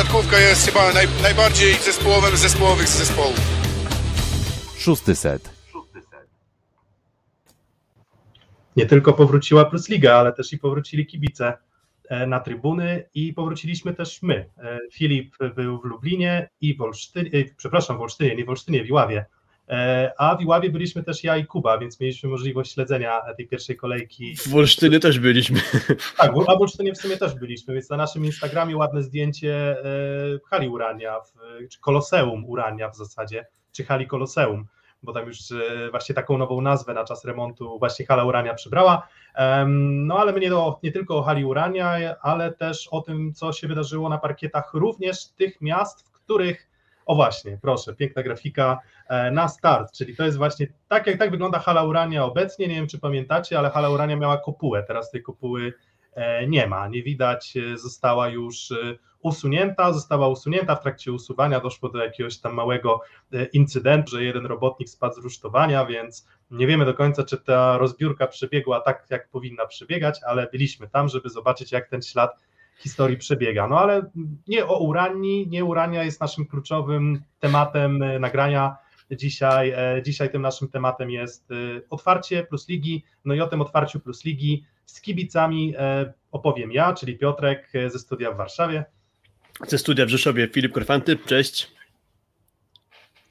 siatkówka jest chyba naj, najbardziej zespołowym z zespołowych z zespołów. Szósty set. Nie tylko powróciła Plus Liga, ale też i powrócili kibice e, na trybuny i powróciliśmy też my. E, Filip był w Lublinie i w Olsztynie, e, przepraszam, w Olsztynie, nie w Olsztynie, w Iławie. A w Iławie byliśmy też ja i Kuba, więc mieliśmy możliwość śledzenia tej pierwszej kolejki. W Olsztynie też byliśmy. Tak, a w Olsztynie w sumie też byliśmy, więc na naszym Instagramie ładne zdjęcie hali Urania, czy Koloseum Urania w zasadzie, czy hali Koloseum bo tam już e, właśnie taką nową nazwę na czas remontu właśnie hala Urania przybrała. No ale mnie to nie tylko o hali Urania, ale też o tym, co się wydarzyło na parkietach również tych miast, w których o właśnie, proszę, piękna grafika e, na start, czyli to jest właśnie tak, jak tak wygląda hala Urania obecnie, nie wiem czy pamiętacie, ale hala Urania miała kopułę, teraz tej kopuły e, nie ma, nie widać, została już usunięta, została usunięta, w trakcie usuwania doszło do jakiegoś tam małego e, incydentu, że jeden robotnik spadł z rusztowania, więc nie wiemy do końca, czy ta rozbiórka przebiegła tak, jak powinna przebiegać, ale byliśmy tam, żeby zobaczyć, jak ten ślad historii przebiega. No ale nie o uranii, nie urania jest naszym kluczowym tematem e, nagrania. Dzisiaj, e, dzisiaj tym naszym tematem jest otwarcie plus ligi, no i o tym otwarciu plus ligi z kibicami opowiem ja, czyli Piotrek ze studia w Warszawie ze studia w Rzeszowie Filip Korfanty, cześć.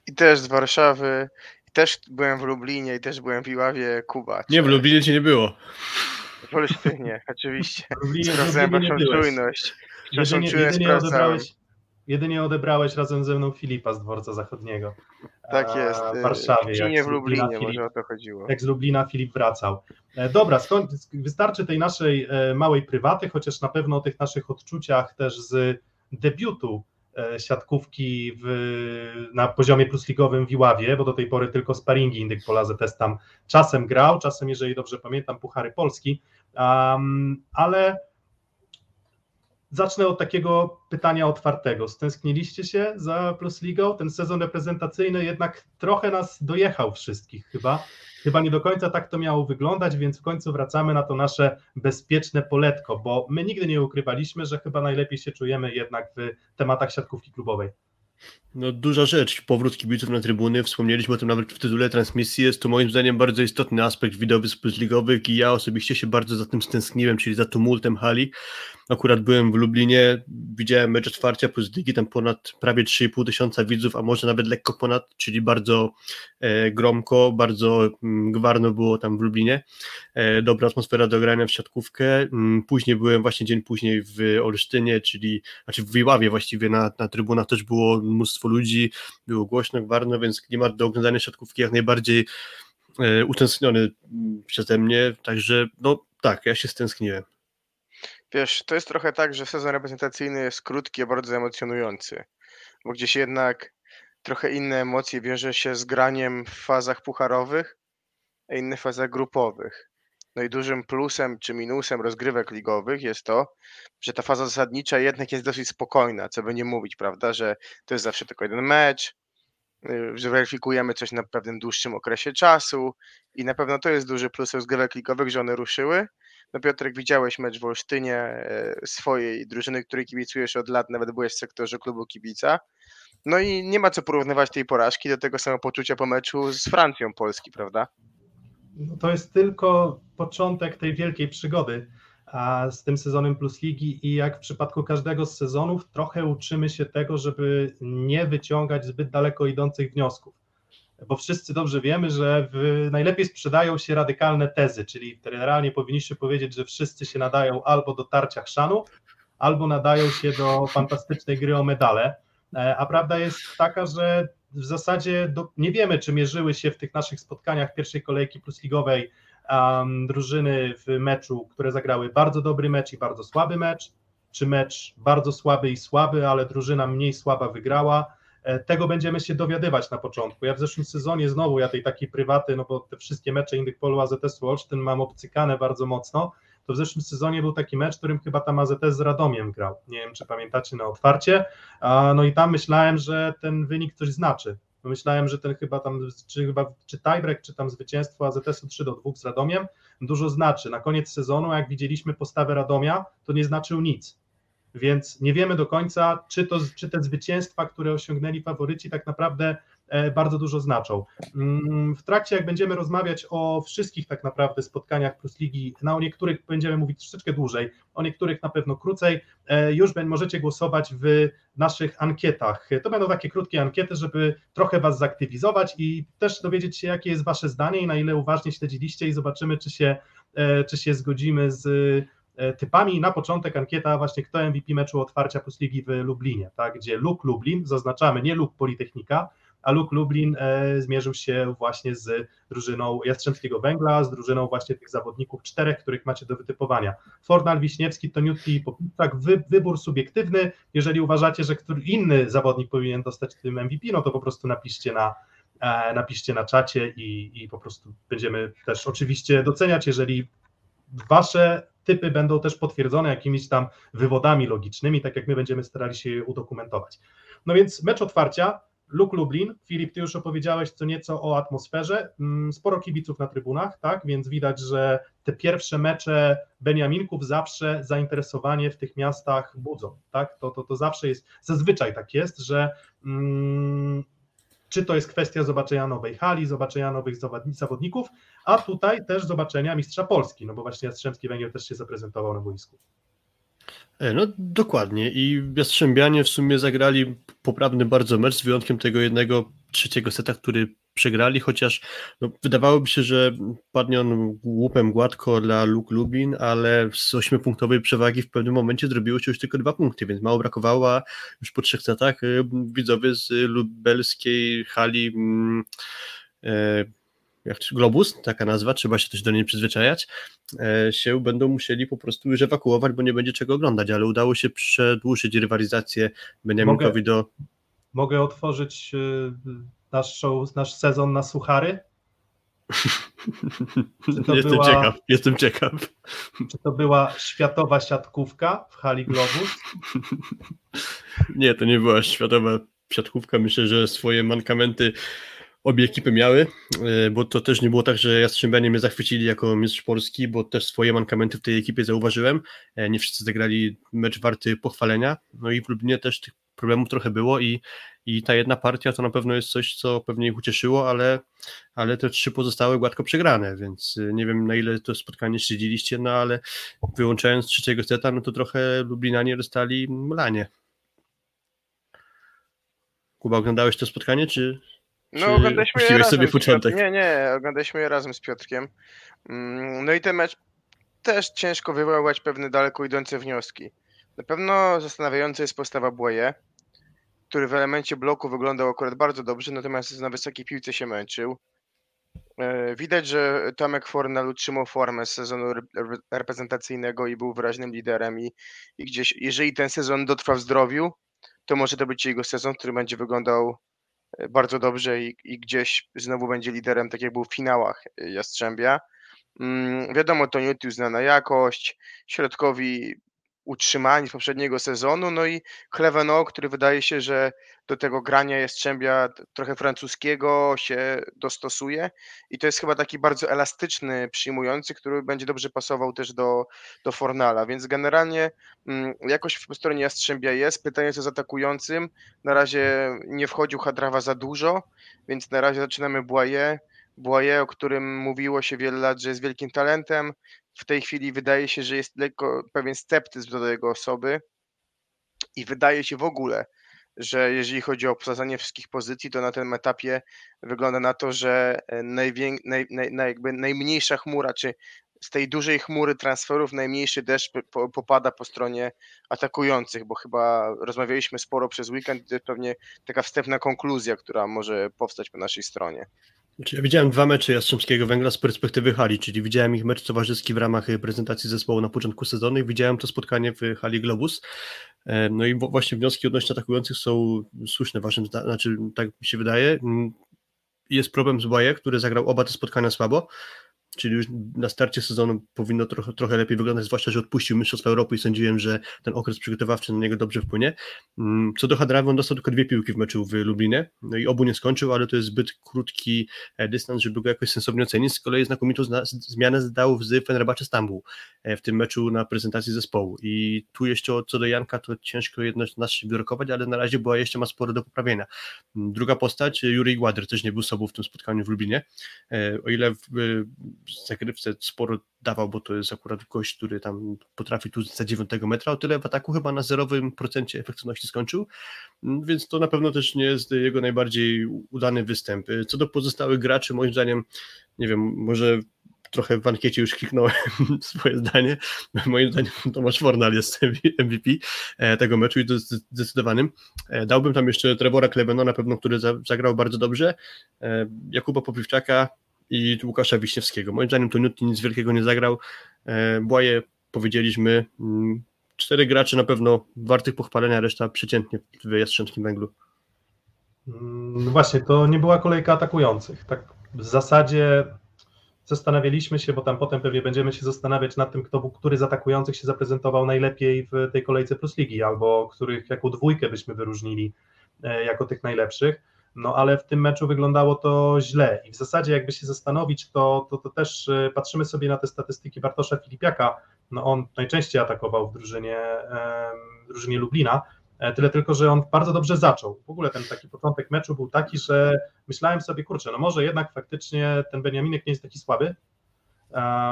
I też z Warszawy, i też byłem w Lublinie, i też byłem w Iławie, Kuba. Cześć. Nie, w Lublinie cię nie było. W Olsztynie, oczywiście. W Lublinie, Sprawdzałem waszą czujność. Jedynie, jedynie, odebrałeś, jedynie odebrałeś razem ze mną Filipa z dworca zachodniego. Tak jest. W Warszawie. Jak nie w Lublinie, Filip, może o to chodziło. Jak z Lublina Filip wracał. E, dobra, skąd, wystarczy tej naszej e, małej prywaty, chociaż na pewno o tych naszych odczuciach też z debiutu e, siatkówki w, na poziomie plusligowym w Iławie, bo do tej pory tylko sparingi Indyk Polaze też tam czasem grał, czasem, jeżeli dobrze pamiętam, Puchary Polski, um, ale zacznę od takiego pytania otwartego. Stęskniliście się za Plus Ligą? Ten sezon reprezentacyjny jednak trochę nas dojechał wszystkich chyba chyba nie do końca tak to miało wyglądać, więc w końcu wracamy na to nasze bezpieczne poletko, bo my nigdy nie ukrywaliśmy, że chyba najlepiej się czujemy jednak w tematach siatkówki klubowej. No duża rzecz, powrót kibiców na trybuny, wspomnieliśmy o tym nawet w tytule transmisji, jest to moim zdaniem bardzo istotny aspekt widowisk ligowych i ja osobiście się bardzo za tym stęskniłem, czyli za tumultem hali. Akurat byłem w Lublinie, widziałem mecz otwarcia plus ligi, tam ponad prawie 3,5 tysiąca widzów, a może nawet lekko ponad, czyli bardzo e, gromko, bardzo mm, gwarno było tam w Lublinie. E, dobra atmosfera do grania w siatkówkę. Mm, później byłem właśnie dzień później w Olsztynie, czyli znaczy w Wiławie właściwie na, na trybunach też było mnóstwo ludzi, było głośno, gwarno, więc klimat do oglądania siatkówki jak najbardziej e, utęskniony przeze mnie, także no tak, ja się stęskniłem. Wiesz, to jest trochę tak, że sezon reprezentacyjny jest krótki, a bardzo emocjonujący, bo gdzieś jednak trochę inne emocje bierze się z graniem w fazach pucharowych, a inne w fazach grupowych. No i dużym plusem czy minusem rozgrywek ligowych jest to, że ta faza zasadnicza jednak jest dosyć spokojna, co by nie mówić, prawda, że to jest zawsze tylko jeden mecz, y, że weryfikujemy coś na pewnym dłuższym okresie czasu i na pewno to jest duży plus rozgrywek ligowych, że one ruszyły. No Piotrek, widziałeś mecz w Olsztynie e, swojej drużyny, której kibicujesz od lat, nawet byłeś w sektorze klubu kibica. No i nie ma co porównywać tej porażki do tego samopoczucia po meczu z Francją Polski, prawda? To jest tylko początek tej wielkiej przygody z tym sezonem Plus Ligi i jak w przypadku każdego z sezonów trochę uczymy się tego, żeby nie wyciągać zbyt daleko idących wniosków. Bo wszyscy dobrze wiemy, że najlepiej sprzedają się radykalne tezy, czyli generalnie powinniśmy powiedzieć, że wszyscy się nadają albo do tarcia chrzanu, albo nadają się do fantastycznej gry o medale. E, a prawda jest taka, że w zasadzie do, nie wiemy, czy mierzyły się w tych naszych spotkaniach pierwszej kolejki plusligowej um, drużyny w meczu, które zagrały bardzo dobry mecz i bardzo słaby mecz, czy mecz bardzo słaby i słaby, ale drużyna mniej słaba wygrała. E, tego będziemy się dowiadywać na początku. Ja w zeszłym sezonie znowu, ja tej takiej prywaty, no bo te wszystkie mecze Indykpolu AZS-u Olsztyn mam obcykane bardzo mocno, to w zeszłym sezonie był taki mecz, w którym chyba tam AZS z Radomiem grał. Nie wiem, czy pamiętacie na otwarcie. No i tam myślałem, że ten wynik coś znaczy. Myślałem, że ten chyba tam, czy chyba, czy tiebreak, czy tam zwycięstwo AZS-u 3 do 2 z Radomiem dużo znaczy. Na koniec sezonu, jak widzieliśmy postawę Radomia, to nie znaczył nic. więc nie wiemy do końca, czy, to, czy te zwycięstwa, które osiągnęli faworyci, tak naprawdę bardzo dużo znaczą. Mm, w trakcie, jak będziemy rozmawiać o wszystkich tak naprawdę spotkaniach Plus Ligi, na o niektórych będziemy mówić troszeczkę dłużej, o niektórych na pewno krócej, e, już możecie głosować w naszych ankietach. To będą takie krótkie ankiety, żeby trochę Was zaktywizować i też dowiedzieć się, jakie jest Wasze zdanie i na ile uważnie śledziliście i zobaczymy, czy się, e, czy się zgodzimy z E, typami. Na początek ankieta właśnie kto MVP meczu otwarcia Plus Ligi w Lublinie, tak, gdzie Luk Lublin, zaznaczamy nie Luk Politechnika, a Luk Lublin e, zmierzył się właśnie z drużyną Jastrzębskiego Węgla, z drużyną właśnie tych zawodników czterech, których macie do wytypowania. Fornal, Wiśniewski, Toniutki i tak wy, wybór subiektywny, jeżeli uważacie, że który inny zawodnik powinien dostać tym MVP, no to po prostu napiszcie na, e, napiszcie na czacie i, i po prostu będziemy też oczywiście doceniać, jeżeli wasze typy będą też potwierdzone jakimiś tam wywodami logicznymi, tak jak my będziemy starali się je udokumentować. No więc mecz otwarcia, Luk Lublin. Filip, ty już opowiedziałeś co nieco o atmosferze. Mm, sporo kibiców na trybunach, tak? Więc widać, że te pierwsze mecze Beniaminków zawsze zainteresowanie w tych miastach budzą, tak? To, to, to zawsze jest, zazwyczaj tak jest, że mm, czy to jest kwestia zobaczenia nowej hali, zobaczenia nowych zawodników, a tutaj też zobaczenia mistrza Polski, no bo właśnie Jastrzębski Węgiel też się zaprezentował na boisku. E, no dokładnie. I Jastrzębianie w sumie zagrali poprawny bardzo mecz z wyjątkiem tego jednego trzeciego seta, który przegrali, chociaż no, wydawałoby się, że padnie on łupem gładko dla Luk Lublin, ale z ośmiopunktowej przewagi w pewnym momencie zrobiło się już tylko dwa punkty, więc mało brakowało, a już po trzech setach y, widzowie z lubelskiej hali mm, e, jak Globus, taka nazwa, trzeba się też do niej przyzwyczajać, e, się będą musieli po prostu już ewakuować, bo nie będzie czego oglądać, ale udało się przedłużyć rywalizację Beniaminkowi do... Mogę otworzyć y, nasz show, nasz sezon na suchary? Jestem była, ciekaw, jestem ciekaw. Czy to była światowa siatkówka w hali Globus? Nie, to nie była światowa siatkówka. Myślę, że swoje mankamenty obie ekipy miały, e, bo to też nie było tak, że Jastrzębianie mnie zachwycili jako mistrz Polski, bo też swoje mankamenty w tej ekipie zauważyłem. E, nie wszyscy zagrali mecz warty pochwalenia, no i w Lublinie też tych problemów trochę było i, i ta jedna partia to na pewno jest coś, co pewnie ich ucieszyło, ale, ale te trzy pozostałe gładko przegrane, więc y, nie wiem na ile to spotkanie śledziliście, no ale wyłączając trzeciego seta, no to trochę Lublinanie dostali mlanie. Kuba, oglądałeś to spotkanie, czy, no, oglądaliśmy je razem sobie początek? Nie, nie, oglądaliśmy je razem z Piotrkiem. Mm, no i ten mecz też ciężko wywołać pewne daleko idące wnioski. Na pewno zastanawiająca jest postawa Błoje, który w elemencie bloku wyglądał akurat bardzo dobrze, natomiast na wysokiej piłce się męczył. E, widać, że Tomek Fornal utrzymał formę z sezonu reprezentacyjnego i był wyraźnym liderem i, i gdzieś, jeżeli ten sezon dotrwa w zdrowiu, to może to być jego sezon, który będzie wyglądał bardzo dobrze i, i gdzieś znowu będzie liderem, tak jak był w finałach Jastrzębia. Mm, wiadomo, to nie znana jakość, środkowi utrzymani z poprzedniego sezonu, no i Cleveno, który wydaje się, że do tego grania Jastrzębia trochę francuskiego się dostosuje. I to jest chyba taki bardzo elastyczny, przyjmujący, który będzie dobrze pasował też do, do Fornala, więc generalnie mm, jakoś po stronie Jastrzębia jest, pytanie co z atakującym, na razie nie wchodził Hadrawa za dużo, więc na razie zaczynamy Błaje, Błaje, o którym mówiło się wiele lat, że jest wielkim talentem, w tej chwili wydaje się, że jest lekko pewien sceptyzm do jego osoby i wydaje się w ogóle, że jeżeli chodzi o obsadzanie wszystkich pozycji, to na tym etapie wygląda na to, że e, naj... Naj... jakby najmniejsza chmura, czy z tej dużej chmury transferów najmniejszy deszcz popada po stronie atakujących, bo chyba rozmawialiśmy sporo przez weekend, to pewnie taka wstępna konkluzja, która może powstać po naszej stronie. Znaczy, ja widziałem dwa mecze Jastrzębskiego Węgla z perspektywy hali, czyli widziałem ich mecz towarzyski w ramach prezentacji zespołu na początku sezonu i widziałem to spotkanie w hali Globus. E, no i właśnie wnioski odnośnie atakujących są słuszne, waszym znaczy tak mi się wydaje. Jest problem z Baje, który zagrał oba te spotkania słabo. Czyli już na starcie sezonu powinno trochę, trochę lepiej wyglądać, zwłaszcza, że odpuścił Mistrzostwa Europy i sądziłem, że ten okres przygotowawczy na niego dobrze wpłynie. Mm, co do Hadrawy, on dostał tylko dwie piłki w meczu w Lublinie, no i obu nie skończył, ale to jest zbyt krótki e, dystans, żeby go jakoś sensownie ocenić. Z kolei znakomitą zmianę zdał z Fenerbahce Stambuł e, w tym meczu na prezentacji zespołu i tu jeszcze co do Janka, to ciężko jednoznacznie wyrokować, ale na razie była jeszcze ma sporo do poprawienia. Mm, druga postać, Juri Głader też nie był sobą w tym spotkaniu w Lublinie, e, o ile w, zagrywce sporo dawał, bo to jest akurat gość, który tam potrafi tu za 9 metra, o tyle w ataku chyba na zerowym procencie efektywności skończył, mm, więc to na pewno też nie jest jego najbardziej udany występ. Co do pozostałych graczy, moim zdaniem, nie wiem, może trochę w ankiecie już kliknąłem swoje zdanie. Moim zdaniem Tomasz Fornal jest MVP e, tego meczu i to zdecydowanym. E, dałbym tam jeszcze Trevora Klebeno, na pewno, który zagrał bardzo dobrze. E, Jakuba Popiwczaka, i Łukasza Wiśniewskiego. Moim zdaniem to Newton nic wielkiego nie zagrał. E, Błaje powiedzieliśmy, mm, cztery gracze na pewno wartych pochwalenia, reszta przeciętnie w Jastrzębskim Węglu. Mm, no właśnie, to nie była kolejka atakujących. Tak w zasadzie zastanawialiśmy się, bo tam potem pewnie będziemy się zastanawiać nad tym, kto, który z atakujących się zaprezentował najlepiej w tej kolejce Plus Ligi, albo których jako dwójkę byśmy wyróżnili e, jako tych najlepszych no ale w tym meczu wyglądało to źle. I w zasadzie jakby się zastanowić, to, to, to też y, patrzymy sobie na te statystyki Bartosza Filipiaka, no on najczęściej atakował w drużynie, drużynie Lublina, e, tyle tylko, że on bardzo dobrze zaczął. W ogóle ten taki początek meczu był taki, że myślałem sobie, kurczę, no może jednak faktycznie ten Beniaminek nie jest taki słaby,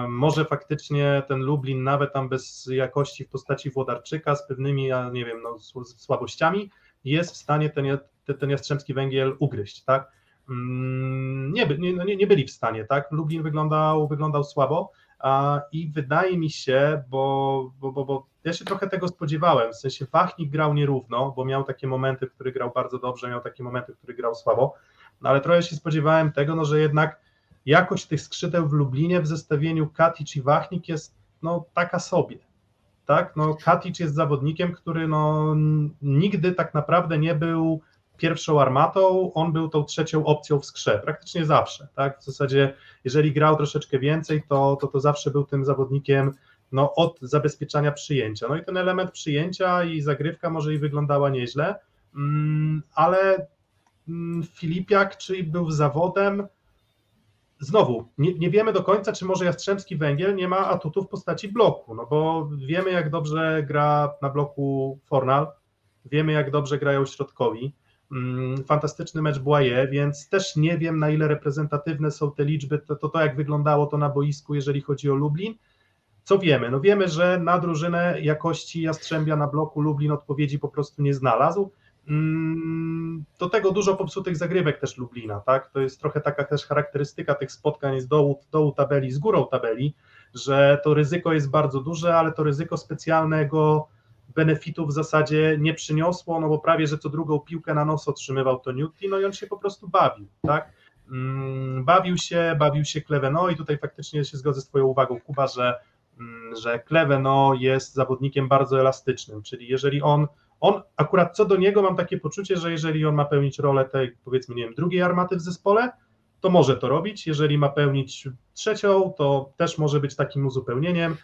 może faktycznie ten Lublin nawet tam bez jakości w postaci Włodarczyka z pewnymi, ja nie wiem, no, słabościami jest w stanie ten, ten Jastrzębski Węgiel ugryźć, tak? Mm, nie, no nie, nie byli w stanie, tak? Lublin wyglądał, wyglądał słabo i wydaje mi się, bo, bo, bo, bo ja się trochę tego spodziewałem, w sensie Wachnik grał nierówno, bo miał takie momenty, w których grał bardzo dobrze, miał takie momenty, w których grał słabo, no ale trochę się spodziewałem tego, no, że jednak jakość tych skrzydeł w Lublinie w zestawieniu Katic i Wachnik jest no, taka sobie, tak? No, Katic jest zawodnikiem, który no, nigdy tak naprawdę nie był pierwszą armatą, on był tą trzecią opcją w skrze, praktycznie zawsze, tak? W zasadzie, jeżeli grał troszeczkę więcej, to, to, to zawsze był tym zawodnikiem no, od zabezpieczania przyjęcia. No i ten element przyjęcia i zagrywka może i wyglądała nieźle, mm, ale mm, Filipiak, czyli był zawodem, znowu, nie, nie, wiemy do końca, czy może Jastrzębski Węgiel nie ma atutu w postaci bloku, no bo wiemy, jak dobrze gra na bloku Fornal, wiemy, jak dobrze grają środkowi, fantastyczny mecz Błaje, więc też nie wiem, na ile reprezentatywne są te liczby, to, to, to jak wyglądało to na boisku, jeżeli chodzi o Lublin. Co wiemy? No wiemy, że na drużynę jakości Jastrzębia na bloku Lublin odpowiedzi po prostu nie znalazł, Mm, do tego dużo popsutych zagrywek też Lublina, tak? To jest trochę taka też charakterystyka tych spotkań z dołu, dołu tabeli, z górą tabeli, że to ryzyko jest bardzo duże, ale to ryzyko specjalnego benefitu w zasadzie nie przyniosło, no bo prawie, że co drugą piłkę na nos otrzymywał to Newton, no i on się po prostu bawił, tak? Mm, bawił się, bawił się Kleveno i tutaj faktycznie się zgodzę z Twoją uwagą, Kuba, że, mm, że Kleveno jest zawodnikiem bardzo elastycznym, czyli jeżeli on on akurat co do niego mam takie poczucie, że jeżeli on ma pełnić rolę tej, powiedzmy, nie wiem, drugiej armaty w zespole, to może to robić. Jeżeli ma pełnić trzecią, to też może być takim uzupełnieniem.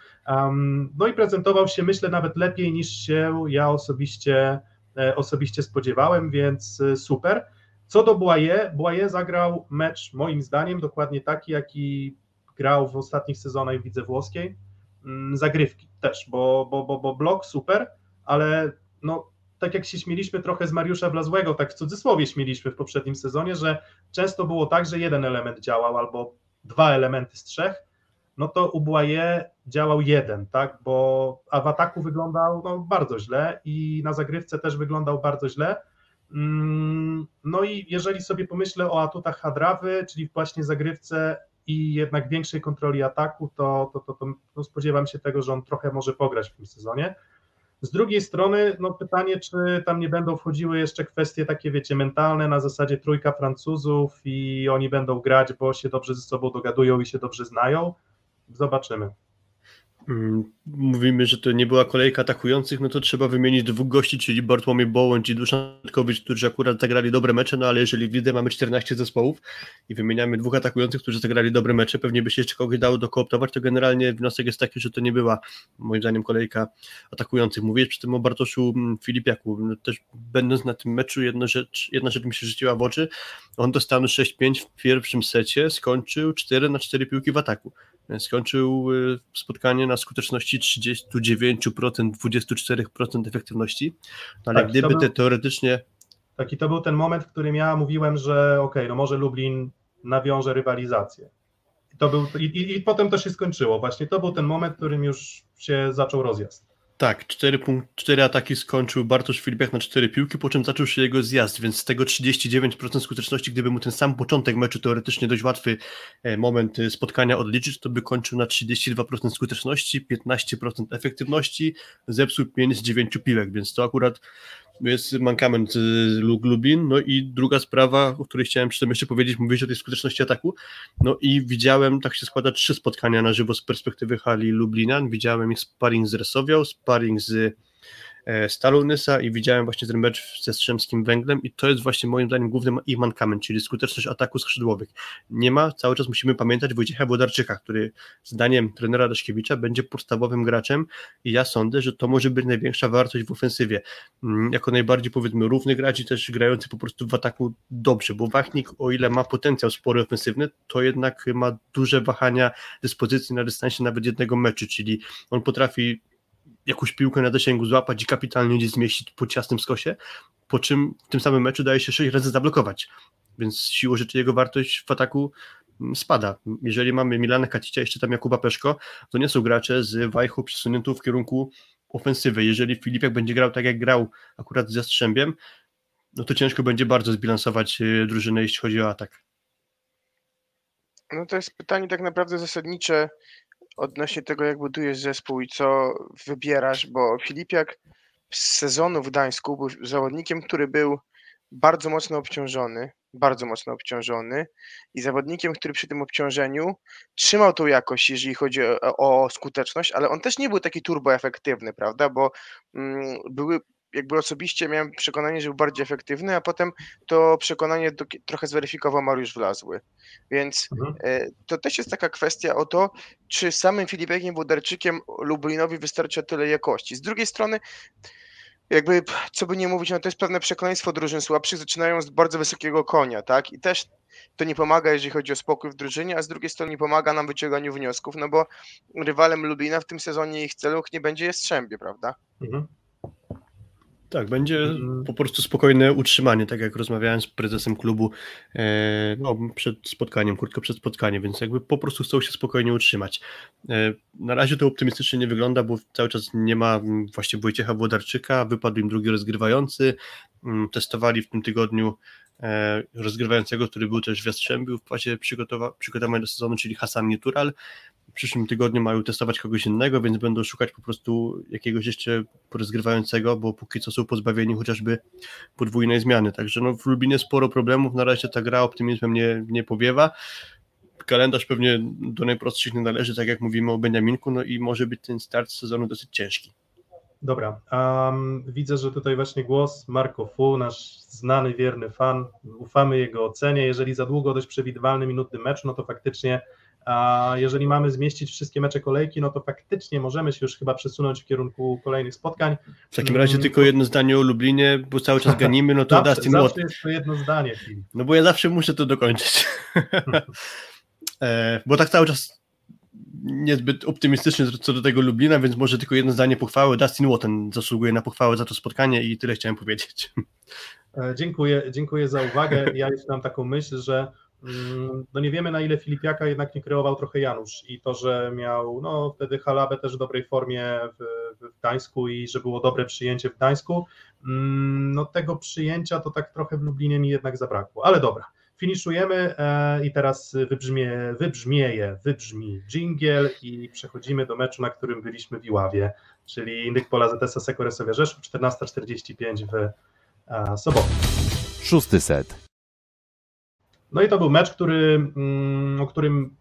No i prezentował się, myślę, nawet lepiej niż się ja osobiście, e, osobiście spodziewałem, więc e, super. Co do Błaje, Błaje zagrał mecz moim zdaniem dokładnie taki, jaki grał w ostatnich sezonach w lidze włoskiej. Mm, zagrywki też, bo, bo, bo, bo blok super, ale no, tak jak się śmieliśmy trochę z Mariusza Blazłego, tak w cudzysłowie śmieliśmy w poprzednim sezonie, że często było tak, że jeden element działał albo dwa elementy z trzech, no to u Błaje działał jeden, tak, bo a w ataku wyglądał no, bardzo źle i na zagrywce też wyglądał bardzo źle. Mm, no i jeżeli sobie pomyślę o atutach Hadrawy, czyli właśnie zagrywce i jednak większej kontroli ataku, to, to, to, to no spodziewam się tego, że on trochę może pograć w tym sezonie. Z drugiej strony, no pytanie, czy tam nie będą wchodziły jeszcze kwestie takie, wiecie, mentalne, na zasadzie trójka Francuzów i oni będą grać, bo się dobrze ze sobą dogadują i się dobrze znają. Zobaczymy. Mm, mówimy, że to nie była kolejka atakujących, no to trzeba wymienić dwóch gości, czyli Bartłomiej Bołądź i Duszan Tkowicz, którzy akurat zagrali dobre mecze, no ale jeżeli w lidze mamy 14 zespołów i wymieniamy dwóch atakujących, którzy zagrali dobre mecze, pewnie by się jeszcze kogoś dało dokooptować, to generalnie wniosek jest taki, że to nie była moim zdaniem kolejka atakujących. Mówię przy tym o Bartoszu mm, Filipiaku, no też będąc na tym meczu jedna rzecz, jedna rzecz mi się rzuciła w oczy, on dostał 6-5 w pierwszym secie, skończył 4 na 4 piłki w ataku skończył y, spotkanie na skuteczności 39%, 24% efektywności, no ale tak, gdyby był, te teoretycznie... Taki to był ten moment, w którym ja mówiłem, że ok, no może Lublin nawiąże rywalizację. I, to był, i, i, i potem to się skończyło. Właśnie to był ten moment, w którym już się zaczął rozjazd. Tak, cztery, punkt, cztery ataki skończył Bartosz Filipiak na cztery piłki, po czym zaczął się jego zjazd, więc z tego 39% skuteczności, gdyby mu ten sam początek meczu, teoretycznie dość łatwy e, moment e, spotkania odliczyć, to by kończył na 32% skuteczności, 15% efektywności, zepsuł 5 z 9 piłek, więc to akurat jest mankament Lublin. No i druga sprawa, o której chciałem przy tym jeszcze powiedzieć, mówić o tej skuteczności ataku. No i widziałem, tak się składa, trzy spotkania na żywo z perspektywy hali Lublina. Widziałem ich sparring z Resowią, sparring z E, Stalu Nysa i widziałem właśnie ten mecz ze Strzemskim Węglem i to jest właśnie moim zdaniem głównym ich mankament, czyli skuteczność ataku skrzydłowych. Nie ma, cały czas musimy pamiętać Wojciecha Włodarczyka, który zdaniem trenera Daszkiewicza będzie podstawowym graczem i ja sądzę, że to może być największa wartość w ofensywie. Mm, jako najbardziej powiedzmy równy gracz i też grający po prostu w ataku dobrze, bo Wachnik o ile ma potencjał spory ofensywny, to jednak ma duże wahania dyspozycji na dystansie nawet jednego meczu, czyli on potrafi jakąś piłkę na zasięgu złapać i kapitalnie gdzieś zmieścić po ciasnym skosie, po czym w tym samym meczu daje się 6 razy zablokować. Więc siłą rzeczy jego wartość w ataku mm, spada. Jeżeli mamy Milana Kacicia, jeszcze tam Jakuba Peszko, to nie są gracze z wajchu przesuniętą w kierunku ofensywy. Jeżeli Filipiak będzie grał tak jak grał akurat ze Strzębiem, no to ciężko będzie bardzo zbilansować y, drużynę, jeśli chodzi o atak. No to jest pytanie tak naprawdę zasadnicze, odnośnie tego, jak budujesz zespół i co wybierasz, bo Filipiak z sezonu w Gdańsku był zawodnikiem, który był bardzo mocno obciążony, bardzo mocno obciążony i zawodnikiem, który przy tym obciążeniu trzymał tą jakość, jeżeli chodzi o, o skuteczność, ale on też nie był taki turboefektywny, prawda, bo mm, były jakby osobiście miałem przekonanie, że był bardziej efektywny, a potem to przekonanie do, trochę zweryfikował Mariusz Wlazły. Więc mhm. e, to też jest taka kwestia o to, czy samym Filipekiem Wodarczykiem Lublinowi wystarcza tyle jakości. Z drugiej strony, jakby, co by nie mówić, no to jest pewne przekleństwo drużyn słabszych, zaczynają z bardzo wysokiego konia, tak? I też to nie pomaga, jeżeli chodzi o spokój w drużynie, a z drugiej strony nie pomaga nam wyciąganiu wniosków, no bo rywalem Lublina w tym sezonie ich celów nie będzie Jastrzębie, prawda? Mhm. Tak, będzie mm. po prostu spokojne utrzymanie, tak jak rozmawiałem z prezesem klubu e, no, przed spotkaniem, krótko przed spotkaniem, więc jakby po prostu chcą się spokojnie utrzymać. E, na razie to optymistycznie nie wygląda, bo cały czas nie ma właśnie Wojciecha Włodarczyka, wypadł im drugi rozgrywający, mm, testowali w tym tygodniu rozgrywającego, który był też w Jastrzębiu w fazie przygotowania do sezonu, czyli Hasan Nietural w przyszłym tygodniu mają testować kogoś innego, więc będą szukać po prostu jakiegoś jeszcze rozgrywającego, bo póki co są pozbawieni chociażby podwójnej zmiany. Także no, w Lubinie sporo problemów, na razie ta gra optymizmem nie, nie powiewa. Kalendarz pewnie do najprostszych nie należy, tak jak mówimy o Beniaminku, no i może być ten start sezonu dosyć ciężki. Dobra, um, widzę, że tutaj właśnie głos Marco Fu, nasz znany, wierny fan, ufamy jego ocenie, jeżeli za długo dość przewidywalny, minutny mecz, no to faktycznie a jeżeli mamy zmieścić wszystkie mecze kolejki, no to faktycznie możemy się już chyba przesunąć w kierunku kolejnych spotkań. W takim razie tylko jedno zdanie o Lublinie, bo cały czas ganimy, no to zawsze, Dustin Zawsze jest to jedno zdanie. No bo ja zawsze muszę to dokończyć. e, bo tak cały czas niezbyt optymistycznie co do tego Lublina, więc może tylko jedno zdanie pochwały. Dustin Watton zasługuje na pochwałę za to spotkanie i tyle chciałem powiedzieć. E, dziękuję, dziękuję za uwagę. Ja jeszcze mam taką myśl, że Mm, no nie wiemy na ile Filipiaka jednak nie kreował trochę Janusz i to, że miał no wtedy Halabę też w dobrej formie w, w Gdańsku i że było dobre przyjęcie w Gdańsku, mm, no tego przyjęcia to tak trochę w Lublinie mi jednak zabrakło, ale dobra. Finiszujemy e, i teraz wybrzmie, wybrzmieje, wybrzmi dżingiel i przechodzimy do meczu, na którym byliśmy w Iławie, czyli Indyk Pola ZS Sekoresowia Rzeszów, 14.45 w e, sobotę. Szósty set. No i to był mecz, który, mm, o którym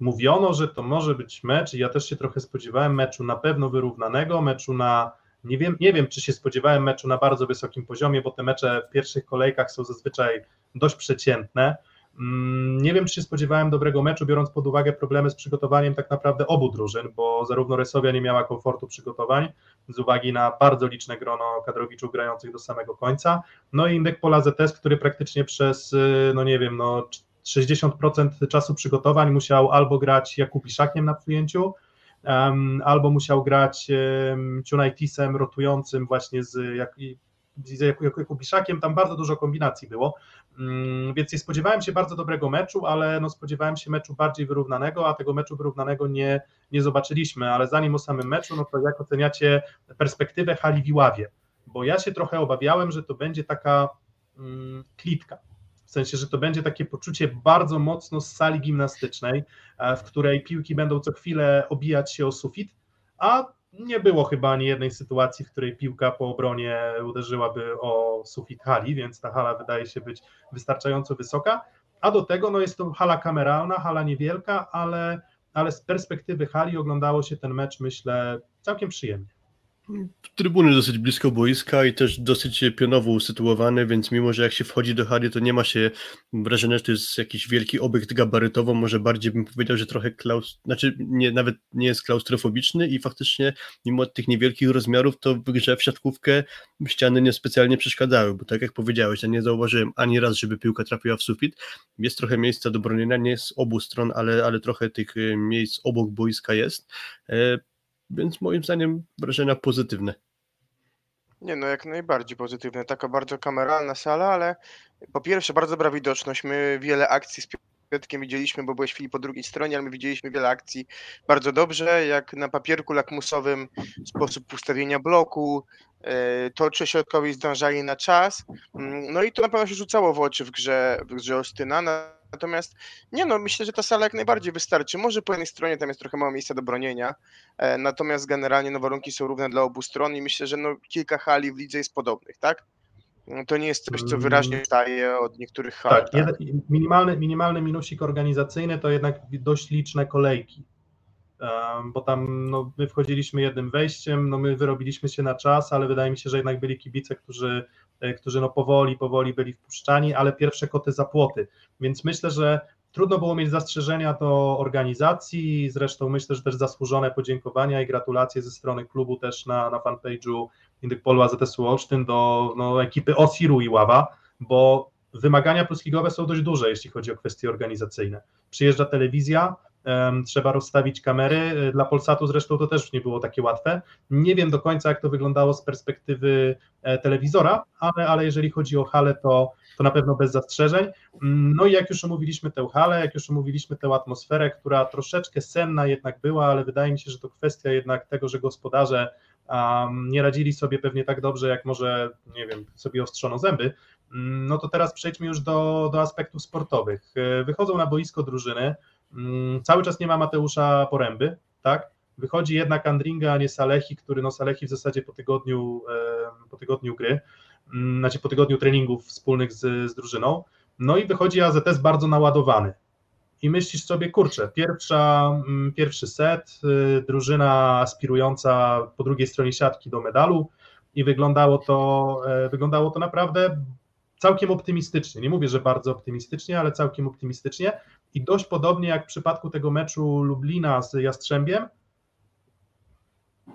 mówiono, że to może być mecz i ja też się trochę spodziewałem meczu na pewno wyrównanego, meczu na nie wiem, nie wiem, czy się spodziewałem meczu na bardzo wysokim poziomie, bo te mecze w pierwszych kolejkach są zazwyczaj dość przeciętne. Mm, nie wiem, czy się spodziewałem dobrego meczu, biorąc pod uwagę problemy z przygotowaniem tak naprawdę obu drużyn, bo zarówno Resowia nie miała komfortu przygotowań z uwagi na bardzo liczne grono kadrowiczów grających do samego końca. No i Indek Pola ZS, który praktycznie przez, y, no nie wiem, no 60% czasu przygotowań musiał albo grać Jakupiszakiem na przyjęciu, albo musiał grać Tunaitisem rotującym właśnie z, jak, z Jakubiszakiem, tam bardzo dużo kombinacji było, więc nie spodziewałem się bardzo dobrego meczu, ale no spodziewałem się meczu bardziej wyrównanego, a tego meczu wyrównanego nie, nie zobaczyliśmy, ale zanim o samym meczu, no to jak oceniacie perspektywę hali w Iławie? Bo ja się trochę obawiałem, że to będzie taka mm, klitka, w sensie, że to będzie takie poczucie bardzo mocno z sali gimnastycznej, e, w której piłki będą co chwilę obijać się o sufit, a nie było chyba ani jednej sytuacji, w której piłka po obronie uderzyłaby o sufit hali, więc ta hala wydaje się być wystarczająco wysoka, a do tego no jest to hala kameralna, hala niewielka, ale, ale z perspektywy hali oglądało się ten mecz, myślę, całkiem przyjemnie. Trybuny dosyć blisko boiska i też dosyć pionowo usytuowane, więc mimo, że jak się wchodzi do hali, to nie ma się wrażenia, że to jest jakiś wielki obiekt gabarytowo, może bardziej bym powiedział, że trochę klaus... znaczy nie, nawet nie jest klaustrofobiczny i faktycznie mimo tych niewielkich rozmiarów, to w grze w siatkówkę ściany niespecjalnie przeszkadzały, bo tak jak powiedziałeś, ja nie zauważyłem ani raz, żeby piłka trafiła w sufit, jest trochę miejsca do bronienia, nie z obu stron, ale, ale trochę tych e, miejsc obok boiska jest, e, więc moim zdaniem wrażenia pozytywne. Nie no, jak najbardziej pozytywne. Taka bardzo kameralna sala, ale po pierwsze bardzo dobra widoczność. My wiele akcji z Piotkiem widzieliśmy, bo byłeś chwili po drugiej stronie, ale my widzieliśmy wiele akcji bardzo dobrze, jak na papierku lakmusowym sposób ustawienia bloku, e, to czy środkowi zdążali na czas. Mm, no i to na pewno się rzucało w oczy w grze, w grze Ostyna. Natomiast nie no, myślę, że ta sala jak najbardziej wystarczy. Może po jednej stronie tam jest trochę mało miejsca do bronienia, e, natomiast generalnie no, warunki są równe dla obu stron i myślę, że no, kilka hali w lidze jest podobnych, tak? No, to nie jest coś, co wyraźnie staje od niektórych hal. Tak, tak? minimalny, minimalny minusik organizacyjny to jednak dość liczne kolejki, bo tam no, my wchodziliśmy jednym wejściem, no my wyrobiliśmy się na czas, ale wydaje mi się, że jednak byli kibice, którzy E, którzy no powoli, powoli byli wpuszczani, ale pierwsze koty za płoty. Więc myślę, że trudno było mieć zastrzeżenia do organizacji, zresztą myślę, że też zasłużone podziękowania i gratulacje ze strony klubu też na, na fanpage'u Indykpolu AZS-u Olsztyn do no, ekipy Osiru i Ława, bo wymagania plusligowe są dość duże, jeśli chodzi o kwestie organizacyjne. Przyjeżdża telewizja, trzeba rozstawić kamery. Dla Polsatu zresztą to też nie było takie łatwe. Nie wiem do końca, jak to wyglądało z perspektywy e, telewizora, ale, ale jeżeli chodzi o halę, to, to na pewno bez zastrzeżeń. No i jak już omówiliśmy tę halę, jak już omówiliśmy tę atmosferę, która troszeczkę senna jednak była, ale wydaje mi się, że to kwestia jednak tego, że gospodarze um, nie radzili sobie pewnie tak dobrze, jak może, nie wiem, sobie ostrzono zęby, no to teraz przejdźmy już do, do aspektów sportowych. E, wychodzą na boisko drużyny, Mm, cały czas nie ma Mateusza Poręby, tak? Wychodzi jednak Andringa, a nie Salehi, który no Salehi w zasadzie po tygodniu, po tygodniu gry, mm, znaczy po tygodniu treningów wspólnych z, z drużyną, no i wychodzi AZS bardzo naładowany. I myślisz sobie, kurczę, pierwsza, mm, pierwszy set, y, drużyna aspirująca po drugiej stronie siatki do medalu i wyglądało to, e, wyglądało to naprawdę całkiem optymistycznie. Nie mówię, że bardzo optymistycznie, ale całkiem optymistycznie. I dość podobnie jak w przypadku tego meczu Lublina z Jastrzębiem,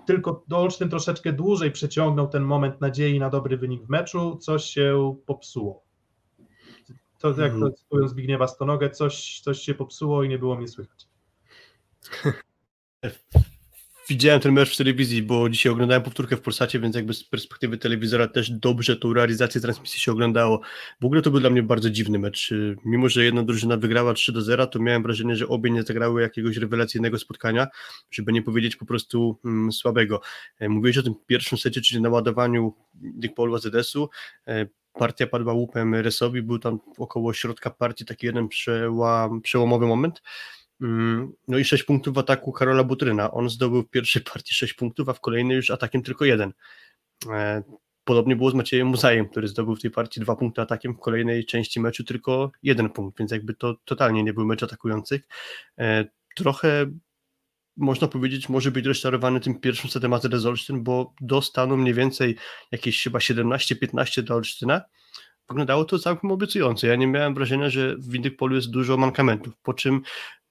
tylko Olsztyn troszeczkę dłużej przeciągnął ten moment nadziei na dobry wynik w meczu, coś się popsuło. To jak to mhm. cytując Zbigniewa Stonogę, coś, coś się popsuło i nie było mnie słychać. Widziałem ten mecz w telewizji, bo dzisiaj oglądałem powtórkę w Polsacie, więc jakby z perspektywy telewizora też dobrze tą realizację transmisji się oglądało. W ogóle to był dla mnie bardzo dziwny mecz. Mimo, że jedna drużyna wygrała 3 do 0, to miałem wrażenie, że obie nie zagrały jakiegoś rewelacyjnego spotkania, żeby nie powiedzieć po prostu mm, słabego. E, mówiłeś o tym pierwszym secie, czyli naładowaniu Dykpolu AZS-u. E, partia padła łupem Resowi, był tam około środka partii taki jeden przełam, przełomowy moment. Mm, no i 6 punktów w ataku Karola Butryna. On zdobył w pierwszej partii 6 punktów, a w kolejnej już atakiem tylko jeden. E, podobnie było z Maciejem Muzajem, który zdobył w tej partii dwa punkty atakiem, w kolejnej części meczu tylko jeden punkt, więc jakby to totalnie nie był mecz atakujących. E, trochę można powiedzieć, może być rozczarowany tym pierwszym setem AZS Olsztyn, bo dostaną mniej więcej jakieś chyba 17-15 do Olsztyna. Wyglądało to całkiem obiecująco. Ja nie miałem wrażenia, że w innych polu jest dużo mankamentów, po czym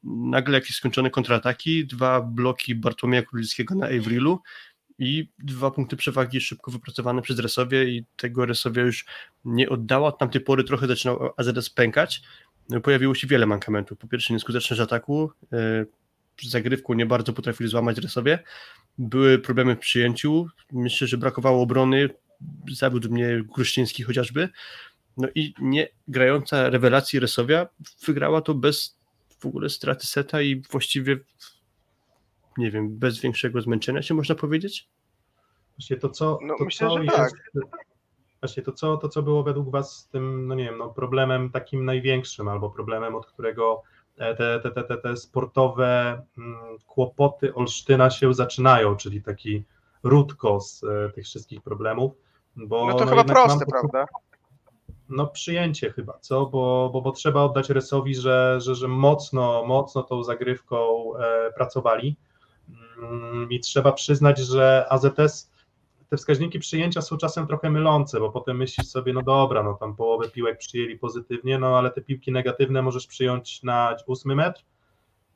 nagle jakieś skończone kontrataki, dwa bloki Bartłomieja Królickiego na Avrilu i dwa punkty przewagi szybko wypracowane przez Resowie i tego Resowia już nie oddała. Od tamtej pory trochę zaczynał AZS pękać. Pojawiło się wiele mankamentów. Po pierwsze nieskuteczność ataku, e, zagrywką nie bardzo potrafili złamać Resowie. Były problemy w przyjęciu. Myślę, że brakowało obrony. Zawiódł mnie Gruszczyński chociażby. No i nie grająca rewelacji Resowia wygrała to bez w ogóle straty seta i właściwie nie wiem, bez większego zmęczenia się można powiedzieć? Właśnie to co, No, to, myślę, co że jest, tak. Właśnie to co, to, co było według Was tym, no nie wiem, no problemem takim największym, albo problemem, od którego e, te, te, te, te, te sportowe mm, kłopoty Olsztyna się zaczynają, czyli taki ródkos e, tych wszystkich problemów. Bo, No to chyba jednak mam proste, prawda? No przyjęcie chyba, co? Bo, bo, bo trzeba oddać Resowi, że, że, że mocno, mocno tą zagrywką e, pracowali Mm, i trzeba przyznać, że AZS, te wskaźniki przyjęcia są czasem trochę mylące, bo potem myślisz sobie, no dobra, no tam połowę piłek przyjęli pozytywnie, no ale te piłki negatywne możesz przyjąć na ósmy metr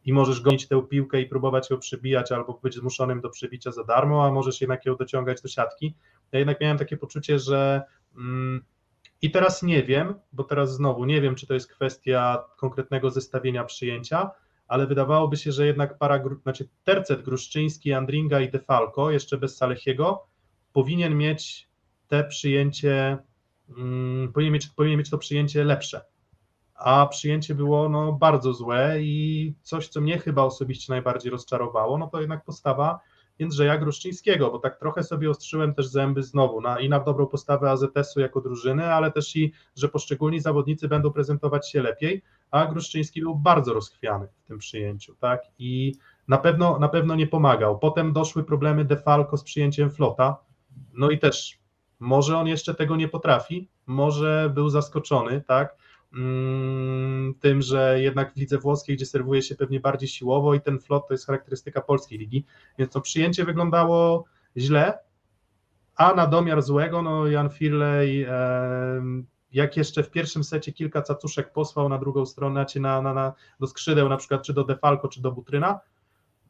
i możesz gonić tę piłkę i próbować ją przybijać albo być zmuszonym do przybicia za darmo, a możesz jednak ją dociągać do siatki. Ja jednak miałem takie poczucie, że mm, i teraz nie wiem, bo teraz znowu nie wiem, czy to jest kwestia konkretnego zestawienia przyjęcia, ale wydawałoby się, że jednak para, znaczy tercet Gruszczyński, Andringa i Defalco, jeszcze bez Salechiego, powinien mieć te przyjęcie, mm, powinien, mieć, powinien mieć to przyjęcie lepsze. A przyjęcie było no, bardzo złe i coś, co mnie chyba osobiście najbardziej rozczarowało, no to jednak postawa Jędrzeja Gruszczyńskiego, bo tak trochę sobie ostrzyłem też zęby znowu na, i na dobrą postawę AZS-u jako drużyny, ale też i, że poszczególni zawodnicy będą prezentować się lepiej, a Gruszczyński był bardzo rozchwiany w tym przyjęciu, tak, i na pewno, na pewno nie pomagał. Potem doszły problemy Defalco z przyjęciem Flota, no i też może on jeszcze tego nie potrafi, może był zaskoczony, tak, tym, że jednak w lidze włoskiej, gdzie serwuje się pewnie bardziej siłowo i ten flot to jest charakterystyka polskiej ligi, więc to przyjęcie wyglądało źle, a na domiar złego, no Jan Firley, jak jeszcze w pierwszym secie kilka cacuszek posłał na drugą stronę, czy na, na, na, do skrzydeł na przykład, czy do Defalco, czy do Butryna,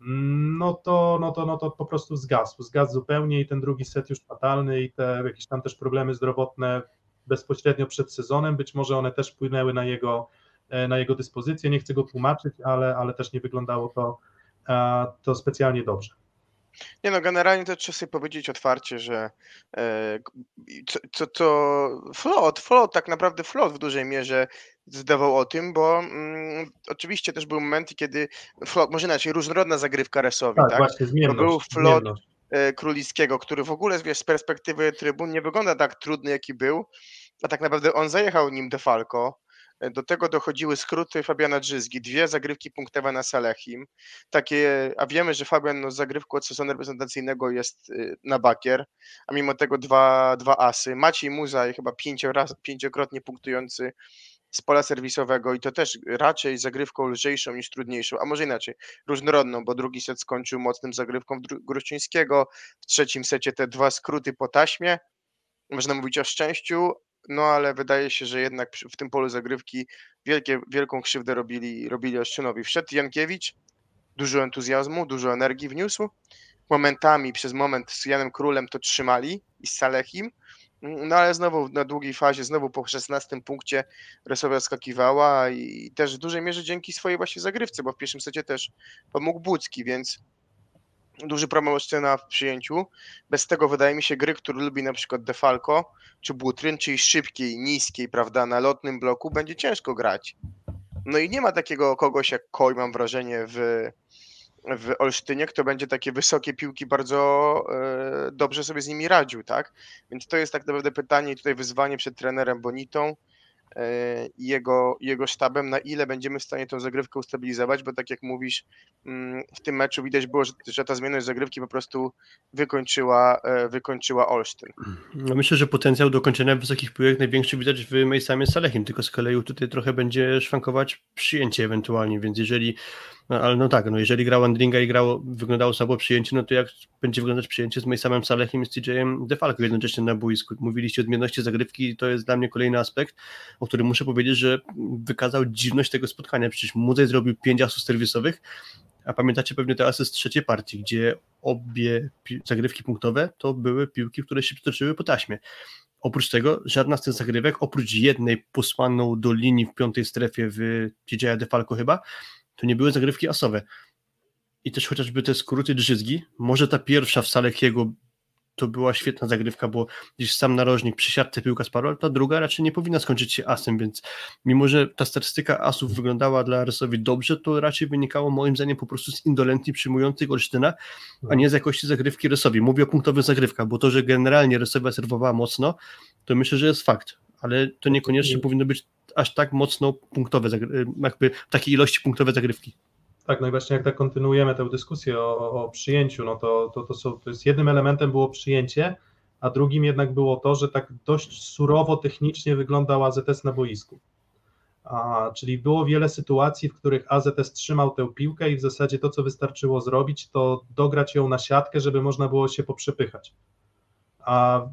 mm, no to, no, to, no to po prostu zgasł, zgasł zupełnie i ten drugi set już fatalny i te jakieś tam też problemy zdrowotne bezpośrednio przed sezonem, być może one też wpłynęły na jego, e, na jego dyspozycję, nie chcę go tłumaczyć, ale, ale też nie wyglądało to, to specjalnie dobrze. Nie no, generalnie to trzeba sobie powiedzieć otwarcie, że e, co, co, co Flot, Flot, tak naprawdę Flot w dużej mierze zdawał o tym, bo mm, oczywiście też były momenty, kiedy Flot, może inaczej, różnorodna zagrywka Resowi, Tak, tak? właśnie, zmienność. był flot, zmienność. E, Królickiego, który w ogóle wiesz, z perspektywy trybun nie wygląda tak trudny, jaki był, a tak naprawdę on zajechał nim Defalco. E, Do tego dochodziły skróty Fabiana Drzyzgi, dwie zagrywki punktowe na Salechim. Takie, a wiemy, że Fabian no, z zagrywką od sezonu reprezentacyjnego jest y, na bakier, a mimo tego dwa, dwa asy. Maciej Muzaj chyba pięciokrotnie punktujący z pola serwisowego i to też raczej zagrywką lżejszą niż trudniejszą, a może inaczej, różnorodną, bo drugi set skończył mocnym zagrywką Gruszczyńskiego, w trzecim secie te dwa skróty po taśmie, można mówić o szczęściu, no ale wydaje się, że jednak w tym polu zagrywki wielkie, wielką krzywdę robili, robili Oszczynowi. Wszedł Jankiewicz, dużo entuzjazmu, dużo energii wniósł, momentami przez moment z Janem Królem to trzymali i z Salechim, no ale znowu na długiej fazie, znowu po 16 punkcie Resowia skakiwała i też w dużej mierze dzięki swojej właśnie zagrywce, bo w pierwszym secie też pomógł Bucki, więc duży problem Olsztyna w przyjęciu. Bez tego wydaje mi się gry, który lubi na przykład Defalco czy Butryn, czyli szybkiej, niskiej, prawda, na lotnym bloku, będzie ciężko grać. No i nie ma takiego kogoś jak Koj, mam wrażenie, w, w Olsztynie, kto będzie takie wysokie piłki bardzo e, dobrze sobie z nimi radził, tak? Więc to jest tak naprawdę pytanie i tutaj wyzwanie przed trenerem Bonitą e, i jego, jego sztabem, na ile będziemy w stanie tą zagrywkę ustabilizować, bo tak jak mówisz, mm, w tym meczu widać było, że, ta zmienność zagrywki po prostu wykończyła, e, wykończyła Olsztyn. No myślę, że potencjał do kończenia wysokich piłek największy widać w Mejsamie Salechim, tylko z kolei tutaj trochę będzie szwankować przyjęcie ewentualnie, więc jeżeli No, ale no tak, no jeżeli grał Andringa i grało, wyglądało słabo przyjęcie, no to jak będzie wyglądać przyjęcie z Mejsamem Salechem i z TJ-em Defalco jednocześnie na boisku. Mówiliście o odmienności zagrywki to jest dla mnie kolejny aspekt, o którym muszę powiedzieć, że wykazał dziwność tego spotkania. Przecież Muzej zrobił pięć asów serwisowych, a pamiętacie pewnie te asy z trzeciej partii, gdzie obie zagrywki punktowe to były piłki, które się przetoczyły po taśmie. Oprócz tego, żadna z tych zagrywek, oprócz jednej posłaną do linii w piątej strefie w TJ Defalco chyba, to nie były zagrywki asowe. I też chociażby te skróty drzyzgi, może ta pierwsza w Salekiego to była świetna zagrywka, bo gdzieś sam narożnik przy siatce piłka sparła, ale ta druga raczej nie powinna skończyć się asem, więc mimo, że ta statystyka asów wyglądała dla Rysowi dobrze, to raczej wynikało moim zdaniem po prostu z indolencji przyjmujących Olsztyna, a nie z jakości zagrywki Rysowi. Mówię o punktowych zagrywkach, bo to, że generalnie Rysowa serwowała mocno, to myślę, że jest fakt, ale to niekoniecznie powinno być aż tak mocno punktowe, jakby takiej ilości punktowe zagrywki. Tak, no i właśnie jak tak kontynuujemy tę dyskusję o, o przyjęciu, no to, to, to, są, to jest jednym elementem było przyjęcie, a drugim jednak było to, że tak dość surowo technicznie wyglądał AZS na boisku. A, czyli było wiele sytuacji, w których AZS trzymał tę piłkę i w zasadzie to, co wystarczyło zrobić, to dograć ją na siatkę, żeby można było się poprzepychać. A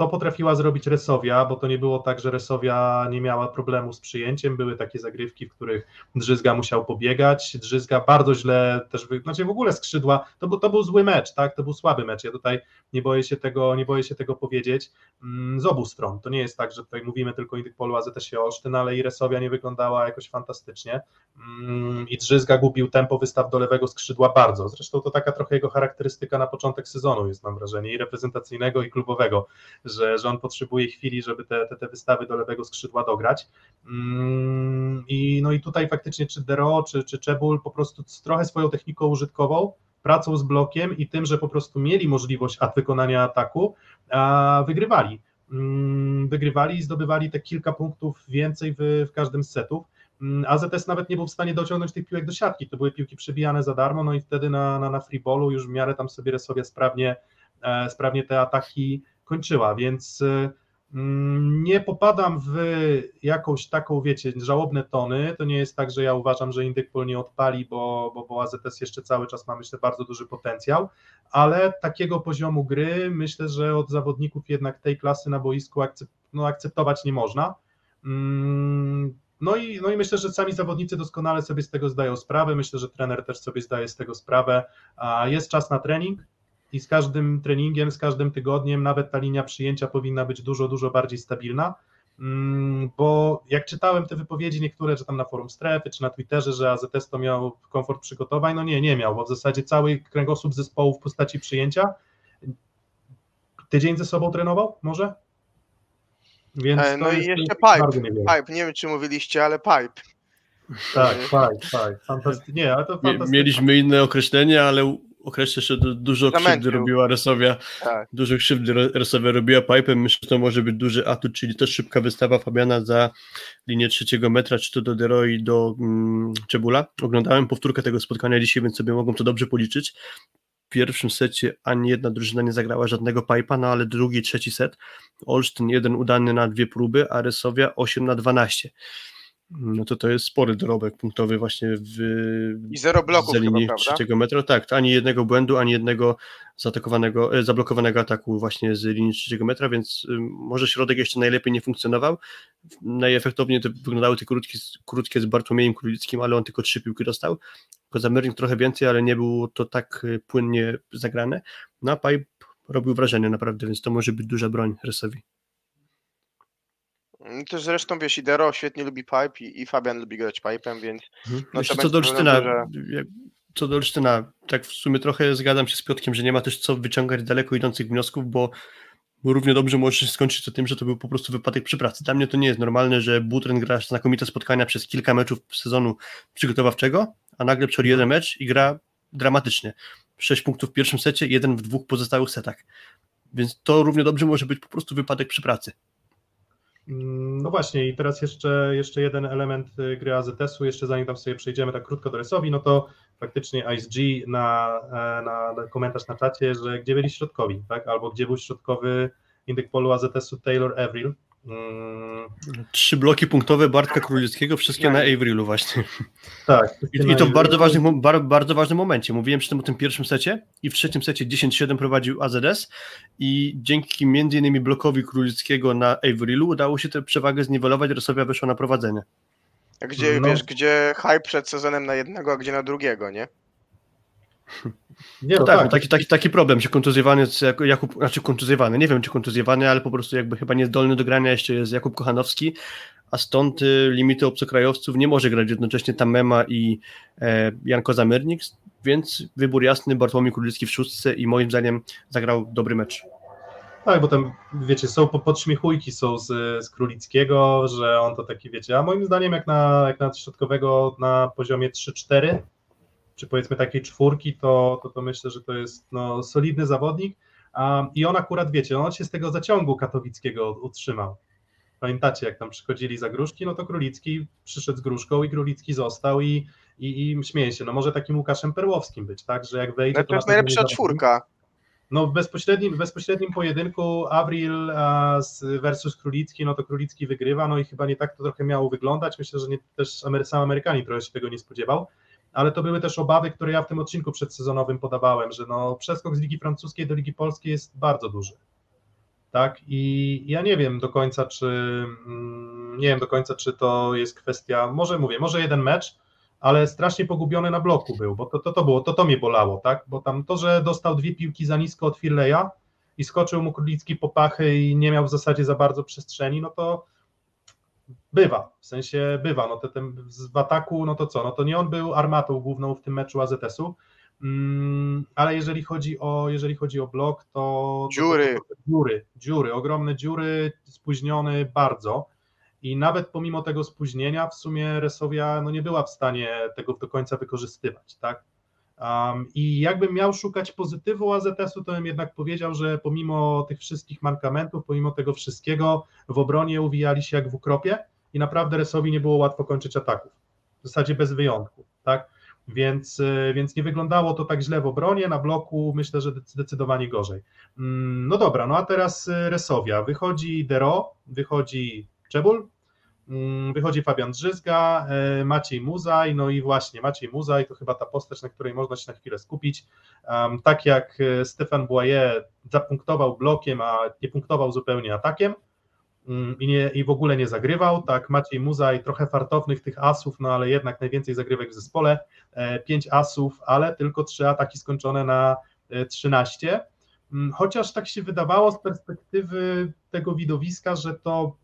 to potrafiła zrobić Resowia, bo to nie było tak, że Resowia nie miała problemu z przyjęciem. Były takie zagrywki, w których Drzyzga musiał pobiegać. Drzyzga bardzo źle też, znaczy w ogóle skrzydła, to był, to był zły mecz, tak? To był słaby mecz. Ja tutaj nie boję się tego, nie boję się tego powiedzieć. Mm, z obu stron. To nie jest tak, że tutaj mówimy tylko o polu AZS Olsztyn, ale i Resowia nie wyglądała jakoś fantastycznie. Mm, I Drzyzga gubił tempo wystaw do lewego skrzydła bardzo. Zresztą to taka trochę jego charakterystyka na początek sezonu jest, mam wrażenie, i reprezentacyjnego, i klubowego że, że on potrzebuje chwili, żeby te, te, te wystawy do lewego skrzydła dograć. Mm, I, no i tutaj faktycznie czy Dero, czy, czy Czebul po prostu trochę swoją techniką użytkową, pracą z blokiem i tym, że po prostu mieli możliwość wykonania ataku, a wygrywali. Mm, wygrywali i zdobywali te kilka punktów więcej w, w każdym z setów. Mm, AZS nawet nie był w stanie dociągnąć tych piłek do siatki. To były piłki przebijane za darmo, no i wtedy na, na, na freeballu już w miarę tam sobie Resowia sprawnie, e, sprawnie te ataki kończyła, więc y, mm, nie popadam w jakąś taką, wiecie, żałobne tony. To nie jest tak, że ja uważam, że Indykpol nie odpali, bo, bo, bo AZS jeszcze cały czas ma, myślę, bardzo duży potencjał, ale takiego poziomu gry myślę, że od zawodników jednak tej klasy na boisku akcept, no, akceptować nie można. Mm, no i, no i myślę, że sami zawodnicy doskonale sobie z tego zdają sprawę. Myślę, że trener też sobie zdaje z tego sprawę. Jest czas na trening, i z każdym treningiem, z każdym tygodniem nawet ta linia przyjęcia powinna być dużo, dużo bardziej stabilna, mm, bo jak czytałem te wypowiedzi niektóre, czy tam na forum strefy, czy na Twitterze, że AZS to miał komfort przygotowań, no nie, nie miał, bo w zasadzie cały kręgosłup zespołu w postaci przyjęcia tydzień ze sobą trenował może? Więc e, no i jeszcze pipe, nie pipe, nie wiem czy mówiliście, ale pipe. Tak, pipe, pipe, fantastycznie, nie, ale to fantastycznie. Mieliśmy inne określenie, ale określę, że dużo krzywdy robiła Resowia. Tak. Dużo krzywdy Resowia robiła Pipem. Myślę, że to może być duży atut, czyli też szybka wystawa Fabiana za linię trzeciego metra, czy to do Deroi, do mm, Czebula. Oglądałem powtórkę tego spotkania dzisiaj, więc sobie mogą to dobrze policzyć. W pierwszym secie ani jedna drużyna nie zagrała żadnego pipa, no ale drugi, trzeci set Olsztyn jeden udany na dwie próby, a Resowia 8 na 12 no to to jest spory dorobek punktowy właśnie w I zero bloków linii trzeciego metra. Tak, ani jednego błędu, ani jednego zaatakowanego, e, zablokowanego ataku właśnie z linii trzeciego metra, więc może środek jeszcze najlepiej nie funkcjonował. Najefektowniej to wyglądały te krótkie, krótkie z Bartłomiejem Królickim, ale on tylko trzy piłki dostał. Kozamyrnik trochę więcej, ale nie było to tak e, płynnie zagrane. No a Pipe robił wrażenie naprawdę, więc to może być duża broń Resowi. Mm, to zresztą wiesz, Idero świetnie lubi pipe i, i Fabian lubi grać pipe'em, więc mhm. no, co do Olsztyna, że... co do Olsztyna, tak w sumie trochę zgadzam się z Piotkiem, że nie ma też co wyciągać daleko idących wniosków, bo równie dobrze może się skończyć to tym, że to był po prostu wypadek przy pracy. Dla mnie to nie jest normalne, że Butren gra znakomite spotkania przez kilka meczów sezonu przygotowawczego, a nagle przychodzi jeden mecz i gra dramatycznie. Sześć punktów w pierwszym secie, jeden w dwóch pozostałych setach. Więc to równie dobrze może być po prostu wypadek przy pracy. No właśnie, i teraz jeszcze, jeszcze jeden element y, gry AZS-u, jeszcze zanim tam sobie przejdziemy tak krótko do rysowi, no to faktycznie ISG na, e, na, na komentarz na czacie, że gdzie byli środkowi, tak? Albo gdzie był środkowy indyk polu AZS-u Taylor Avril. Mm, Trzy bloki punktowe Bartka Królickiego, wszystkie na Averilu właśnie. tak. I, I to w bardzo ważnym, bardzo ważnym momencie. Mówiłem przy tym o tym pierwszym secie i w trzecim secie 10-7 prowadził AZS i dzięki między innymi blokowi Królickiego na Averilu udało się tę przewagę zniwelować, Resowia weszła na prowadzenie. A Gdzie, No. wiesz, gdzie hype przed sezonem na jednego, a gdzie na drugiego, nie? Nie, no tak, tak, no taki, taki, taki problem, że kontuzjowany jest Jak- Jakub, znaczy kontuzjowany, nie wiem czy kontuzjowany, ale po prostu jakby chyba niezdolny do grania jeszcze jest Jakub Kochanowski, a stąd y, limity obcokrajowców nie może grać jednocześnie Tamema i e, Janko Zamyrnik, więc wybór jasny Bartłomiej Królicki w szóstce i moim zdaniem zagrał dobry mecz. Tak, bo tam, wiecie, są po- podśmiechujki są z, z Królickiego, że on to taki, wiecie, a moim zdaniem jak na, jak na środkowego na poziomie 3-4, czy powiedzmy takiej czwórki, to, to, to myślę, że to jest no, solidny zawodnik. Um, i on akurat, wiecie, on się z tego zaciągu katowickiego utrzymał. Pamiętacie, jak tam przychodzili za gruszki, no to Królicki przyszedł z gruszką i Królicki został i, i, i śmieję się, no może takim Łukaszem Perłowskim być, tak, że jak wejdzie, No to jest najlepsza czwórka. No w bezpośrednim, w bezpośrednim pojedynku Avril versus Królicki, no to Królicki wygrywa, no i chyba nie tak to trochę miało wyglądać, myślę, że nie, też sam Amerykanin trochę się tego nie spodziewał, ale to były też obawy, które ja w tym odcinku przedsezonowym podawałem, że no przeskok z Ligi Francuskiej do Ligi Polskiej jest bardzo duży. Tak, i ja nie wiem do końca, czy mm, nie wiem do końca, czy to jest kwestia, może mówię, może jeden mecz, ale strasznie pogubiony na bloku był, bo to, to, to było, to, to mnie bolało, tak? Bo tam to, że dostał dwie piłki za nisko od Firleja i skoczył mu Królicki po pachy i nie miał w zasadzie za bardzo przestrzeni, no to bywa, w sensie bywa, no to ten w ataku, no to co, no to nie on był armatą główną w tym meczu AZS-u, mm, ale jeżeli chodzi o, jeżeli chodzi o blok, to... Dziury. To, to, to, dziury, dziury, ogromne dziury, spóźniony bardzo, i nawet pomimo tego spóźnienia w sumie Resowia no, nie była w stanie tego do końca wykorzystywać, tak? Um, I jakbym miał szukać pozytywu AZS-u, to bym jednak powiedział, że pomimo tych wszystkich mankamentów, pomimo tego wszystkiego, w obronie uwijali się jak w ukropie i naprawdę Resowi nie było łatwo kończyć ataków. W zasadzie bez wyjątku, tak? Więc, y, więc nie wyglądało to tak źle w obronie, na bloku myślę, że zdecydowanie gorzej. Mm, No dobra, no a teraz y, Resowia. Wychodzi Dero, wychodzi Czebul, wychodzi Fabian Drzyzga, e, Maciej Muzaj, no i właśnie Maciej Muzaj to chyba ta postać, na której można się na chwilę skupić. Tak jak e, Stefan Boyer zapunktował blokiem, a nie punktował zupełnie atakiem mm, i, nie, i w ogóle nie zagrywał, tak Maciej Muzaj trochę fartownych tych asów, no ale jednak najwięcej zagrywek w zespole, e, pięć asów, ale tylko trzy ataki skończone na e, 13. Mm, Chociaż tak się wydawało z perspektywy tego widowiska, że to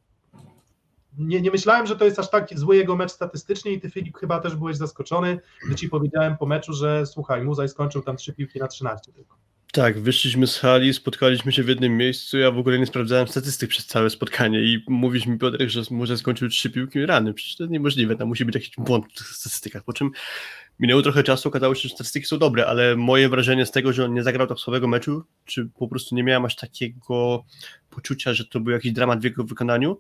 nie, nie myślałem, że to jest aż tak zły jego mecz statystycznie i ty Filip chyba też byłeś zaskoczony, gdy ci powiedziałem po meczu, że słuchaj, Muzaj skończył tam trzy piłki na 13 tylko. Tak, wyszliśmy z hali, spotkaliśmy się w jednym miejscu, ja w ogóle nie sprawdzałem statystyk przez całe spotkanie i mówisz mi Piotrek, że może skończył trzy piłki rany, przecież to jest niemożliwe, tam musi być jakiś błąd w tych statystykach, po czym minęło trochę czasu, okazało się, że statystyki są dobre, ale moje wrażenie z tego, że on nie zagrał tak słabego meczu, czy po prostu nie miałem aż takiego poczucia, że to był jakiś dramat w jego wykonaniu,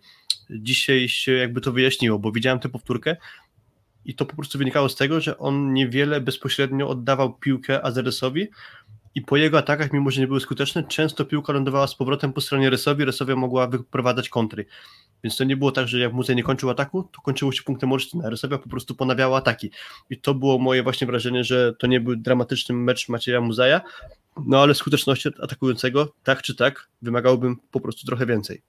dzisiaj się jakby to wyjaśniło, bo widziałem tę powtórkę i to po prostu wynikało z tego, że on niewiele bezpośrednio oddawał piłkę Azeresowi, i po jego atakach, mimo że nie były skuteczne, często piłka lądowała z powrotem po stronie Resowi, Resowia mogła wyprowadzać kontry. Więc to nie było tak, że jak Muzej nie kończył ataku, to kończyło się punktem Olsztyna. Resowia po prostu ponawiała ataki. I to było moje właśnie wrażenie, że to nie był dramatyczny mecz Macieja Muzaja, no ale skuteczności atakującego, tak czy tak, wymagałbym po prostu trochę więcej.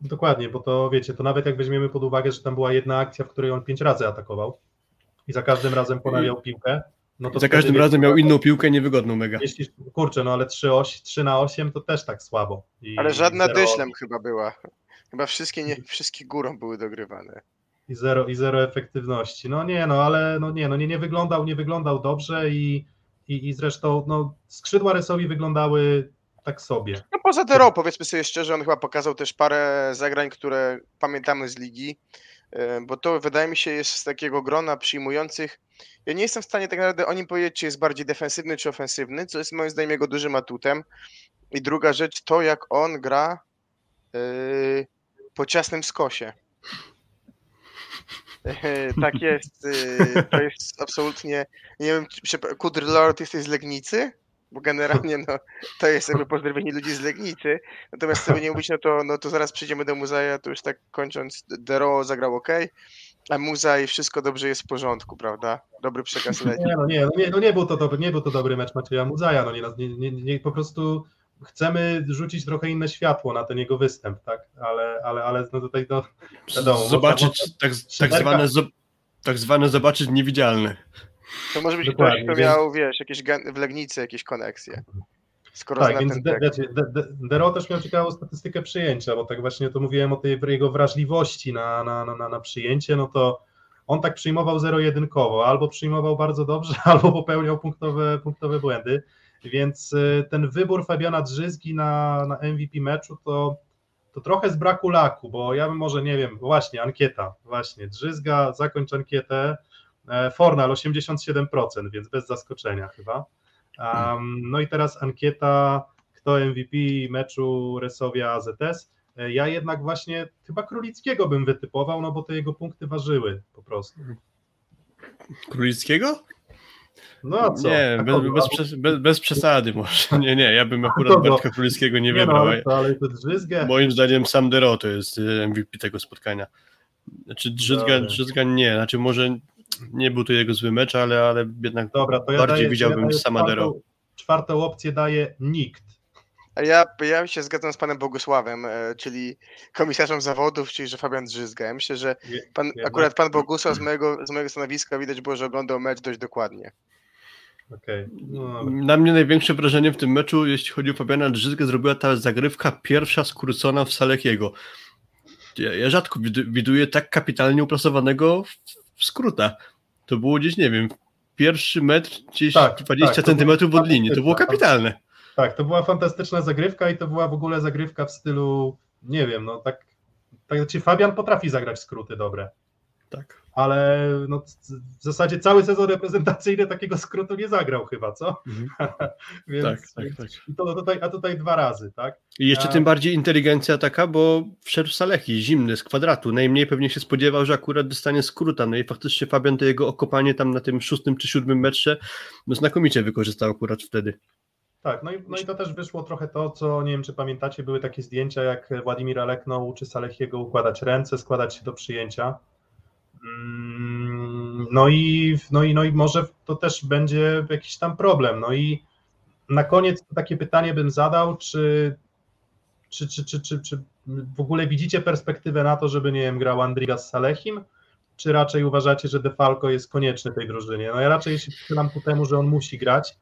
Dokładnie, bo to wiecie, to nawet jak weźmiemy pod uwagę, że tam była jedna akcja, w której on pięć razy atakował i za każdym razem ponawiał piłkę, no to Za każdym wiecie, razem miał inną piłkę, niewygodną mega. Jeśli, kurczę, no ale 3, 8, 3 na 8 to też tak słabo. I Ale żadna dyszlem chyba była. Chyba wszystkie, nie, wszystkie górą były dogrywane. I zero, I zero efektywności. No nie, no ale no nie, no nie, nie wyglądał, nie wyglądał dobrze i, i, i zresztą no, skrzydła Resowi wyglądały tak sobie. No poza Dero, powiedzmy sobie szczerze, on chyba pokazał też parę zagrań, które pamiętamy z ligi, e, bo to wydaje mi się jest z takiego grona przyjmujących. Ja nie jestem w stanie tak naprawdę o nim powiedzieć, czy jest bardziej defensywny, czy ofensywny, co jest moim zdaniem jego dużym atutem. I druga rzecz, to jak on gra yy, po ciasnym skosie. E, tak jest, to jest absolutnie, nie wiem, czy- Kudr Lord jesteś z Legnicy? Bo generalnie no, to jest jakby pozdrowienie ludzi z Legnicy, natomiast sobie nie mówić, no to, no to zaraz przyjdziemy do Muzaja, to już tak kończąc, Dero zagrał ok, a Muzaj wszystko dobrze jest w porządku, prawda? Dobry przekaz leci. Nie, no nie, no nie, no nie, był, to dobry, nie był to dobry mecz Macieja Muzaja, no nie, nie, nie, nie, po prostu chcemy rzucić trochę inne światło na ten jego występ, tak, ale, ale, ale no tutaj to wiadomo, Zobaczyć tak, tak, zwane, zo- tak zwane zobaczyć niewidzialne. To może być Dokładnie, ktoś, kto więc- miał, wiesz, jakieś gen- w Legnicy jakieś koneksje. Skoro Tak, więc Dero też miał ciekawą statystykę przyjęcia, bo tak właśnie to mówiłem o tej jego wrażliwości na, na, na, na- przyjęcie, no to on tak przyjmował zero-jedynkowo, albo przyjmował bardzo dobrze, albo popełniał punktowe, punktowe błędy, więc y, ten wybór Fabiana Drzyzgi na, na MVP meczu to, to trochę z braku laku, bo ja bym może, nie wiem, właśnie ankieta, właśnie, Drzyzga, zakończ ankietę, Fornal 87%, więc bez zaskoczenia chyba. Um, no i teraz ankieta, kto MVP meczu Resowia AZS. E, Ja jednak właśnie chyba Królickiego bym wytypował, no bo te jego punkty ważyły po prostu. Królickiego? No a co? Nie, A bez, bez, bez, bez przesady może. Nie, nie, ja bym akurat kogo? Bartka Królickiego nie no, wybrał. ale, to, ale to Drzyzgę. Moim zdaniem sam Dero to jest y, MVP tego spotkania. Znaczy Drzyzga. Drzyzga nie, znaczy może nie był to jego zły mecz, ale, ale jednak Dobra, to ja bardziej daję, widziałbym ja daję sama Dero. czwartą, czwartą opcję daje nikt. A ja, ja się zgadzam z panem Bogusławem, e, czyli komisarzem zawodów, czyli że Fabian Drzyzga. Ja myślę, że pan, akurat pan Bogusław z mojego, z mojego stanowiska widać było, że oglądał mecz dość dokładnie. Okej. No. Na mnie największe wrażenie w tym meczu, jeśli chodzi o Fabiana Drzyzgę, zrobiła ta zagrywka pierwsza skrócona w Salekiego. Ja, ja rzadko widu- widuję tak kapitalnie uplasowanego w, skróta. To było gdzieś, nie wiem, pierwszy metr gdzieś Tak, 20 tak, centymetrów od linii. To było kapitalne. Tak, to była fantastyczna zagrywka i to była w ogóle zagrywka w stylu, nie wiem, no tak, tak znaczy Fabian potrafi zagrać skróty dobre. Tak. ale no, w zasadzie cały sezon reprezentacyjny takiego skrótu nie zagrał chyba, co? Mhm. Więc, Tak, tak, więc- tak. i To tutaj, a tutaj dwa razy, tak? I jeszcze A- tym bardziej inteligencja taka, bo wszedł Salechi, zimny, z kwadratu. Najmniej pewnie się spodziewał, że akurat dostanie skróta. No i faktycznie Fabian to jego okopanie tam na tym szóstym czy siódmym metrze no znakomicie wykorzystał akurat wtedy. Tak, no i, no i to też wyszło trochę to, co nie wiem, czy pamiętacie, były takie zdjęcia, jak Władimir Alekno uczy Salechiego układać ręce, składać się do przyjęcia. Mm, No i, no, i, no i może to też będzie jakiś tam problem. No i na koniec takie pytanie bym zadał, czy, czy, czy, czy, czy, czy w ogóle widzicie perspektywę na to, żeby, nie wiem, grał Andriga z Salehim, czy raczej uważacie, że Defalco jest konieczny tej drużynie? No ja raczej się przychylam ku temu, że on musi grać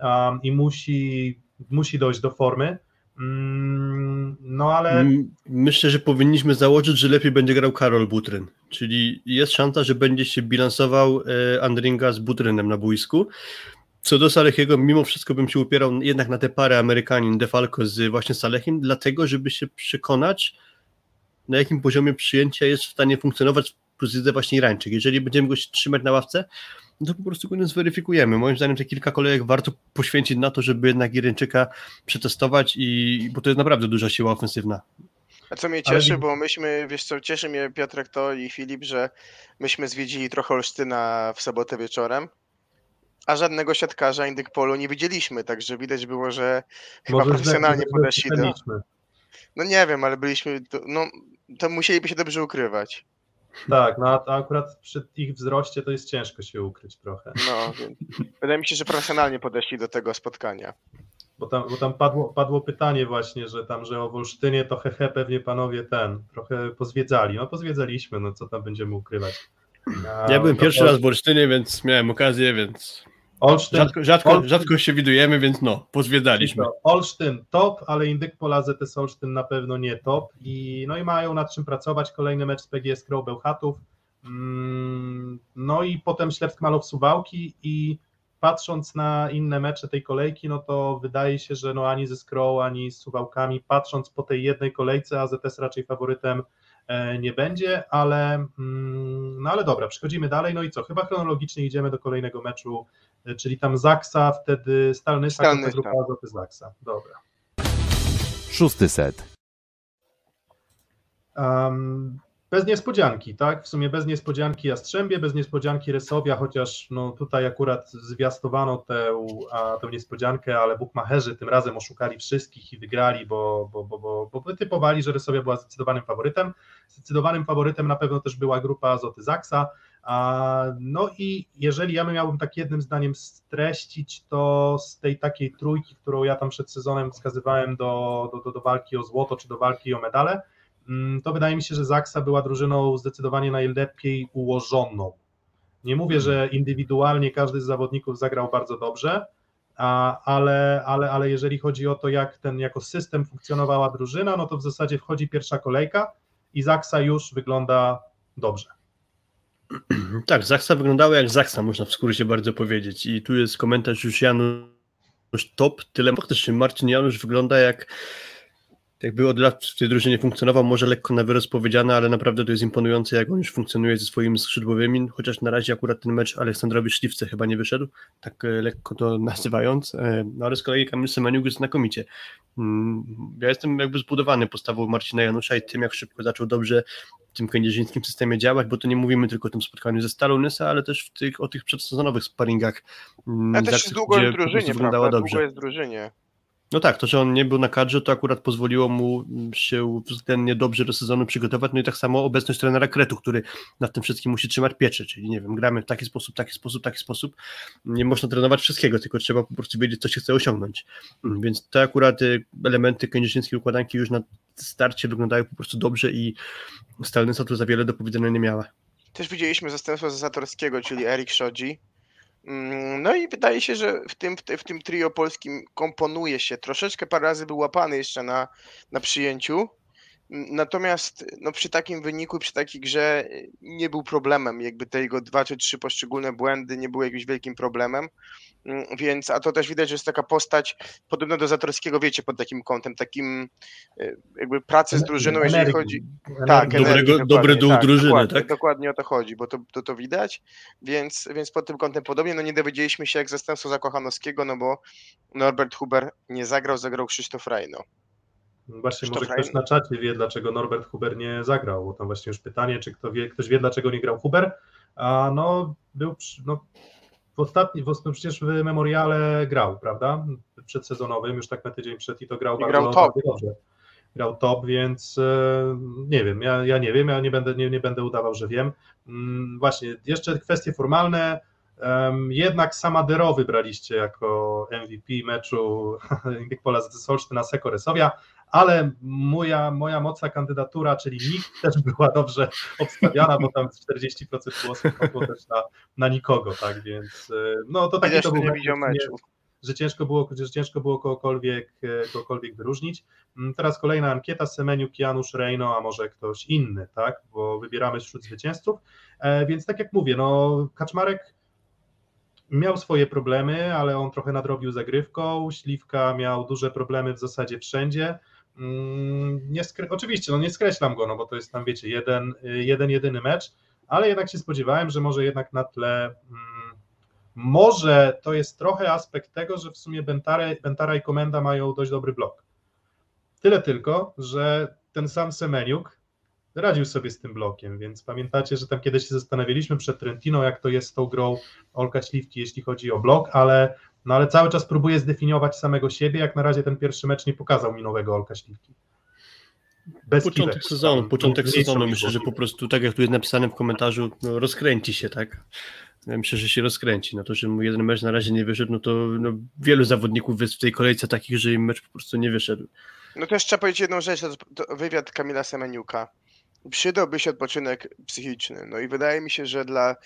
um, i musi, musi dojść do formy. Mm, no ale Myślę, że powinniśmy założyć, że lepiej będzie grał Karol Butryn. Czyli jest szansa, że będzie się bilansował e, Andringa z Butrynem na boisku. Co do Salechiego, mimo wszystko bym się upierał jednak na tę parę Amerykanin Defalco z właśnie Salechim, dlatego żeby się przekonać, na jakim poziomie przyjęcia jest w stanie funkcjonować plus widzę właśnie Irańczyk. Jeżeli będziemy go trzymać na ławce, no to po prostu go nie zweryfikujemy. Moim zdaniem te kilka kolejek warto poświęcić na to, żeby jednak Irańczyka przetestować, i, bo to jest naprawdę duża siła ofensywna. A co mnie Ale cieszy, widzę- bo myśmy, wiesz co, cieszy mnie Piotrek to i Filip, że myśmy zwiedzili trochę Olsztyna w sobotę wieczorem, a żadnego siatkarza Indyk Polu nie widzieliśmy, także widać było, że chyba może profesjonalnie podeszli do... No nie wiem, ale byliśmy, no to musieliby się dobrze ukrywać. Tak, no a a akurat przy ich wzroście to jest ciężko się ukryć trochę. No, więc wydaje mi się, że profesjonalnie podeszli do tego spotkania. Bo tam, bo tam padło, padło pytanie właśnie, że tam, że o Wolsztynie to hehe pewnie panowie ten, trochę pozwiedzali. No pozwiedzaliśmy, no co tam będziemy ukrywać. A, Ja byłem no, pierwszy raz w Olsztynie, więc miałem okazję, więc Olsztyn, rzadko, rzadko, Olsztyn- rzadko się widujemy, więc no, pozwiedzaliśmy. Olsztyn top, ale Indyk Pola ZS Olsztyn na pewno nie top i no i mają nad czym pracować. Kolejny mecz z PGS Crow Bełchatów. Mm, No i potem Ślewsk Malow Suwałki i patrząc na inne mecze tej kolejki, no to wydaje się, że no ani ze Skrow, ani z Suwałkami, patrząc po tej jednej kolejce, AZS raczej faworytem e, nie będzie, ale mm, no ale dobra, przechodzimy dalej, no i co, chyba chronologicznie idziemy do kolejnego meczu, czyli tam Zaksa, wtedy Stalny. Stalny grupa Azoty Zaksa, dobra. Szósty set. Um, bez niespodzianki, tak? W sumie bez niespodzianki Jastrzębie, bez niespodzianki Resowia, chociaż no tutaj akurat zwiastowano tę, a, tę niespodziankę, ale bukmacherzy tym razem oszukali wszystkich i wygrali, bo, bo, bo, bo, bo wytypowali, że Resowia była zdecydowanym faworytem. Zdecydowanym faworytem na pewno też była grupa Azoty Zaksa. No i jeżeli ja miałbym tak jednym zdaniem streścić, to z tej takiej trójki, którą ja tam przed sezonem wskazywałem do, do, do, walki o złoto czy do walki o medale, Mm, to wydaje mi się, że Zaksa była drużyną zdecydowanie najlepiej ułożoną. Nie mówię, że indywidualnie każdy z zawodników zagrał bardzo dobrze, ale, ale, ale jeżeli chodzi o to, jak ten jako system funkcjonowała drużyna, no to w zasadzie wchodzi pierwsza kolejka i Zaksa już wygląda dobrze. Tak, Zaksa wyglądała jak Zaksa, można w skrócie bardzo powiedzieć. I tu jest komentarz już Janusz Top. Tyle faktycznie Marcin Janusz wygląda jak jakby od lat w tej drużynie funkcjonował, może lekko na wyrost powiedziane, ale naprawdę to jest imponujące, jak on już funkcjonuje ze swoimi skrzydłowymi, chociaż na razie akurat ten mecz Aleksandrowi Szliwce chyba nie wyszedł, tak e, lekko to nazywając, e, no ale z kolei Kamil Semeniuk jest znakomicie. Mm, ja jestem jakby zbudowany postawą Marcina Janusza i tym, jak szybko zaczął dobrze w tym kędzierzyńskim systemie działać, bo to nie mówimy tylko o tym spotkaniu ze Stalą Nysa, ale też w tych, o tych przedsezonowych sparingach. Mm, ja też długo jest w drużynie, wyglądała dobrze. Długo jest w drużynie. No tak, to, że on nie był na kadrze, to akurat pozwoliło mu się względnie dobrze do sezonu przygotować. No i tak samo obecność trenera Kretu, który nad tym wszystkim musi trzymać pieczę, czyli nie wiem, gramy w taki sposób, taki sposób, taki sposób. Nie można trenować wszystkiego, tylko trzeba po prostu wiedzieć, co się chce osiągnąć. Więc te akurat y, elementy kędzierzyńskiej układanki już na starcie wyglądają po prostu dobrze i Stalnysa tu za wiele do powiedzenia nie miała. Też widzieliśmy zastępstwo Zatorskiego, czyli Erik Szodzi, no i wydaje się, że w tym, w tym trio polskim komponuje się. Troszeczkę parę razy był łapany jeszcze na, na przyjęciu, Natomiast no, przy takim wyniku, przy takiej grze y, nie był problemem. Jakby te jego dwa czy trzy poszczególne błędy nie były jakimś wielkim problemem. Mm, więc, a to też widać, że jest taka postać podobna do Zatorskiego, wiecie, pod takim kątem, takim y, jakby pracy z drużyną, jeżeli chodzi. Tak, Dobrego, dobry duch tak, drużyny, dokładnie, tak? Dokładnie o to chodzi, bo to, to, to widać. Więc, więc pod tym kątem podobnie, no nie dowiedzieliśmy się jak zastępstwo Zakochanowskiego, no bo Norbert Huber nie zagrał, zagrał Krzysztof Rajno. Właśnie może ktoś na czacie wie, dlaczego Norbert Huber nie zagrał, bo tam właśnie już pytanie, czy kto wie, ktoś wie, dlaczego nie grał Huber, a no był no, w ostatnim, w, no przecież w Memoriale grał, prawda, przedsezonowym, już tak na tydzień przed i to grał, I bardzo, grał top. dobrze. Grał top, więc e, nie wiem, ja, ja nie wiem, ja nie będę, nie, nie będę udawał, że wiem. Mm, właśnie, jeszcze kwestie formalne, jednak Samadero wybraliście jako MVP meczu Pola z Solsztyna Seko Resowia ale moja, moja mocna kandydatura, czyli NIK też była dobrze obstawiana, bo tam 40% głosów było też na, na nikogo, tak więc e, no to taki to był nie meczu. Że ciężko było, że ciężko było kogokolwiek, e, kogokolwiek wyróżnić. Mm, teraz kolejna ankieta, Semeniuk, Janusz, Rejno, a może ktoś inny, tak, bo wybieramy wśród zwycięzców, e, więc tak jak mówię, no Kaczmarek miał swoje problemy, ale on trochę nadrobił zagrywką, Śliwka miał duże problemy w zasadzie wszędzie, Mm, nie. Oczywiście, no nie skreślam go, no bo to jest tam, wiecie, jeden, jeden jedyny mecz, ale jednak się spodziewałem, że może jednak na tle. Mm, może to jest trochę aspekt tego, że w sumie Bentara i Komenda mają dość dobry blok. Tyle tylko, że ten sam Semeniuk radził sobie z tym blokiem, więc pamiętacie, że tam kiedyś się zastanawialiśmy przed Trentino, jak to jest z tą grą Olka Śliwki, jeśli chodzi o blok, ale no ale cały czas próbuje zdefiniować samego siebie, jak na razie ten pierwszy mecz nie pokazał mi nowego Olka Śliwki. Bez początek piwek, sezonu, początek sezonu myślę, że po prostu tak jak tu jest napisane w komentarzu, no, rozkręci się, tak? Ja myślę, że się rozkręci. No to, że mu jeden mecz na razie nie wyszedł, no to no, wielu zawodników jest w tej kolejce takich, że im mecz po prostu nie wyszedł. No też trzeba powiedzieć jedną rzecz, to, to wywiad Kamila Semeniuka. Przydałby się odpoczynek psychiczny. No i wydaje mi się, że dla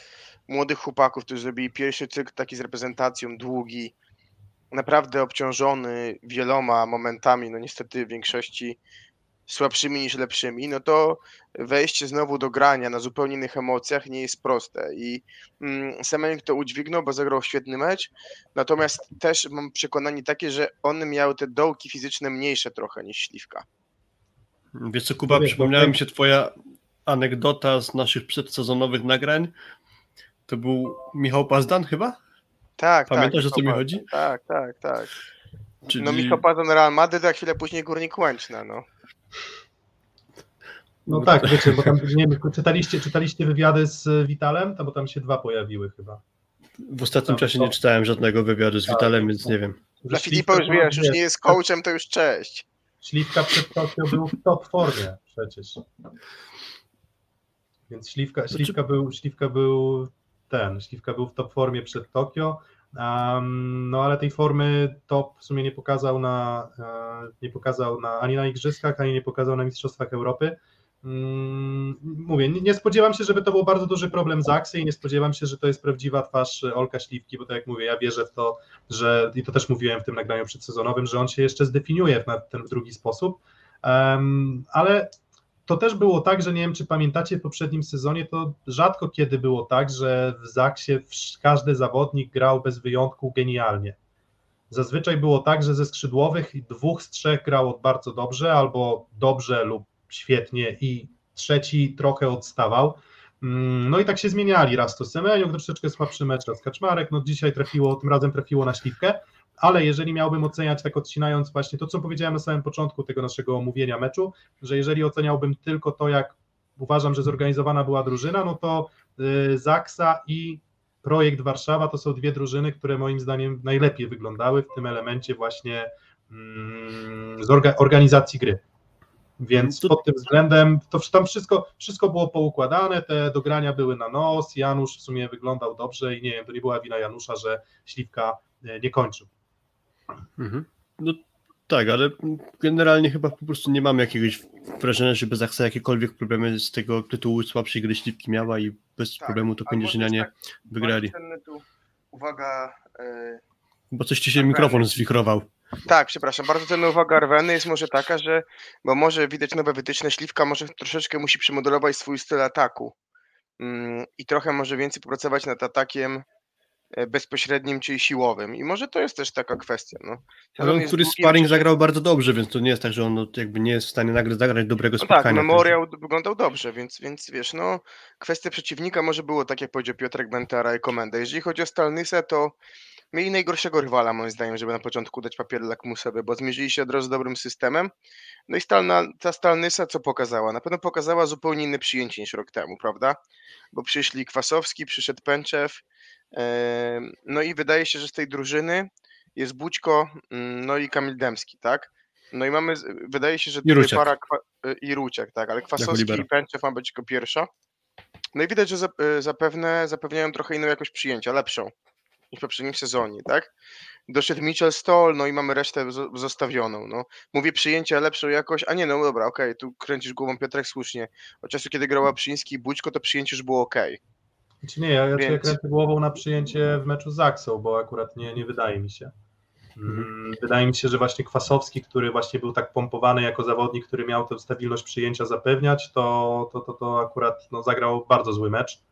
młodych chłopaków, którzy zrobili pierwszy cykl taki z reprezentacją, długi, naprawdę obciążony wieloma momentami, no niestety w większości słabszymi niż lepszymi, no to wejście znowu do grania na zupełnie innych emocjach nie jest proste i mm, Semenik to udźwignął, bo zagrał świetny mecz, natomiast też mam przekonanie takie, że on miał te dołki fizyczne mniejsze trochę niż Śliwka. Wiesz co, Kuba, przypomniała mi się twoja anegdota z naszych przedsezonowych nagrań, to był Michał Pazdan chyba? Tak, Pamiętasz, tak, o co mi chodzi? Tak, tak, tak. Czyli... No Michał Pazdan Real Madrid, a chwilę później Górnik Łęczna, no. No tak, wiecie, bo tam nie wiem, czytaliście, czytaliście wywiady z Witalem, to bo tam się dwa pojawiły chyba. W ostatnim czasie nie czytałem żadnego wywiadu z Witalem, więc nie wiem. Dla Filipa już wiesz, już wiesz, nie jest coachem, to już cześć. Śliwka przed Tokio był w top formie przecież. Więc Śliwka, śliwka, był, śliwka był ten, Śliwka był w top formie przed Tokio, um, no ale tej formy top w sumie nie pokazał na, e, nie pokazał na, ani na Igrzyskach, ani nie pokazał na Mistrzostwach Europy. Mm, Mówię, nie, spodziewam się, żeby to był bardzo duży problem Zaksy i nie spodziewam się, że to jest prawdziwa twarz Olka Śliwki, bo tak jak mówię, ja wierzę w to, że i to też mówiłem w tym nagraniu przedsezonowym, że on się jeszcze zdefiniuje w ten drugi sposób, ale to też było tak, że nie wiem, czy pamiętacie w poprzednim sezonie, to rzadko kiedy było tak, że w Zaksie każdy zawodnik grał bez wyjątku genialnie. Zazwyczaj było tak, że ze skrzydłowych dwóch z trzech grało bardzo dobrze, albo dobrze lub świetnie i trzeci trochę odstawał. Mm, No i tak się zmieniali. Raz to Semeniuk, troszeczkę słabszy mecz, raz Kaczmarek. No dzisiaj trafiło, tym razem trafiło na śliwkę, ale jeżeli miałbym oceniać, tak odcinając właśnie to, co powiedziałem na samym początku tego naszego omówienia meczu, że jeżeli oceniałbym tylko to, jak uważam, że zorganizowana była drużyna, no to y, Zaksa i Projekt Warszawa to są dwie drużyny, które moim zdaniem najlepiej wyglądały w tym elemencie właśnie mm, organizacji gry. Więc pod tym względem to tam wszystko, wszystko było poukładane, te dogrania były na nos, Janusz w sumie wyglądał dobrze i nie wiem, to nie była wina Janusza, że Śliwka e, nie kończył. Mhm. No tak, ale generalnie chyba po prostu nie mamy jakiegoś wrażenia, żeby Zaksa jakiekolwiek problemy z tego tytułu słabszej gry śliwki miała i bez Tak, problemu to Kędzierzynianie tak, wygrali. tu, uwaga, e, Bo coś ci się mikrofon zwichrował. Tak, przepraszam. Bardzo cenna uwaga Arweny jest może taka, że, bo może widać nowe wytyczne, Śliwka może troszeczkę musi przemodelować swój styl ataku mm, i trochę może więcej popracować nad atakiem e, bezpośrednim, czyli siłowym. I może to jest też taka kwestia. No. Ale on, który sparring oczywiście- zagrał bardzo dobrze, więc to nie jest tak, że on no, jakby nie jest w stanie nagle zagrać dobrego No spotkania. tak, Memoriał wyglądał dobrze, więc, więc wiesz, no kwestia przeciwnika może było, tak jak powiedział Piotrek Bentara i Komenda. Jeżeli chodzi o Stalnysa, to mieli najgorszego rywala, moim zdaniem, żeby na początku dać papier lakmusowy, bo zmierzyli się od razu z dobrym systemem. No i Stalna, ta Stalnysa co pokazała? Na pewno pokazała zupełnie inne przyjęcie niż rok temu, prawda? Bo przyszli Kwasowski, przyszedł Pęczew, no i wydaje się, że z tej drużyny jest Bućko, mm, no i Kamil Demski, tak? No i mamy, wydaje się, że I Ruciak. para y, i Ruciak, tak, ale Kwasowski i Pęczew ma być jako pierwsza. No i widać, że y, zapewne zapewniają trochę inną jakość przyjęcia, lepszą niż w poprzednim sezonie, tak? Doszedł Mitchell Stoll, no i mamy resztę zo- zostawioną, no. Mówię przyjęcia, lepszą jakość, a nie, no dobra, okej, tu kręcisz głową Piotrek słusznie. Od czasu, kiedy grała Przyński i Bućko, to przyjęcie już było okej. Znaczy nie, ja, ja Więc- kręcę głową na przyjęcie w meczu z Zaksą, bo akurat nie, nie wydaje mi się. Mm, Wydaje mi się, że właśnie Kwasowski, który właśnie był tak pompowany jako zawodnik, który miał tę stabilność przyjęcia zapewniać, to, to, to, to akurat no, zagrał bardzo zły mecz.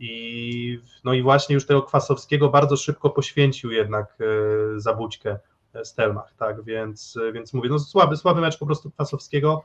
I, no i właśnie już tego Kwasowskiego bardzo szybko poświęcił jednak e, za Bućkę Stelmach, tak, więc, więc mówię, no słaby, słaby mecz po prostu Kwasowskiego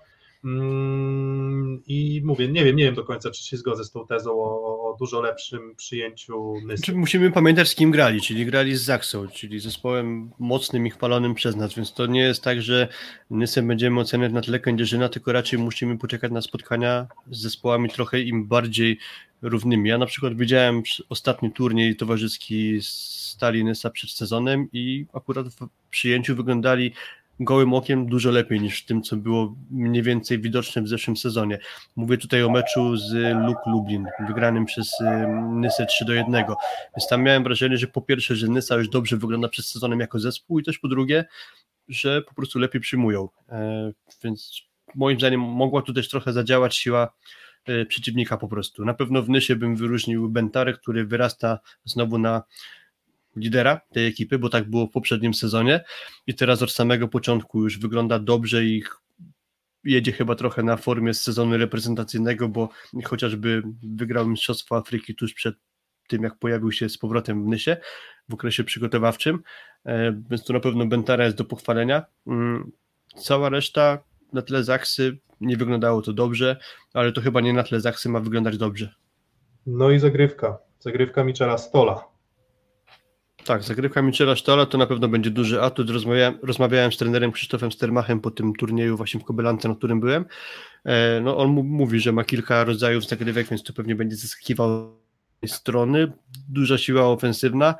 i mówię, nie wiem, nie wiem do końca, czy się zgodzę z tą tezą o, o dużo lepszym przyjęciu Nysy. Znaczy, musimy pamiętać, z kim grali, czyli grali z Zaksą, czyli zespołem mocnym i chwalonym przez nas, więc to nie jest tak, że Nysę będziemy oceniać na tle Kędzierzyna, tylko raczej musimy poczekać na spotkania z zespołami trochę im bardziej równymi. Ja na przykład widziałem ostatni turniej towarzyski Stali Nysa przed sezonem i akurat w przyjęciu wyglądali gołym okiem dużo lepiej niż tym, co było mniej więcej widoczne w zeszłym sezonie. Mówię tutaj o meczu z Luk Lublin, wygranym przez y, Nysę 3 do 1. Więc tam miałem wrażenie, że po pierwsze, że Nysa już dobrze wygląda przed sezonem jako zespół i też po drugie, że po prostu lepiej przyjmują. E, więc moim zdaniem mogła tu też trochę zadziałać siła e, przeciwnika po prostu. Na pewno w Nysie bym wyróżnił Bentarę, który wyrasta znowu na lidera tej ekipy, bo tak było w poprzednim sezonie i teraz od samego początku już wygląda dobrze i jedzie chyba trochę na formie z sezonu reprezentacyjnego, bo chociażby wygrał Mistrzostwo Afryki tuż przed tym, jak pojawił się z powrotem w Nysie w okresie przygotowawczym, e, więc tu na pewno Bentara jest do pochwalenia. Mm, Cała reszta na tle Zaksy nie wyglądało to dobrze, ale to chyba nie na tle Zaksy ma wyglądać dobrze. No i zagrywka. Zagrywka Michela Stola. Tak, zagrywka Michela Sztala to na pewno będzie duży atut. Rozmawiałem, rozmawiałem z trenerem Krzysztofem Stermachem po tym turnieju właśnie w Kobylance, na którym byłem. E, no, on mówi, że ma kilka rodzajów zagrywek, więc to pewnie będzie zyskiwał strony, duża siła ofensywna,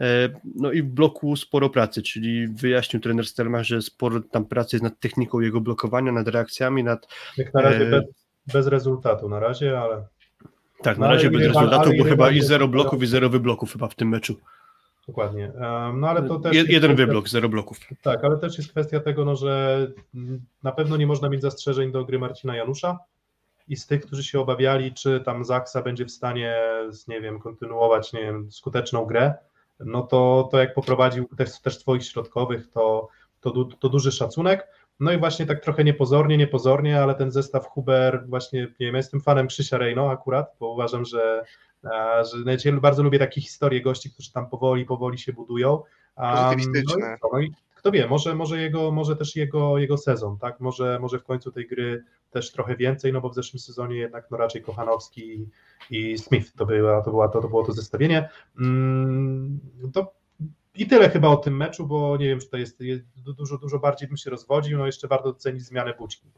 e, no i w bloku sporo pracy, czyli wyjaśnił trener Stermach, że sporo tam pracy jest nad techniką jego blokowania, nad reakcjami, nad... Jak na razie e, bez, bez rezultatu, na razie, ale tak, na No, razie bez rezultatu, bo chyba i zero bloków i zero wybloków chyba w tym meczu. Dokładnie. No ale to też. Je, jest jeden kwestia- wyblok, zero bloków. Tak, ale też jest kwestia tego, no, że na pewno nie można mieć zastrzeżeń do gry Marcina Janusza i z tych, którzy się obawiali, czy tam Zaksa będzie w stanie, nie wiem, kontynuować, nie wiem, skuteczną grę, no to, to jak poprowadził też, też swoich środkowych, to, to, du- to duży szacunek. No i właśnie tak trochę niepozornie, niepozornie, ale ten zestaw Huber, właśnie, nie wiem, ja jestem fanem Krzysia Rejno akurat, bo uważam, że, że znaczy, ja bardzo lubię takie historie gości, którzy tam powoli, powoli się budują. A, Pozytywistyczne. No i, no kto wie, może, może, jego, może też jego, jego sezon, tak? Może, może w końcu tej gry też trochę więcej, no bo w zeszłym sezonie jednak no raczej Kochanowski i, Smith to, była, to, była, to, to było to zestawienie. Mm, to i tyle chyba o tym meczu, bo nie wiem, czy to jest, jest dużo, dużo bardziej bym się rozwodził, no jeszcze warto docenić zmianę Bućki.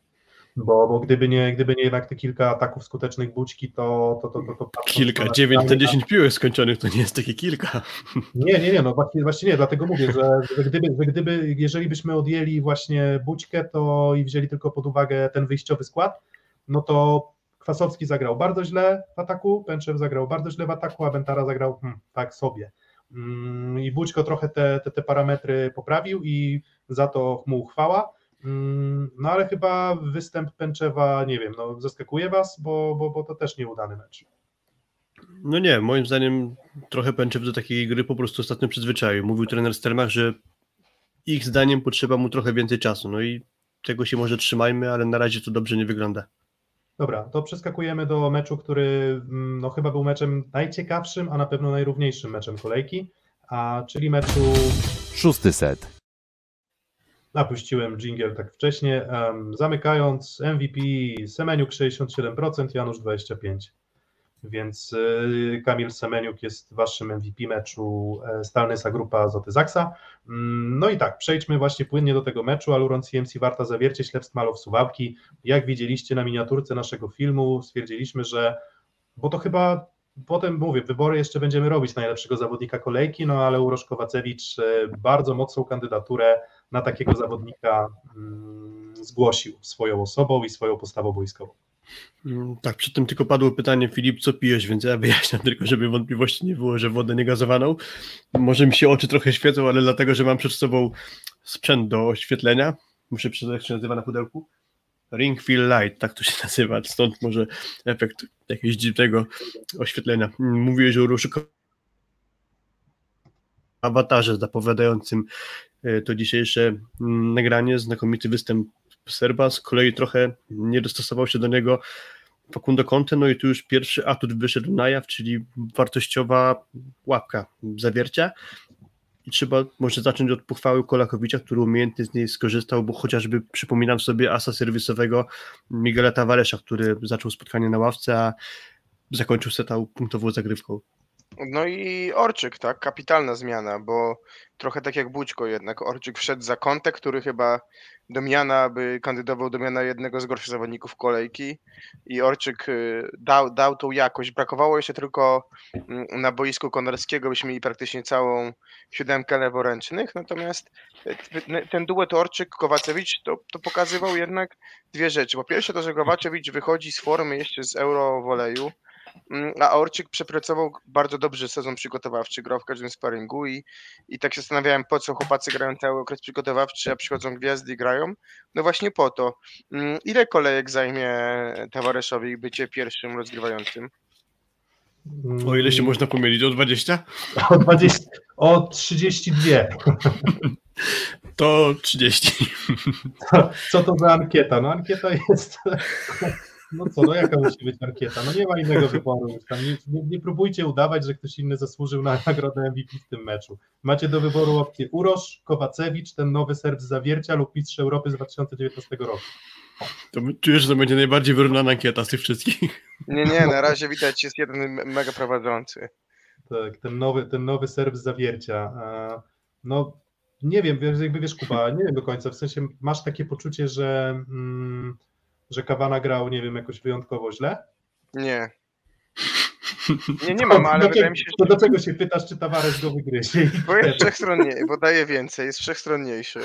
Bo, bo gdyby, nie, gdyby nie jednak te kilka ataków skutecznych Bućki, to... to, to, to, to Kilka, to- 9 na 10 piłek skończonych to nie jest takie kilka. nie, nie, nie, no właśnie, właśnie nie, dlatego mówię, że, że, gdyby, że gdyby, jeżeli byśmy odjęli właśnie Bućkę to i wzięli tylko pod uwagę ten wyjściowy skład, no to Kwasowski zagrał bardzo źle w ataku, Pęczew zagrał bardzo źle w ataku, a Bentara zagrał hmm, tak sobie. Mm, I Bućko trochę te, te, te parametry poprawił i za to mu chwała. Mm, No ale chyba występ Pęczewa, nie wiem, no zaskakuje was, bo, bo, bo to też nieudany mecz. No nie, moim zdaniem trochę Pęczew do takiej gry po prostu ostatnio przyzwyczaił. Mówił trener Stermach, że ich zdaniem potrzeba mu trochę więcej czasu. No i tego się może trzymajmy, ale na razie to dobrze nie wygląda. Dobra, to przeskakujemy do meczu, który mm, no, chyba był meczem najciekawszym, a na pewno najrówniejszym meczem kolejki, a czyli meczu Szósty set. Napuściłem jingle tak wcześnie, zamykając MVP Semeniuk 67%, Janusz 25%. Więc y, Kamil Semeniuk jest waszym MVP meczu e, Stalnysa Grupa Azoty Zaksa. Mm, No i tak, przejdźmy właśnie płynnie do tego meczu. Aluron CMC Warta Zawiercie, Ślepsk Malow Suwałki. Jak widzieliście na miniaturce naszego filmu, stwierdziliśmy, że, bo to chyba potem mówię, wybory jeszcze będziemy robić najlepszego zawodnika kolejki, no ale Urosz Kowacewicz e, bardzo mocną kandydaturę na takiego zawodnika mm, zgłosił swoją osobą i swoją postawą boiskową. Mm, Tak, przy tym tylko padło pytanie, Filip, co pijesz, więc ja wyjaśniam tylko, żeby wątpliwości nie było, że wodę niegazowaną. Może mi się oczy trochę świecą, ale dlatego, że mam przed sobą sprzęt do oświetlenia. Muszę przeczytać, jak się nazywa na pudełku. Ring Light, tak to się nazywa, stąd może efekt jakiegoś dziwnego oświetlenia. Mówiłeś o Ruszyku awatarze zapowiadającym to dzisiejsze mm, nagranie, znakomity występ Serba, z kolei trochę nie dostosował się do niego Facundo Conte, no i tu już pierwszy atut wyszedł na jaw, czyli wartościowa łapka zawiercia i trzeba może zacząć od pochwały Kolakowicza, który umiejętnie z niej skorzystał, bo chociażby przypominam sobie asa serwisowego Miguela Tavaresza, który zaczął spotkanie na ławce, a zakończył setał punktową zagrywką. No i Orczyk, tak, kapitalna zmiana, bo trochę tak jak Bućko jednak, Orczyk wszedł za kątek, który chyba do miana by kandydował do miana jednego z gorszych zawodników kolejki. I Orczyk y, dał, dał tą jakość. Brakowało jeszcze tylko mm, na boisku Konarskiego, byśmy mieli praktycznie całą siódemkę leworęcznych, natomiast y, ten duet Orczyk-Kowacewicz to, to pokazywał jednak dwie rzeczy. Po pierwsze to, że Kowacewicz wychodzi z formy jeszcze z Eurowoleju, Mm, A Orczyk przepracował bardzo dobrze sezon przygotowawczy, grał w każdym sparingu i, i tak się zastanawiałem, po co chłopacy grają cały okres przygotowawczy, a przychodzą gwiazdy i grają. No właśnie po to. Mm, Ile kolejek zajmie Tawareszowi bycie pierwszym rozgrywającym? O ile się można pomylić, o 20? O, 20, o 32. To 30. Co to za ankieta? No ankieta jest. No co, no jaka musi być ankieta? No nie ma innego wyboru. nie, nie, nie próbujcie udawać, że ktoś inny zasłużył na nagrodę MVP w tym meczu. Macie do wyboru opcję Urosz, Kowacewicz, ten nowy Serb z Zawiercia lub Mistrz Europy z 2019 roku. To czujesz, że to będzie najbardziej wyrównana ankieta z tych wszystkich. Nie, nie, na razie widać jest jeden me- mega prowadzący. Tak, ten nowy, ten nowy serw z zawiercia. No, nie wiem, jakby wiesz, Kuba, nie wiem do końca. W sensie masz takie poczucie, że, mm, że Kawana grał, nie wiem, jakoś wyjątkowo źle? Nie. Nie, nie mam, ale do, wydaje mi się, To że... dlaczego się pytasz, czy Tavares go wygryzie? Bo jest wszechstronnie, bo daje więcej, jest wszechstronniejszy.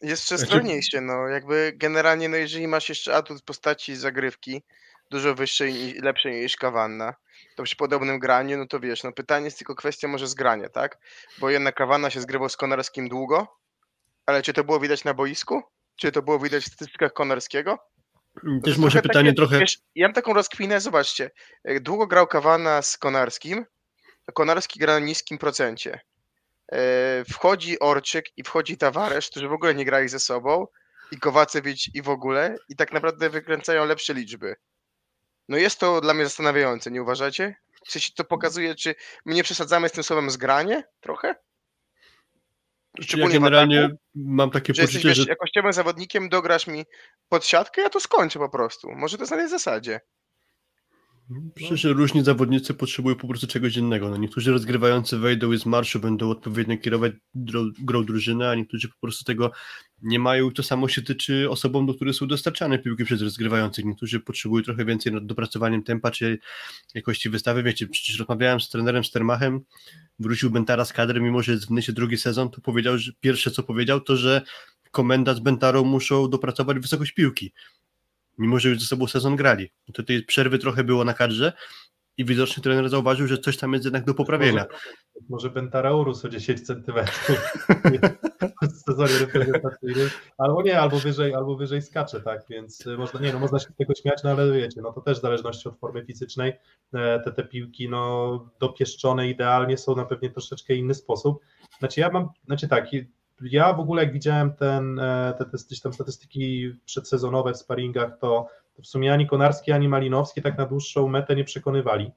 Jest wszechstronniejszy, no jakby generalnie, no jeżeli masz jeszcze atut w postaci zagrywki, dużo wyższej i lepszej niż Kawanna, to przy podobnym graniu, no to wiesz, no pytanie jest tylko kwestia może zgrania, tak? Bo jednak Kawanna się zgrywał z Konarskim długo, ale czy to było widać na boisku? Czy to było widać w statystykach Konarskiego? To Też może trochę pytanie takie, trochę. Wiesz, ja mam taką rozkwinę, zobaczcie. jak Długo grał Kawana z Konarskim, Konarski gra na niskim procencie. E, Wchodzi Orczyk i wchodzi Tawaresz, którzy w ogóle nie grali ze sobą, i Kowacewicz i w ogóle, i tak naprawdę wykręcają lepsze liczby. No jest to dla mnie zastanawiające, nie uważacie? Sensie to pokazuje, czy my nie przesadzamy z tym słowem zgranie trochę? Ja generalnie ataku? mam takie Że jesteś poczucie, wiesz, że jakościowym zawodnikiem, dograsz mi pod siatkę, ja to skończę po prostu. Może to jest na tej zasadzie. Przecież różni zawodnicy potrzebują po prostu czegoś innego. No, niektórzy rozgrywający wejdą i z marszu będą odpowiednio kierować dro- grą drużyny, a niektórzy po prostu tego nie mają. To samo się tyczy osobom, do których są dostarczane piłki przez rozgrywających. Niektórzy potrzebują trochę więcej nad dopracowaniem tempa czy jakości wystawy. Wiecie, przecież rozmawiałem z trenerem Stermachem, wrócił Bentara z kadry, mimo że jest w Nysie drugi sezon, to powiedział, że pierwsze co powiedział, to że komenda z Bentarą muszą dopracować wysokość piłki mimo że już ze sobą sezon grali. To tej przerwy trochę było na kadrze i widocznie trener zauważył, że coś tam jest jednak do poprawienia. Może, może Bentara urósł o 10 centymetrów w sezonie reprezentacyjnym, albo nie, albo wyżej, albo wyżej skacze, tak, więc można, nie no, można się z tego śmiać, no ale wiecie, no to też w zależności od formy fizycznej e, te, te piłki, no dopieszczone idealnie są na pewnie troszeczkę inny sposób. Znaczy ja mam, znaczy tak, ja w ogóle jak widziałem ten, e, te, te, tam statystyki przedsezonowe w sparingach, to, to w sumie ani Konarski, ani Malinowski tak na dłuższą metę nie przekonywali.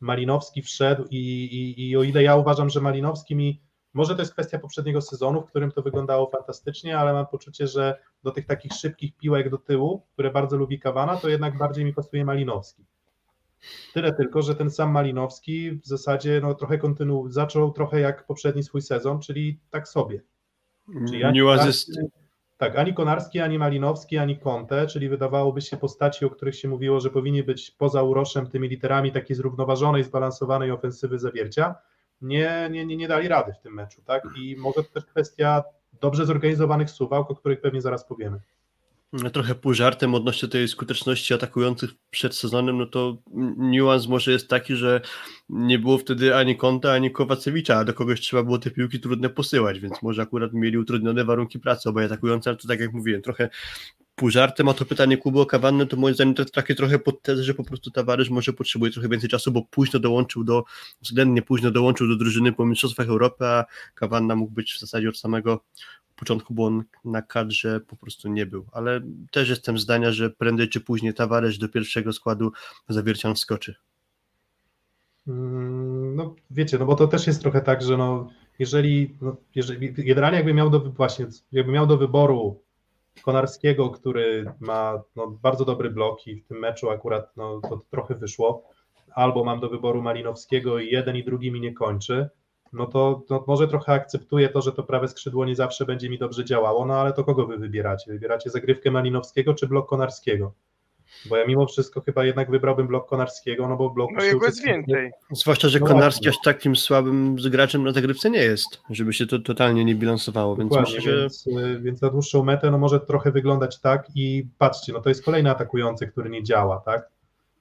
Malinowski wszedł i, i, i o ile ja uważam, że Malinowski mi, może to jest kwestia poprzedniego sezonu, w którym to wyglądało fantastycznie, ale mam poczucie, że do tych takich szybkich piłek do tyłu, które bardzo lubi Kawana, to jednak bardziej mi pasuje Malinowski. Tyle tylko, że ten sam Malinowski w zasadzie no, trochę kontynu zaczął trochę jak poprzedni swój sezon, czyli tak sobie. Czyli ani Konarski- Tak, ani Konarski, ani Malinowski, ani Conte, czyli wydawałoby się postaci, o których się mówiło, że powinni być poza uroszem tymi literami takiej zrównoważonej, zbalansowanej ofensywy zawiercia, nie, nie, nie, nie dali rady w tym meczu, tak? I może to też kwestia dobrze zorganizowanych suwałk, o których pewnie zaraz powiemy. Trochę pół żartem odnośnie tej skuteczności atakujących przed sezonem, no to niuans może jest taki, że nie było wtedy ani Konta, ani Kowacewicza, a do kogoś trzeba było te piłki trudne posyłać, więc może akurat mieli utrudnione warunki pracy obaj atakujący, ale to tak jak mówiłem, trochę pół żartem, a to pytanie Kuby o Kawannę, to moim zdaniem to takie trochę pod tezę, że po prostu towarzysz może potrzebuje trochę więcej czasu, bo późno dołączył do, względnie późno dołączył do drużyny po Mistrzostwach Europy, a Kawanna mógł być w zasadzie od samego początku, bo on na kadrze po prostu nie był, ale też jestem zdania, że prędzej czy później Tavares do pierwszego składu zawiercian wskoczy. Mm, No wiecie, no bo to też jest trochę tak, że no jeżeli, no, jeżeli generalnie jakby miał do, właśnie, jakby miał do wyboru Konarskiego, który ma no, bardzo dobry blok i w tym meczu akurat no, to trochę wyszło, albo mam do wyboru Malinowskiego i jeden i drugi mi nie kończy, no to, to może trochę akceptuję to, że to prawe skrzydło nie zawsze będzie mi dobrze działało, no ale to kogo wy wybieracie? Wybieracie zagrywkę Malinowskiego czy blok Konarskiego? Bo ja mimo wszystko chyba jednak wybrałbym blok Konarskiego, no bo blok No jego jest więcej. Zwłaszcza, że No Konarski właśnie. aż takim słabym graczem na zagrywce nie jest, żeby się to totalnie nie bilansowało, więc Dokładnie, myślę, że więc, y, więc na dłuższą metę no może trochę wyglądać tak i patrzcie, no to jest kolejny atakujący, który nie działa, tak?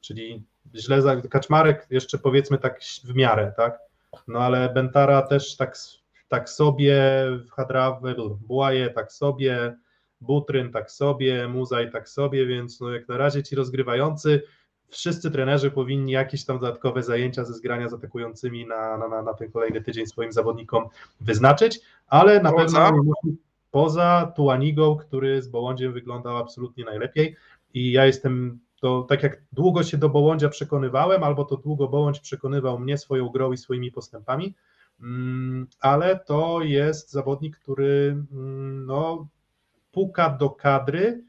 Czyli źle za Kaczmarek jeszcze powiedzmy tak w miarę, tak? No ale Bentara też tak, tak sobie, Hadrawy, Błaje tak sobie, Butryn tak sobie, Muzaj tak sobie, więc no jak na razie ci rozgrywający, wszyscy trenerzy powinni jakieś tam dodatkowe zajęcia ze zgrania z atakującymi na, na, na, na ten kolejny tydzień swoim zawodnikom wyznaczyć, ale na Poza? pewno poza Tuanigą, który z Bołądziem wyglądał absolutnie najlepiej i ja jestem, to tak jak długo się do Bołądzia przekonywałem, albo to długo Bołądź przekonywał mnie swoją grą i swoimi postępami, mm, ale to jest zawodnik, który mm, no, puka do kadry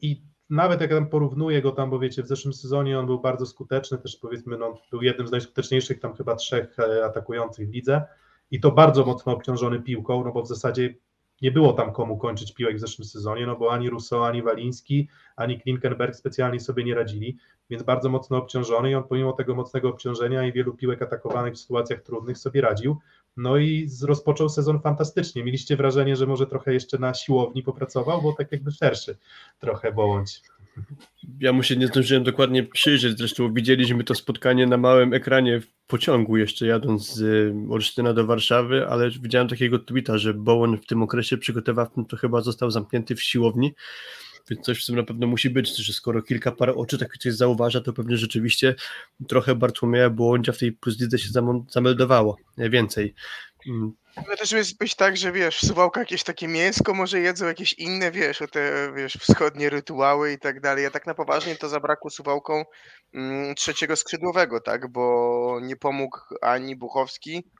i nawet jak tam porównuję go tam, bo wiecie, w zeszłym sezonie on był bardzo skuteczny, też powiedzmy, no, był jednym z najskuteczniejszych tam chyba trzech e, atakujących w lidze i to bardzo mocno obciążony piłką, no bo w zasadzie nie było tam komu kończyć piłek w zeszłym sezonie, no bo ani Rousseau, ani Waliński, ani Klinkenberg specjalnie sobie nie radzili, więc bardzo mocno obciążony i on pomimo tego mocnego obciążenia i wielu piłek atakowanych w sytuacjach trudnych sobie radził. No i rozpoczął sezon fantastycznie. Mieliście wrażenie, że może trochę jeszcze na siłowni popracował, bo tak jakby szerszy trochę bądź. Ja mu się nie zdążyłem dokładnie przyjrzeć, zresztą widzieliśmy to spotkanie na małym ekranie w pociągu jeszcze jadąc z y, Olsztyna do Warszawy, ale widziałem takiego tweeta, że Bowen w tym okresie przygotowawczym to chyba został zamknięty w siłowni, więc coś w tym na pewno musi być, że skoro kilka par oczy takie coś zauważa, to pewnie rzeczywiście trochę Bartłomieja Błądzia w tej plus się zameldowało, więcej. Ale też jest być tak, że wiesz, w Suwałka jakieś takie mięsko może jedzą, jakieś inne, wiesz, o te, wiesz, wschodnie rytuały i tak dalej. Ja tak na poważnie to zabrakło Suwałką mm, trzeciego skrzydłowego, tak, bo nie pomógł ani Buchowski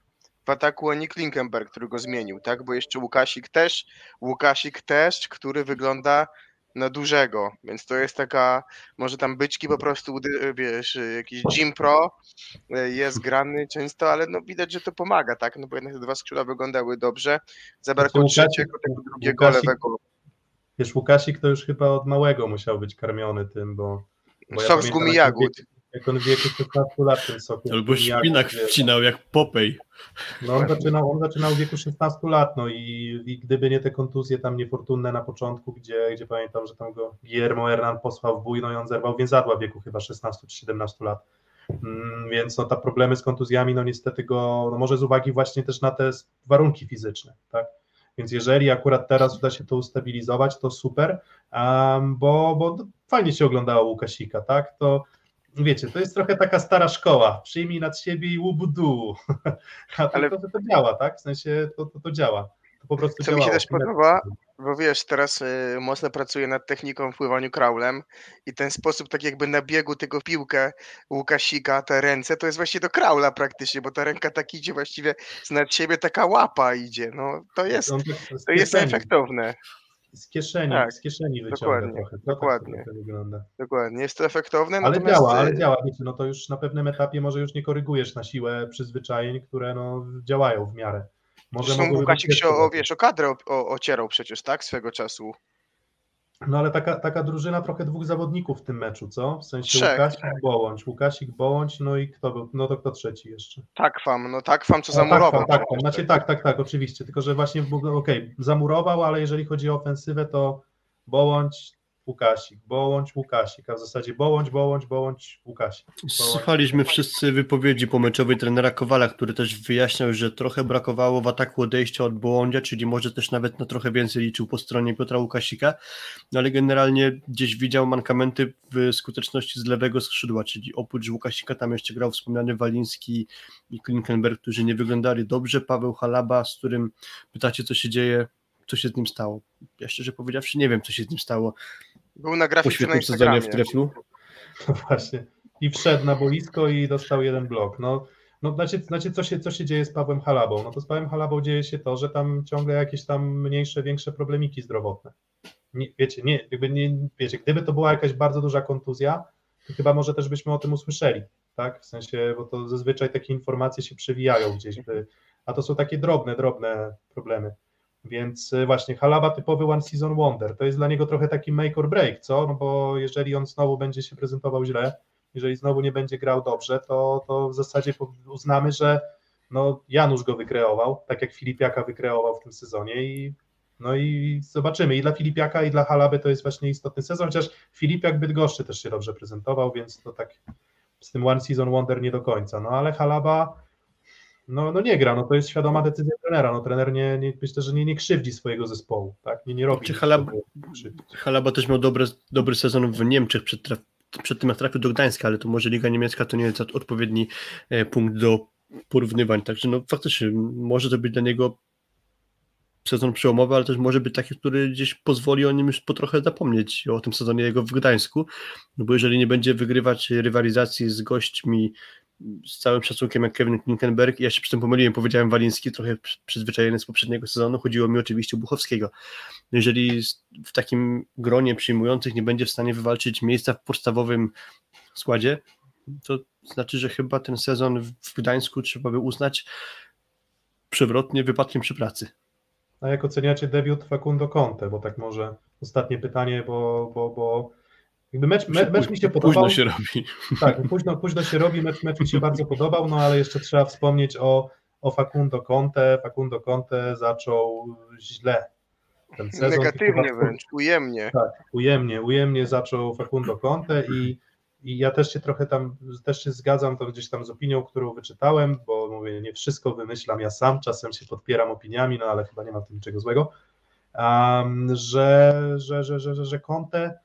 w ataku, ani Klinkenberg, który go zmienił, tak, bo jeszcze Łukasik też, Łukasik też, który wygląda na dużego, więc to jest taka, może tam byczki po prostu, wiesz, jakiś Gym Pro e, jest grany często, ale no widać, że to pomaga, tak, no bo jednak te dwa skrzydła wyglądały dobrze, zabrakło znaczy, trzeciego, tego drugiego Łukasik, lewego. Wiesz, Łukasik to już chyba od małego musiał być karmiony tym, bo... bo Sok ja z gumi jagód. Jak on w wieku 16 lat ten sok. Albo szpinak wcinał jak Popej. No on zaczynał, on zaczynał w wieku 16 lat, no i, i gdyby nie te kontuzje tam niefortunne na początku, gdzie, gdzie pamiętam, że tam go Guillermo Hernan posłał w bój, no i on zerwał więzadła w wieku chyba 16 czy 17 lat. Mm, więc no, te problemy z kontuzjami, no niestety go, no może z uwagi właśnie też na te warunki fizyczne, tak? Więc jeżeli akurat teraz uda się to ustabilizować, to super, um, bo, bo fajnie się oglądało Łukasika, tak? To wiecie, to jest trochę taka stara szkoła. Przyjmij nad siebie i łubudu. A to, Ale... to, to, działa, tak? W sensie to, to, to działa. To po prostu Co działało. mi się też podoba, bo wiesz, teraz y, mocno pracuję nad techniką wpływaniu kraulem i ten sposób tak jakby na biegu tego piłkę Łukasika, te ręce, to jest właśnie do kraula praktycznie, bo ta ręka tak idzie właściwie z nad siebie, taka łapa idzie. No to jest, to jest efektowne z kieszeni, tak, z kieszeni wyciąga dokładnie, trochę. To dokładnie. Tak wygląda. Dokładnie, jest to efektowne. Ale natomiast... działa, ale działa, wiecie, no to już na pewnym etapie może już nie korygujesz na siłę przyzwyczajeń, które no działają w miarę. Może Zresztą Łukasik się o, wiesz, o kadrę o, ocierał przecież, tak, swego czasu. No ale taka, taka drużyna trochę dwóch zawodników w tym meczu, co? W sensie Trzech. Łukasik, Bołądź, Łukasik, Bołądź, no i kto był? No to kto trzeci jeszcze? Takfam, no Takfam co no, zamurował. Tak, tak, znaczy tak, tak, tak, oczywiście, tylko że właśnie, okej, okay, zamurował, ale jeżeli chodzi o ofensywę, to Bołądź, Łukasik, Bołądź, Łukasik, a w zasadzie Bołądź, Bołądź, Bołądź, Łukasik. Słuchaliśmy wszyscy wypowiedzi pomeczowej trenera Kowala, który też wyjaśniał, że trochę brakowało w ataku odejścia od Bołądzia, czyli może też nawet na trochę więcej liczył po stronie Piotra Łukasika, no ale generalnie gdzieś widział mankamenty w skuteczności z lewego skrzydła, czyli oprócz Łukasika tam jeszcze grał wspomniany Waliński i Klinkenberg, którzy nie wyglądali dobrze, Paweł Halaba, z którym pytacie co się dzieje, co się z nim stało. Ja szczerze powiedziawszy nie wiem, co się z nim stało. Był na grafice po świetnym sezonie w Treflu. No właśnie. I wszedł na boisko i dostał jeden blok. No, no znacie, znacie co, się, co się dzieje z Pawłem Halabą? No to z Pawłem Halabą dzieje się to, że tam ciągle jakieś tam mniejsze, większe problemiki zdrowotne. Nie, wiecie, nie, jakby nie, wiecie, gdyby to była jakaś bardzo duża kontuzja, to chyba może też byśmy o tym usłyszeli, tak? W sensie, bo to zazwyczaj takie informacje się przewijają gdzieś, a to są takie drobne, drobne problemy. Więc y, właśnie Halaba typowy one season wonder, to jest dla niego trochę taki make or break, co? No bo jeżeli on znowu będzie się prezentował źle, jeżeli znowu nie będzie grał dobrze, to, to w zasadzie uznamy, że no Janusz go wykreował, tak jak Filipiaka wykreował w tym sezonie i no i zobaczymy. I dla Filipiaka, i dla Halaby to jest właśnie istotny sezon, chociaż Filipiak Bydgoszczy też się dobrze prezentował, więc to tak z tym one season wonder nie do końca. No ale Halaba no, no nie gra, no to jest świadoma decyzja trenera. No trener nie, nie myślę, że nie, nie krzywdzi swojego zespołu, tak? Nie, nie robi. Czy Halaba, Halaba też miał dobry, dobry sezon w Niemczech przed, traf, przed tym jak trafił do Gdańska, ale to może Liga Niemiecka to nie jest odpowiedni e, punkt do porównywań. Także no faktycznie może to być dla niego sezon przełomowy, ale też może być taki, który gdzieś pozwoli o nim już po trochę zapomnieć, o tym sezonie jego w Gdańsku, no bo jeżeli nie będzie wygrywać rywalizacji z gośćmi z całym szacunkiem jak Kevin Klinkenberg, ja się przy tym pomyliłem, powiedziałem Waliński, trochę przyzwyczajony z poprzedniego sezonu, chodziło mi oczywiście o Buchowskiego. Jeżeli w takim gronie przyjmujących nie będzie w stanie wywalczyć miejsca w podstawowym składzie, to znaczy, że chyba ten sezon w Gdańsku trzeba by uznać przewrotnie wypadkiem przy pracy. A jak oceniacie debiut Facundo Conte? Bo tak może ostatnie pytanie, bo, bo, bo jakby mecz, mecz, mecz mi się podobał. Późno się robi. Tak, późno, późno się robi, mecz, mecz mi się bardzo podobał, no ale jeszcze trzeba wspomnieć o, o Facundo Conte. Facundo Conte zaczął źle ten sezon. Negatywnie wręcz, ujemnie. Tak, ujemnie, ujemnie zaczął Facundo Conte i i ja też się trochę tam, też się zgadzam to gdzieś tam z opinią, którą wyczytałem, bo mówię, nie wszystko wymyślam ja sam, czasem się podpieram opiniami, no ale chyba nie ma w tym niczego złego, um, że, że, że, że, że, że Conte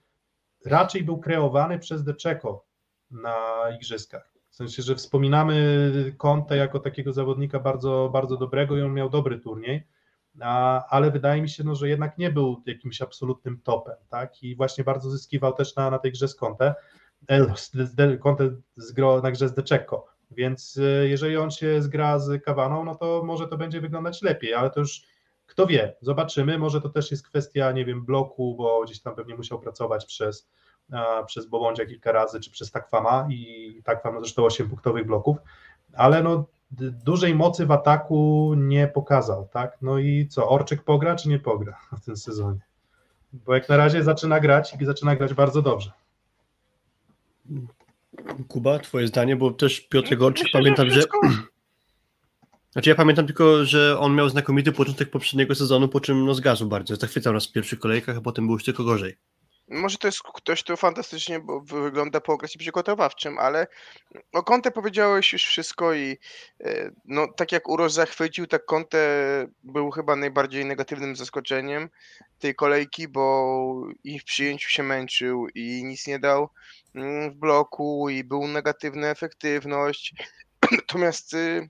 raczej był kreowany przez Deczeko na igrzyskach. W sensie, że wspominamy Conte jako takiego zawodnika bardzo, bardzo dobrego i on miał dobry turniej, a, ale wydaje mi się, no, że jednak nie był jakimś absolutnym topem, tak? I właśnie bardzo zyskiwał też na, na tej grze z Conte. Conte zgrał na grze z Deczeko, więc e, jeżeli on się zgra z Kawaną, no to może to będzie wyglądać lepiej, ale to już kto wie, zobaczymy, może to też jest kwestia, nie wiem, bloku, bo gdzieś tam pewnie musiał pracować przez, przez Bobądzia kilka razy, czy przez Takwama i Takwam no zresztą 8 punktowych bloków, ale no dużej mocy w ataku nie pokazał, tak, no i co, Orczyk pogra, czy nie pogra w tym sezonie? Bo jak na razie zaczyna grać i zaczyna grać bardzo dobrze. Kuba, twoje zdanie, bo też Piotr Gorczyk pamiętam, że... Znaczy ja pamiętam tylko, że on miał znakomity początek poprzedniego sezonu, po czym no zgasł bardzo. Zachwycał nas w pierwszych kolejkach, a potem było już tylko gorzej. Może to jest ktoś, kto fantastycznie wygląda po okresie przygotowawczym, ale o Conte powiedziałeś już wszystko i e, no, tak jak Uroż zachwycił, tak Conte był chyba najbardziej negatywnym zaskoczeniem tej kolejki, bo i w przyjęciu się męczył i nic nie dał mm, w bloku i był negatywna efektywność. Natomiast y,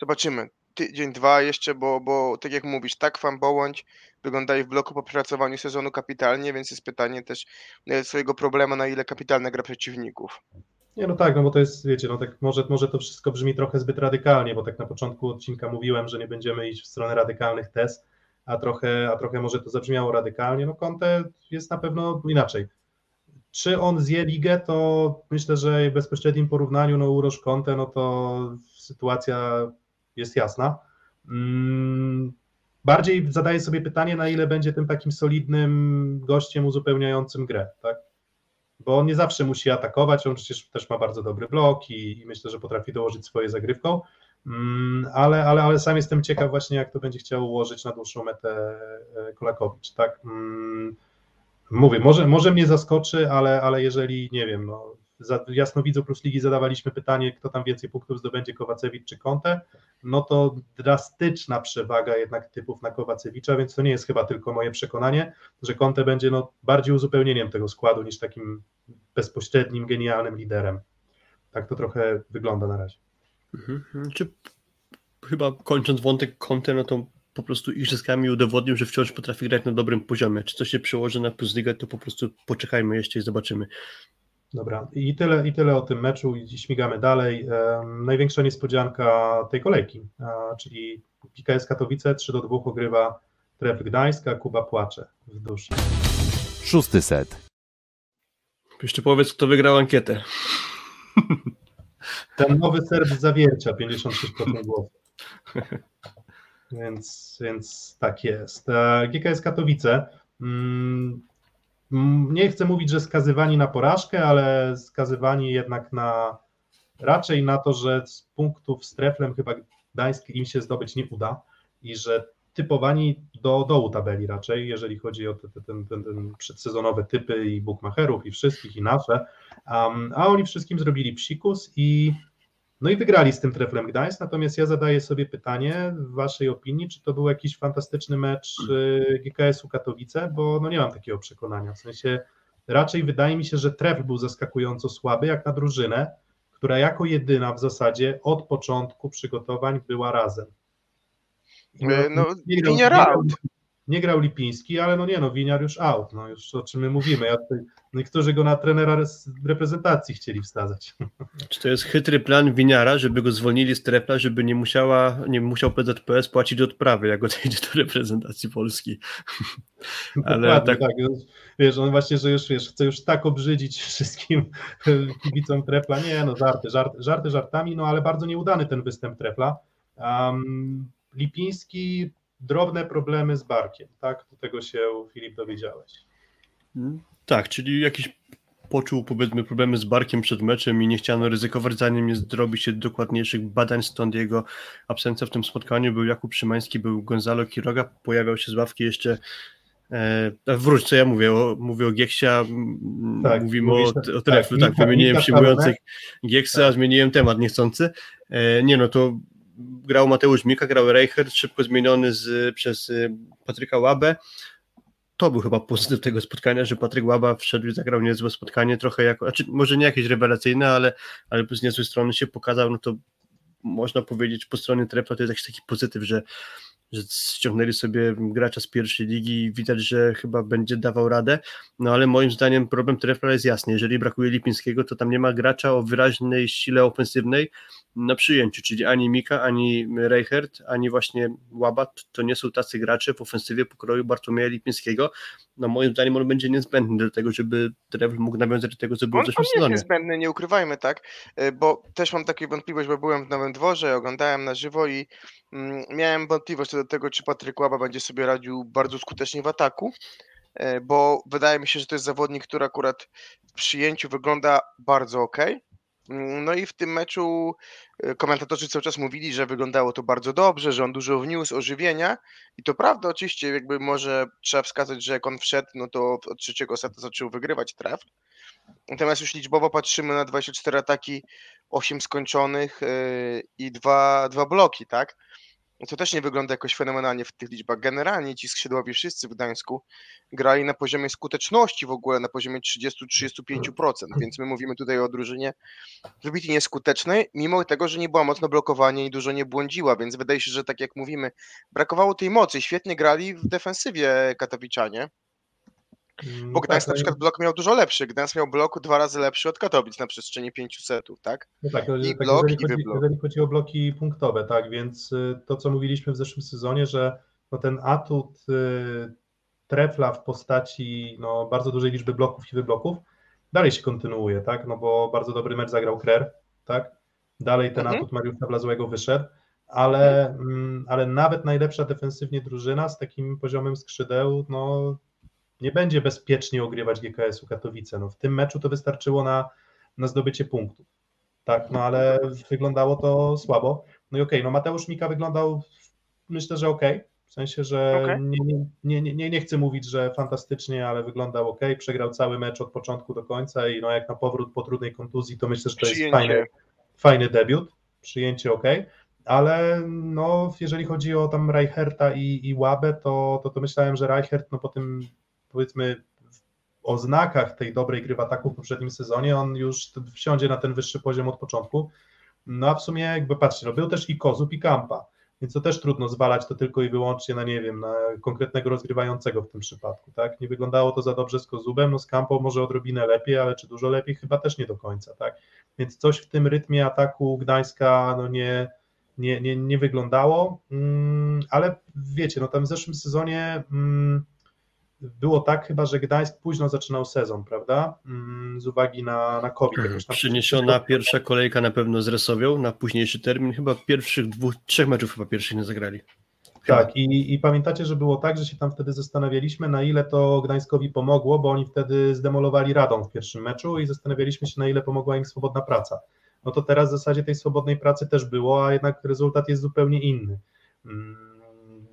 zobaczymy tydzień, dwa jeszcze, bo, bo tak jak mówisz, tak Fan Bołądź wyglądają w bloku po przepracowaniu sezonu kapitalnie, więc jest pytanie też e, swojego problemu, na ile kapitalne gra przeciwników. Nie, no tak, no bo to jest, wiecie, no tak może, może to wszystko brzmi trochę zbyt radykalnie, bo tak na początku odcinka mówiłem, że nie będziemy iść w stronę radykalnych test, a trochę, a trochę może to zabrzmiało radykalnie. No Conte jest na pewno inaczej. Czy on zje ligę, to myślę, że w bezpośrednim porównaniu, no Uroż Conte, no to sytuacja jest jasna. Mm, bardziej zadaję sobie pytanie, na ile będzie tym takim solidnym gościem uzupełniającym grę, tak? Bo on nie zawsze musi atakować, on przecież też ma bardzo dobry blok i, i myślę, że potrafi dołożyć swoje zagrywką, mm, ale, ale, ale sam jestem ciekaw właśnie, jak to będzie chciał ułożyć na dłuższą metę e, Kolakowicz, tak? Mm, mówię, może, może mnie zaskoczy, ale, ale jeżeli, nie wiem, no, za Jasnowidzu plus Ligi zadawaliśmy pytanie, kto tam więcej punktów zdobędzie, Kowacewicz czy Conte, no to drastyczna przewaga jednak typów na Kowacewicza, więc to nie jest chyba tylko moje przekonanie, że Conte będzie no bardziej uzupełnieniem tego składu niż takim bezpośrednim, genialnym liderem. Tak to trochę wygląda na razie. Mhm. Czy chyba kończąc wątek Conte, no to po prostu igrzyskami udowodnił, że wciąż potrafi grać na dobrym poziomie. Czy to się przełoży na Plus Ligę, to po prostu poczekajmy jeszcze i zobaczymy. Dobra, i tyle, i tyle o tym meczu i śmigamy dalej. Największa niespodzianka tej kolejki, czyli PKS Katowice 3 do 2 ogrywa Tref Gdańska, Kuba płacze w duszy. Szósty set. Jeszcze powiedz, kto wygrał ankietę. Ten nowy Serb Zawiercia, 56% głosów. Więc, więc tak jest. E, GKS Katowice. Mm, nie chcę mówić, że skazywani na porażkę, ale skazywani jednak na raczej na to, że z punktów z treflem chyba Gdańsk im się zdobyć nie uda i że typowani do dołu tabeli raczej, jeżeli chodzi o te, te, ten, ten, ten przedsezonowe typy i bookmacherów i wszystkich i nasze, um, a oni wszystkim zrobili psikus i no i wygrali z tym treflem Gdańsk, natomiast ja zadaję sobie pytanie w waszej opinii, czy to był jakiś fantastyczny mecz y, GKS-u Katowice, bo no nie mam takiego przekonania, w sensie raczej wydaje mi się, że tref był zaskakująco słaby jak na drużynę, która jako jedyna w zasadzie od początku przygotowań była razem. No, no linia round. Nie grał Lipiński, ale no nie no, Winiar już out, no już o czym my mówimy. Ja tutaj, niektórzy go na trenera reprezentacji chcieli wsadzać. Czy to jest chytry plan Winiara, żeby go zwolnili z trepla, żeby nie musiała, nie musiał PZPS płacić odprawy, jak odejdzie do reprezentacji Polski. ale tak... tak, wiesz, on właśnie, że już wiesz, chce już tak obrzydzić wszystkim kibicom trepla. Nie, no żarty, żarty, żarty żartami, no ale bardzo nieudany ten występ trepla. Um, Lipiński drobne problemy z barkiem, tak? Do tego się Filip dowiedziałeś. Tak, czyli jakiś poczuł powiedzmy problemy z barkiem przed meczem i nie chciano ryzykować, zanim nie zrobi się dokładniejszych badań, stąd jego absencja w tym spotkaniu. Był Jakub Szymański, był Gonzalo Quiroga, pojawiał się z ławki jeszcze E, wróć, co ja mówię, o, mówię o Gieksia, tak, mówimy o, o treflu, tak, tak wymieniłem przyjmujących Gieksa, tak. zmieniłem temat niechcący. E, nie no, to grał Mateusz Mika, grał Reichert, szybko zmieniony z, przez y, Patryka Łabę. To był chyba pozytyw tego spotkania, że Patryk Łaba wszedł i zagrał niezłe spotkanie, trochę jako, znaczy może nie jakieś rewelacyjne, ale, ale z niezłej strony się pokazał, no to można powiedzieć po stronie Trepla to jest jakiś taki pozytyw, że że ściągnęli sobie gracza z pierwszej ligi i widać, że chyba będzie dawał radę, no ale moim zdaniem problem Trefla jest jasny, jeżeli brakuje Lipińskiego, to tam nie ma gracza o wyraźnej sile ofensywnej na przyjęciu, czyli ani Mika, ani Reichert, ani właśnie Łabat, to nie są tacy gracze w ofensywie pokroju Bartłomieja Lipińskiego, no moim zdaniem on będzie niezbędny do tego, żeby Trefl mógł nawiązać do tego, co było w zeszłym sezonie. On jest niezbędny, nie ukrywajmy, tak, e, bo też mam taką wątpliwość, bo byłem w Nowym Dworze, oglądałem na żywo i miałem wątpliwość co do tego, czy Patryk Łaba będzie sobie radził bardzo skutecznie w ataku, e, bo wydaje mi się, że to jest zawodnik, który akurat w przyjęciu wygląda bardzo ok. Mm, no i w tym meczu e, komentatorzy cały czas mówili, że wyglądało to bardzo dobrze, że on dużo wniósł ożywienia i to prawda, oczywiście jakby może trzeba wskazać, że jak on wszedł, no to od trzeciego seta zaczął wygrywać traf. Natomiast już liczbowo patrzymy na 24 ataki, 8 skończonych e, i dwa, dwa bloki, tak? To też nie wygląda jakoś fenomenalnie w tych liczbach. Generalnie ci skrzydłowi wszyscy w Gdańsku grali na poziomie skuteczności w ogóle, na poziomie 30-35%, więc my mówimy tutaj o drużynie wybitnie nieskutecznej, mimo tego, że nie była mocno blokowania i dużo nie błądziła, więc wydaje się, że tak jak mówimy, brakowało tej mocy. Świetnie grali w defensywie katowiczanie, Bo Gdańsk tak, na no przykład blok miał dużo lepszy. Gdańsk miał blok dwa razy lepszy od Katowic na przestrzeni pięciu setów, tak? No tak, I tak, blok, jeżeli, i chodzi, jeżeli chodzi o bloki punktowe, tak, więc y, to, co mówiliśmy w zeszłym sezonie, że no ten atut y, trefla w postaci no, bardzo dużej liczby bloków i wybloków dalej się kontynuuje, tak, no bo bardzo dobry mecz zagrał Krer, tak, dalej ten mhm. atut Mariusza Blazłego wyszedł, ale, mhm. mm, ale nawet najlepsza defensywnie drużyna z takim poziomem skrzydeł, no nie będzie bezpiecznie ogrywać GKS-u Katowice. No, w tym meczu to wystarczyło na, na zdobycie punktów. Tak, no ale wyglądało to słabo. No i okej, okay, no Mateusz Mika wyglądał myślę, że okej. Okay. W sensie, że okay. nie, nie, nie, nie, nie chcę mówić, że fantastycznie, ale wyglądał ok. Przegrał cały mecz od początku do końca i no jak na powrót po trudnej kontuzji, to myślę, że to jest fajny, fajny debiut. Przyjęcie ok. Ale no, jeżeli chodzi o tam Reicherta i, i Łabę, to, to, to myślałem, że Reichert no, po tym powiedzmy o znakach tej dobrej gry w ataku w poprzednim sezonie, on już wsiądzie na ten wyższy poziom od początku. No a w sumie jakby patrzcie, no był też i Kozub i Kampa, więc to też trudno zwalać to tylko i wyłącznie na, nie wiem, na konkretnego rozgrywającego w tym przypadku, tak? Nie wyglądało to za dobrze z Kozubem, no z Kampą może odrobinę lepiej, ale czy dużo lepiej? Chyba też nie do końca, tak? Więc coś w tym rytmie ataku Gdańska, no nie, nie, nie, nie wyglądało, mm, ale wiecie, no tam w zeszłym sezonie... Mm, było tak chyba, że Gdańsk późno zaczynał sezon, prawda? Mm, z uwagi na, na COVID. Mhm. Przyniesiona pierwsza kolejka na pewno z Resowią na późniejszy termin. Chyba pierwszych dwóch, trzech meczów chyba pierwszych nie zagrali. Chyba. Tak, i, i pamiętacie, że było tak, że się tam wtedy zastanawialiśmy, na ile to Gdańskowi pomogło, bo oni wtedy zdemolowali Radą w pierwszym meczu i zastanawialiśmy się, na ile pomogła im swobodna praca. No to teraz w zasadzie tej swobodnej pracy też było, a jednak rezultat jest zupełnie inny.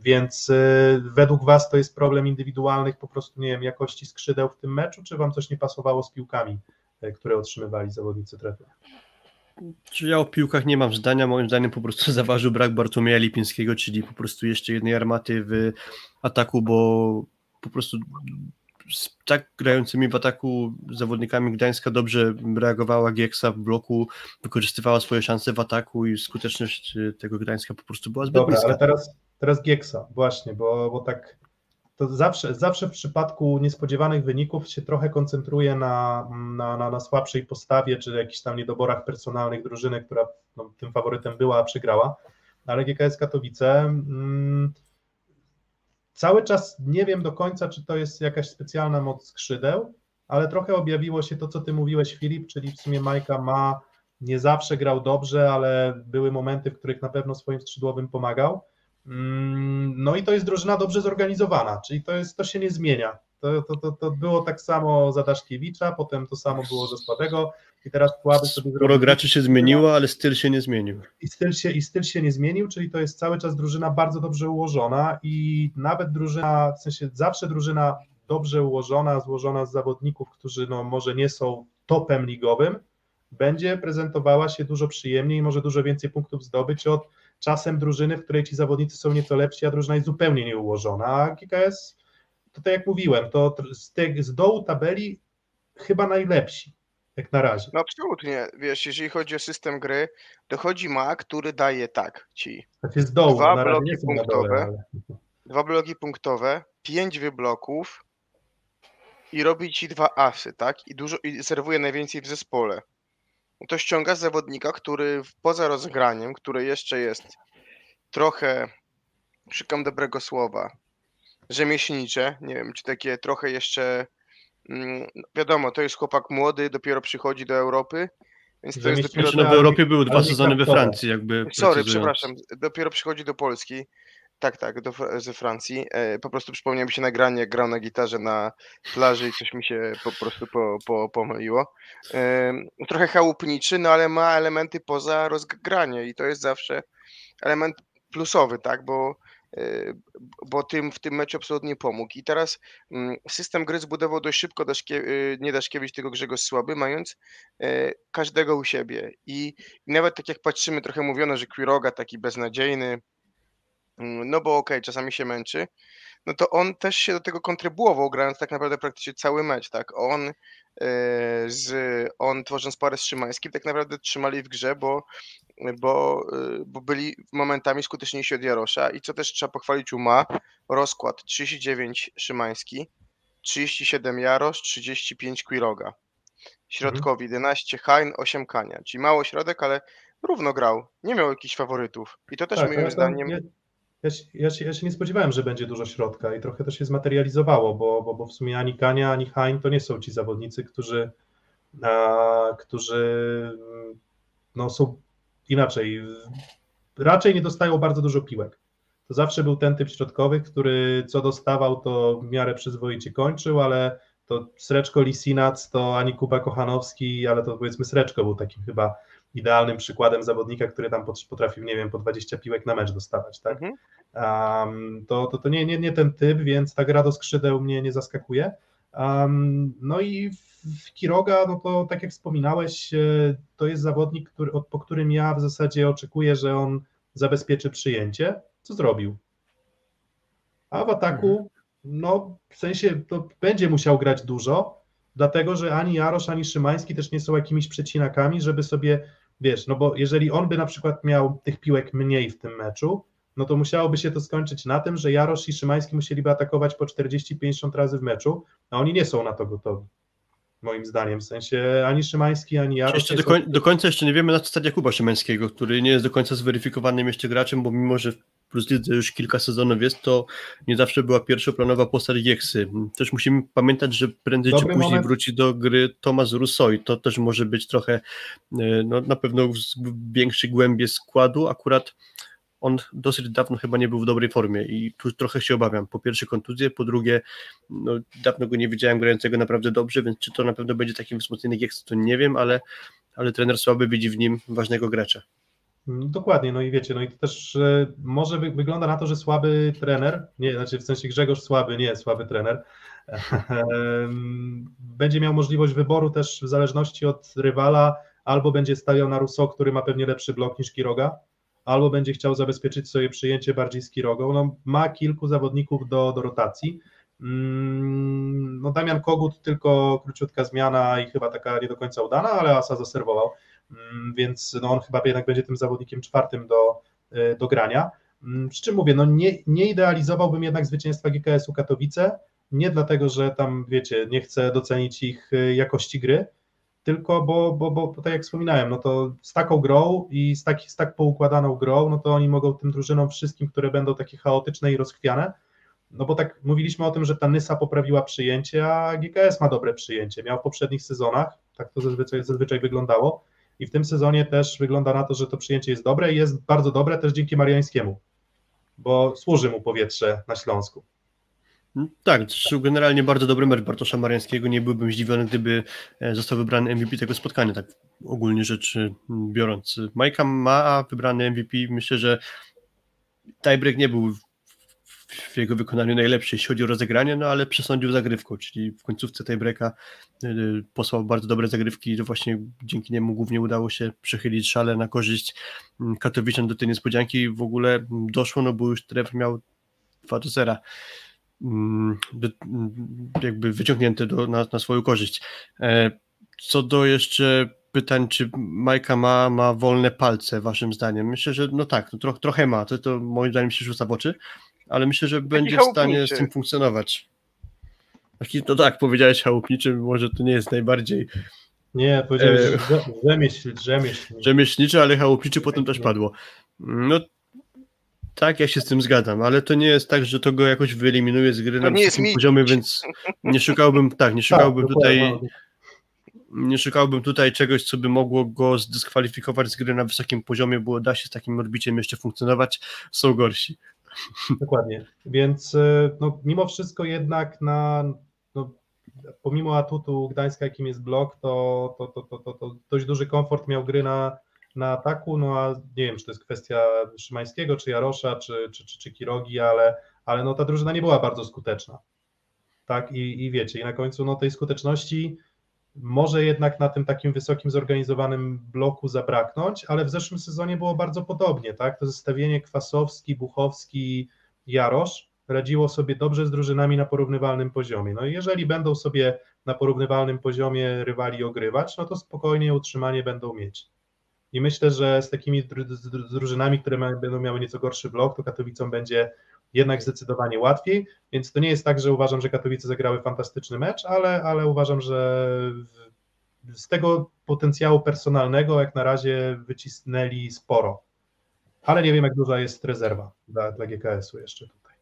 Więc y, według Was to jest problem indywidualnych po prostu, nie wiem, jakości skrzydeł w tym meczu, czy Wam coś nie pasowało z piłkami, y, które otrzymywali zawodnicy trefla? Czy ja o piłkach nie mam zdania, moim zdaniem po prostu zaważył brak Bartłomieja Lipińskiego, czyli po prostu jeszcze jednej armaty w ataku, bo po prostu z tak grającymi w ataku zawodnikami Gdańska dobrze reagowała Gieksa w bloku, wykorzystywała swoje szanse w ataku i skuteczność y, tego Gdańska po prostu była zbyt Dobra, niska. ale teraz Teraz Gieksa, właśnie, bo, bo tak to zawsze, zawsze w przypadku niespodziewanych wyników się trochę koncentruje na, na, na, na słabszej postawie, czy jakichś tam niedoborach personalnych drużyny, która no, tym faworytem była, a przegrała. Ale GKS Katowice mm, cały czas nie wiem do końca, czy to jest jakaś specjalna moc skrzydeł, ale trochę objawiło się to, co ty mówiłeś, Filip, czyli w sumie Majka ma, nie zawsze grał dobrze, ale były momenty, w których na pewno swoim skrzydłowym pomagał. Mm, no i to jest drużyna dobrze zorganizowana, czyli to, jest, to się nie zmienia. To, to, to, to było tak samo za Daszkiewicza, potem to samo było za Słabego i teraz Słaby sobie Sporo graczy się zmieniło, ale styl się nie zmienił. I styl, się, I styl się nie zmienił, czyli to jest cały czas drużyna bardzo dobrze ułożona i nawet drużyna, w sensie zawsze drużyna dobrze ułożona, złożona z zawodników, którzy no może nie są topem ligowym, będzie prezentowała się dużo przyjemniej i może dużo więcej punktów zdobyć od czasem drużyny, w której ci zawodnicy są nieco lepsi, a drużyna jest zupełnie nieułożona. A GKS, to tak jak mówiłem, to z, te, z dołu tabeli chyba najlepsi, jak na razie. No absolutnie, wiesz, jeżeli chodzi o system gry, to chodzi ma, który daje tak ci. Znaczy z dołu, Dwa na razie bloki na punktowe. dole, ale... Dwa bloki punktowe, pięć wybloków i robi ci dwa asy, tak? I dużo i serwuje najwięcej w zespole. To ściąga zawodnika, który w- poza rozgraniem, który jeszcze jest trochę, szukam dobrego słowa, rzemieślnicze, nie wiem, czy takie trochę jeszcze, mm, no wiadomo, to jest chłopak młody, dopiero przychodzi do Europy, więc to jest dopiero... No w Europie były dwa sezony we. Francji, jakby Sorry, przepraszam, dopiero przychodzi do Polski. Tak, tak, do, ze Francji. E, po prostu przypomniał mi się nagranie, jak grał na gitarze na plaży i coś mi się po prostu po, po, pomyliło. E, trochę chałupniczy, no ale ma elementy poza rozgranie i to jest zawsze element plusowy, tak, bo, e, bo tym w tym meczu absolutnie pomógł. I teraz mm, system gry zbudował dość szybko Daszkie, nie Daszkiewicz, tylko Grzegorz Słaby, mając każdego u siebie. I nawet tak jak patrzymy, trochę mówiono, że Quiroga taki beznadziejny, no bo okej, czasami się męczy, no to on też się do tego kontrybuował, grając tak naprawdę praktycznie cały mecz, tak? On, e, z, on tworząc parę z Szymańskim, tak naprawdę trzymali w grze, bo, bo, e, bo byli momentami skuteczniejsi od Jarosza i co też trzeba pochwalić UMA, rozkład 39 Szymański, 37 Jarosz, 35 Quiroga. Środkowi 11 Hain, 8 Kania, czyli mało środek, ale równo grał. Nie miał jakichś faworytów. I to też Tak, moim zdaniem. Ja, ja, się, ja, się, ja się nie spodziewałem, że będzie dużo środka i trochę to się zmaterializowało, bo, bo, bo w sumie ani Kania, ani Hain to nie są ci zawodnicy, którzy, a, którzy mm, no, są inaczej. Raczej nie dostają bardzo dużo piłek. To zawsze był ten typ środkowych, który co dostawał, to w miarę przyzwoicie kończył, ale to Sreczko Lisinac, to ani Kuba Kochanowski, ale to powiedzmy Sreczko był takim chyba idealnym przykładem zawodnika, który tam pot- potrafił, nie wiem, po 20 piłek na mecz dostawać, tak? Mhm. Um, to, to, to nie, nie, nie ten typ, więc ta gra do skrzydeł mnie nie zaskakuje. Um, no i w, Kiroga, no to tak jak wspominałeś, e, to jest zawodnik, który, po którym ja w zasadzie oczekuję, że on zabezpieczy przyjęcie. Co zrobił? A w ataku, no w sensie to będzie musiał grać dużo, dlatego że ani Jarosz, ani Szymański też nie są jakimiś przecinakami, żeby sobie, wiesz, no bo jeżeli on by na przykład miał tych piłek mniej w tym meczu, no to musiałoby się to skończyć na tym, że Jarosz i Szymański musieliby atakować po 40-50 razy w meczu, a oni nie są na to gotowi. Moim zdaniem, w sensie ani Szymański, ani Jarosz. Jeszcze do, koń, do końca jeszcze nie wiemy na co stać Jakuba Szymańskiego, który nie jest do końca zweryfikowanym jeszcze graczem, bo mimo, że Plus Lidze już kilka sezonów jest, to nie zawsze była pierwszoplanowa postać Gieksy. Też musimy pamiętać, że prędzej Dobry czy później moment. wróci do gry Tomasz Rousseau i to też może być trochę, e, no na pewno w w większej głębie składu, akurat on dosyć dawno chyba nie był w dobrej formie i tu trochę się obawiam. Po pierwsze kontuzję, po drugie no, dawno go nie widziałem grającego naprawdę dobrze, więc czy to na pewno będzie taki wzmocniony Gieks, to nie wiem, ale, ale trener słaby widzi w nim ważnego gracza. Mm, Dokładnie, no i wiecie, no i to też może wy, wygląda na to, że słaby trener, nie, znaczy w sensie Grzegorz słaby, nie słaby trener, będzie miał możliwość wyboru też w zależności od rywala, albo będzie stawiał na Rousseau, który ma pewnie lepszy blok niż Kiroga, albo będzie chciał zabezpieczyć sobie przyjęcie bardziej z Kirogą. No, ma kilku zawodników do, do rotacji. Mm, No Damian Kogut tylko króciutka zmiana i chyba taka nie do końca udana, ale Asa zaserwował. Mm, więc no on chyba jednak będzie tym zawodnikiem czwartym do, y, do grania. Mm, Przy czym mówię, no nie, nie idealizowałbym jednak zwycięstwa GKS-u Katowice, nie dlatego, że tam, wiecie, nie chcę docenić ich y, jakości gry, tylko bo, bo, bo, tak jak wspominałem, no to z taką grą i z, taki, z tak poukładaną grą, no to oni mogą tym drużynom wszystkim, które będą takie chaotyczne i rozchwiane, no bo tak mówiliśmy o tym, że ta Nysa poprawiła przyjęcie, a GKS ma dobre przyjęcie. Miał w poprzednich sezonach, tak to zazwyczaj, zazwyczaj wyglądało. I w tym sezonie też wygląda na to, że to przyjęcie jest dobre i jest bardzo dobre też dzięki Mariańskiemu, bo służy mu powietrze na Śląsku. Tak, zresztą generalnie bardzo dobry mecz Bartosza Mariańskiego. Nie byłbym zdziwiony, gdyby e, został wybrany MVP tego spotkania, tak ogólnie rzeczy biorąc. Majka ma wybrany MVP. Myślę, że tiebreak nie był w jego wykonaniu najlepszy, jeśli chodzi o rozegranie, no ale przesądził zagrywką, czyli w końcówce tiebreaka y, posłał bardzo dobre zagrywki, że właśnie dzięki niemu głównie udało się przechylić szale na korzyść mm, Katowician do tej niespodzianki. W ogóle mm, doszło, no bo już Tref miał 2 do 0 mm, jakby wyciągnięte do, na, na swoją korzyść. E, co do jeszcze pytań, czy Majka ma, ma wolne palce, waszym zdaniem? Myślę, że no tak, no troch, trochę ma, to, to moim zdaniem się rzuca w oczy, ale myślę, że będzie w stanie z tym funkcjonować. Taki, no tak, powiedziałeś chałupniczy, może to nie jest najbardziej Nie, powiedziałeś e... rzemieśl, rzemieślniczy. rzemieślniczy, ale chałupniczy potem też padło. No tak, ja się z tym zgadzam, ale to nie jest tak, że to go jakoś wyeliminuje z gry To na wysokim mi- poziomie, więc nie szukałbym, tak, nie szukałbym Tak, tutaj nie szukałbym tutaj czegoś, co by mogło go zdyskwalifikować z gry na wysokim poziomie, bo da się z takim odbiciem jeszcze funkcjonować, są gorsi. Dokładnie. Więc y, no, mimo wszystko jednak na no, pomimo atutu Gdańska, jakim jest blok, to, to, to, to, to dość duży komfort miał gry na, na ataku, no a nie wiem, czy to jest kwestia Szymańskiego, czy Jarosza, czy, czy, czy, czy Kirogi, ale, ale no, ta drużyna nie była bardzo skuteczna. Tak, i, i wiecie, i na końcu no, tej skuteczności może jednak na tym takim wysokim zorganizowanym bloku zabraknąć, ale w zeszłym sezonie było bardzo podobnie, tak? To zestawienie Kwasowski, Buchowski, Jarosz radziło sobie dobrze z drużynami na porównywalnym poziomie. No i jeżeli będą sobie na porównywalnym poziomie rywali ogrywać, no to spokojnie utrzymanie będą mieć. I myślę, że z takimi drużynami, które będą miały nieco gorszy blok, to Katowicom będzie jednak zdecydowanie łatwiej, więc to nie jest tak, że uważam, że Katowice zagrały fantastyczny mecz, ale, ale uważam, że z tego potencjału personalnego jak na razie wycisnęli sporo. Ale nie wiem, jak duża jest rezerwa dla, dla GKS-u jeszcze tutaj.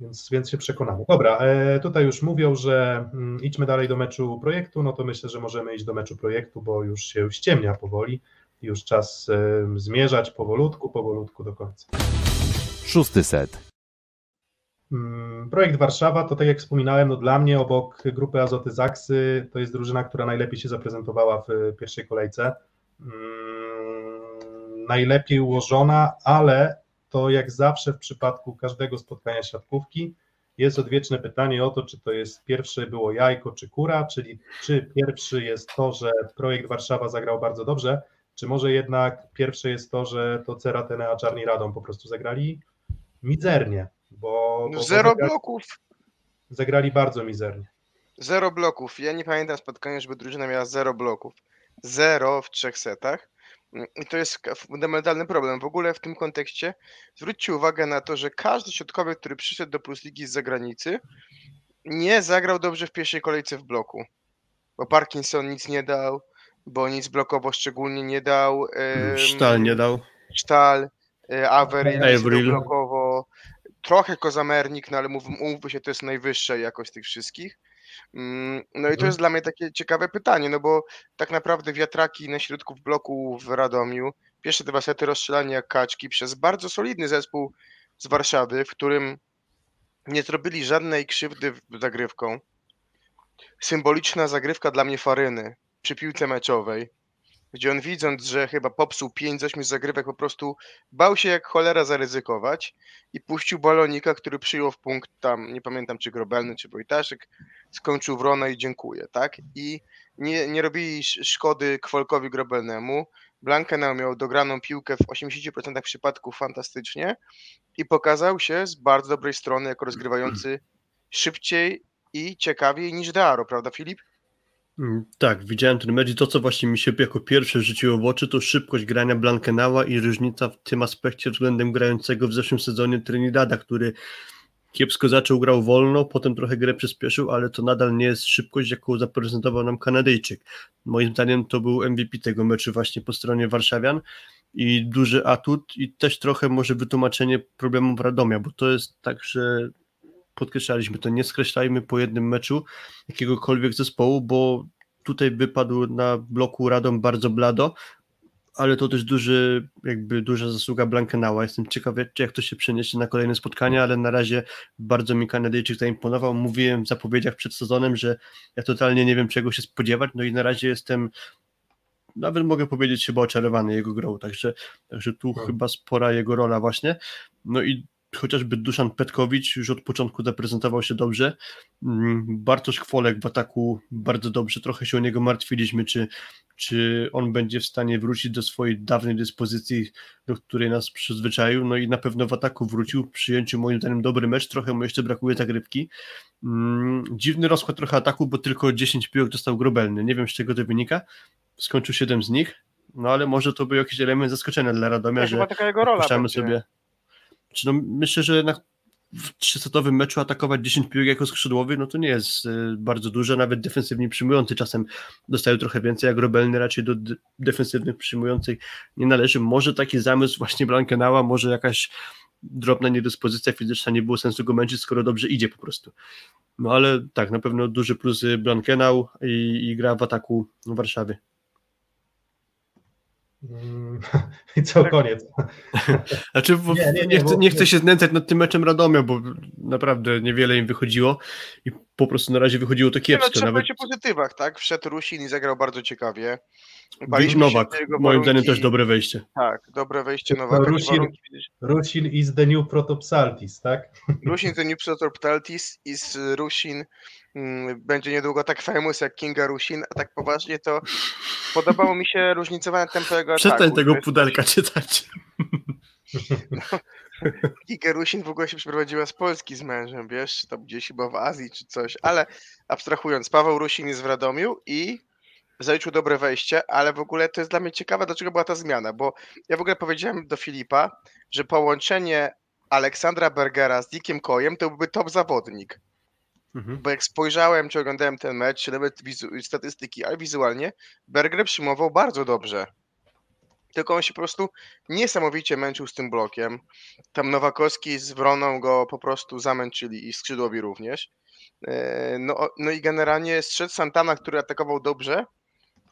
Więc, więc się przekonamy. Dobra, e, tutaj już mówią, że mm, idźmy dalej do meczu projektu, no to myślę, że możemy iść do meczu projektu, bo już się ściemnia powoli. Już czas e, zmierzać powolutku, powolutku do końca. Szósty set. Mm, Projekt Warszawa to tak jak wspominałem, no dla mnie obok grupy Azoty Zaksy to jest drużyna, która najlepiej się zaprezentowała w pierwszej kolejce. Mm, Najlepiej ułożona, ale to jak zawsze w przypadku każdego spotkania siatkówki jest odwieczne pytanie o to, czy to jest pierwsze było jajko czy kura, czyli czy pierwszy jest to, że projekt Warszawa zagrał bardzo dobrze, czy może jednak pierwsze jest to, że to Ceratene a Czarni Radom po prostu zagrali mizernie, bo, bo Zero zagrali, bloków. zagrali bardzo mizernie. Zero bloków. Ja nie pamiętam spotkania, żeby drużyna miała zero bloków. Zero w trzech setach. Mm, I to jest fundamentalny problem. W ogóle w tym kontekście zwróćcie uwagę na to, że każdy środkowy, który przyszedł do Plus Ligi z zagranicy, nie zagrał dobrze w pierwszej kolejce w bloku. Bo Parkinson nic nie dał, bo nic blokowo szczególnie nie dał. Sztal nie dał. Sztal, Avery, nic Avril. blokowo, trochę Kozamernik, no ale mów, umówmy się, to jest najwyższa jakość tych wszystkich. Mm, No i to Mhm. jest dla mnie takie ciekawe pytanie, no bo tak naprawdę wiatraki na środku w bloku w Radomiu, pierwsze dwa sety rozstrzelani jak kaczki przez bardzo solidny zespół z Warszawy, w którym nie zrobili żadnej krzywdy zagrywką. Symboliczna zagrywka dla mnie Faryny przy piłce meczowej, gdzie on widząc, że chyba popsuł 5 z 8 zagrywek, po prostu bał się jak cholera zaryzykować i puścił balonika, który przyjął w punkt tam, nie pamiętam czy Grobelny, czy Wojtaszek, skończył wrona i dziękuję, tak? I nie, nie robili sz- szkody Kwolkowi Grobelnemu. Blankenau miał dograną piłkę w 80% przypadków fantastycznie i pokazał się z bardzo dobrej strony jako rozgrywający szybciej i ciekawiej niż Dearo, prawda Filip? Mm, Tak, widziałem ten mecz i to, co właśnie mi się jako pierwsze rzuciło w oczy, to szybkość grania Blankenała i różnica w tym aspekcie względem grającego w zeszłym sezonie Trinidada, który kiepsko zaczął, grał wolno, potem trochę grę przyspieszył, ale to nadal nie jest szybkość, jaką zaprezentował nam Kanadyjczyk. Moim zdaniem to był MVP tego meczu właśnie po stronie Warszawian i duży atut i też trochę może wytłumaczenie problemów Radomia, bo to jest tak, że podkreślaliśmy to, nie skreślajmy po jednym meczu jakiegokolwiek zespołu, bo tutaj wypadł na bloku Radom bardzo blado, ale to też duży, jakby duża zasługa Blankenała. Jestem ciekaw, jak to się przeniesie na kolejne spotkania, ale na razie bardzo mi Kanadyjczyk zaimponował. Mówiłem w zapowiedziach przed sezonem, że ja totalnie nie wiem, czego się spodziewać, no i na razie jestem nawet mogę powiedzieć chyba oczarowany jego grą, także, także tu Hmm. chyba spora jego rola właśnie. No i chociażby Duszan Petkowicz już od początku zaprezentował się dobrze. Mm, Bartosz Kwolek w ataku bardzo dobrze, trochę się o niego martwiliśmy, czy, czy on będzie w stanie wrócić do swojej dawnej dyspozycji, do której nas przyzwyczaił, no i na pewno w ataku wrócił, przyjęciu moim zdaniem dobry mecz, trochę mu jeszcze brakuje zagrywki. Mm, Dziwny rozkład trochę ataku, bo tylko 10 piłek dostał Grobelny, nie wiem z czego to wynika, skończył 7 z nich, no ale może to był jakiś element zaskoczenia dla Radomia, Ja że taka jego rola sobie. Czy no, myślę, że jednak w trzysetowym meczu atakować 10 piłek jako skrzydłowy, no to nie jest y, bardzo dużo, nawet defensywnie przyjmujący czasem dostają trochę więcej, jak Robelny raczej do defensywnych przyjmujących nie należy. Może taki zamysł właśnie Blankenała, może jakaś drobna niedyspozycja fizyczna, nie było sensu go męczyć, skoro dobrze idzie po prostu. No ale tak, na pewno duży plus Blankenau i, i gra w ataku w Warszawie. Mm, I co, koniec. Znaczy, bo Nie, nie, nie, nie, chcę, bo- nie chcę się znęcać nad tym meczem Radomia, bo naprawdę niewiele im wychodziło i po prostu na razie wychodziło to Nie, no, kiepsko. trzeba Nawet o pozytywach, tak? Wszedł Rusin i zagrał bardzo ciekawie. Baliśmy Nowak, moim zdaniem też dobre wejście. Tak, dobre wejście Nowaka. Rusin- warunki. Rusin is the new Protopsaltis, tak? Rusin to New Pseudoprotaltis i z Rusin mm, będzie niedługo tak famous jak Kinga Rusin, a tak poważnie to podobało mi się różnicowane tempo jego Przestań ataku. tego To pudelka czytać. Kinga Rusin w ogóle się przeprowadziła z Polski z mężem, wiesz, tam gdzieś chyba w Azji czy coś, ale abstrahując, Paweł Rusin jest w Radomiu i zaliczył dobre wejście, ale w ogóle to jest dla mnie ciekawe, dlaczego była ta zmiana, bo ja w ogóle powiedziałem do Filipa, że połączenie Aleksandra Bergera z Dickiem Kojem to byłby top zawodnik. Mhm. Bo jak spojrzałem, czy oglądałem ten mecz, czy nawet wizu- statystyki, ale wizualnie, Berger przyjmował bardzo dobrze. Tylko on się po prostu niesamowicie męczył z tym blokiem. Tam Nowakowski z Wroną go po prostu zamęczyli i skrzydłowi również. E, No, no i generalnie strzedł Santana, który atakował dobrze,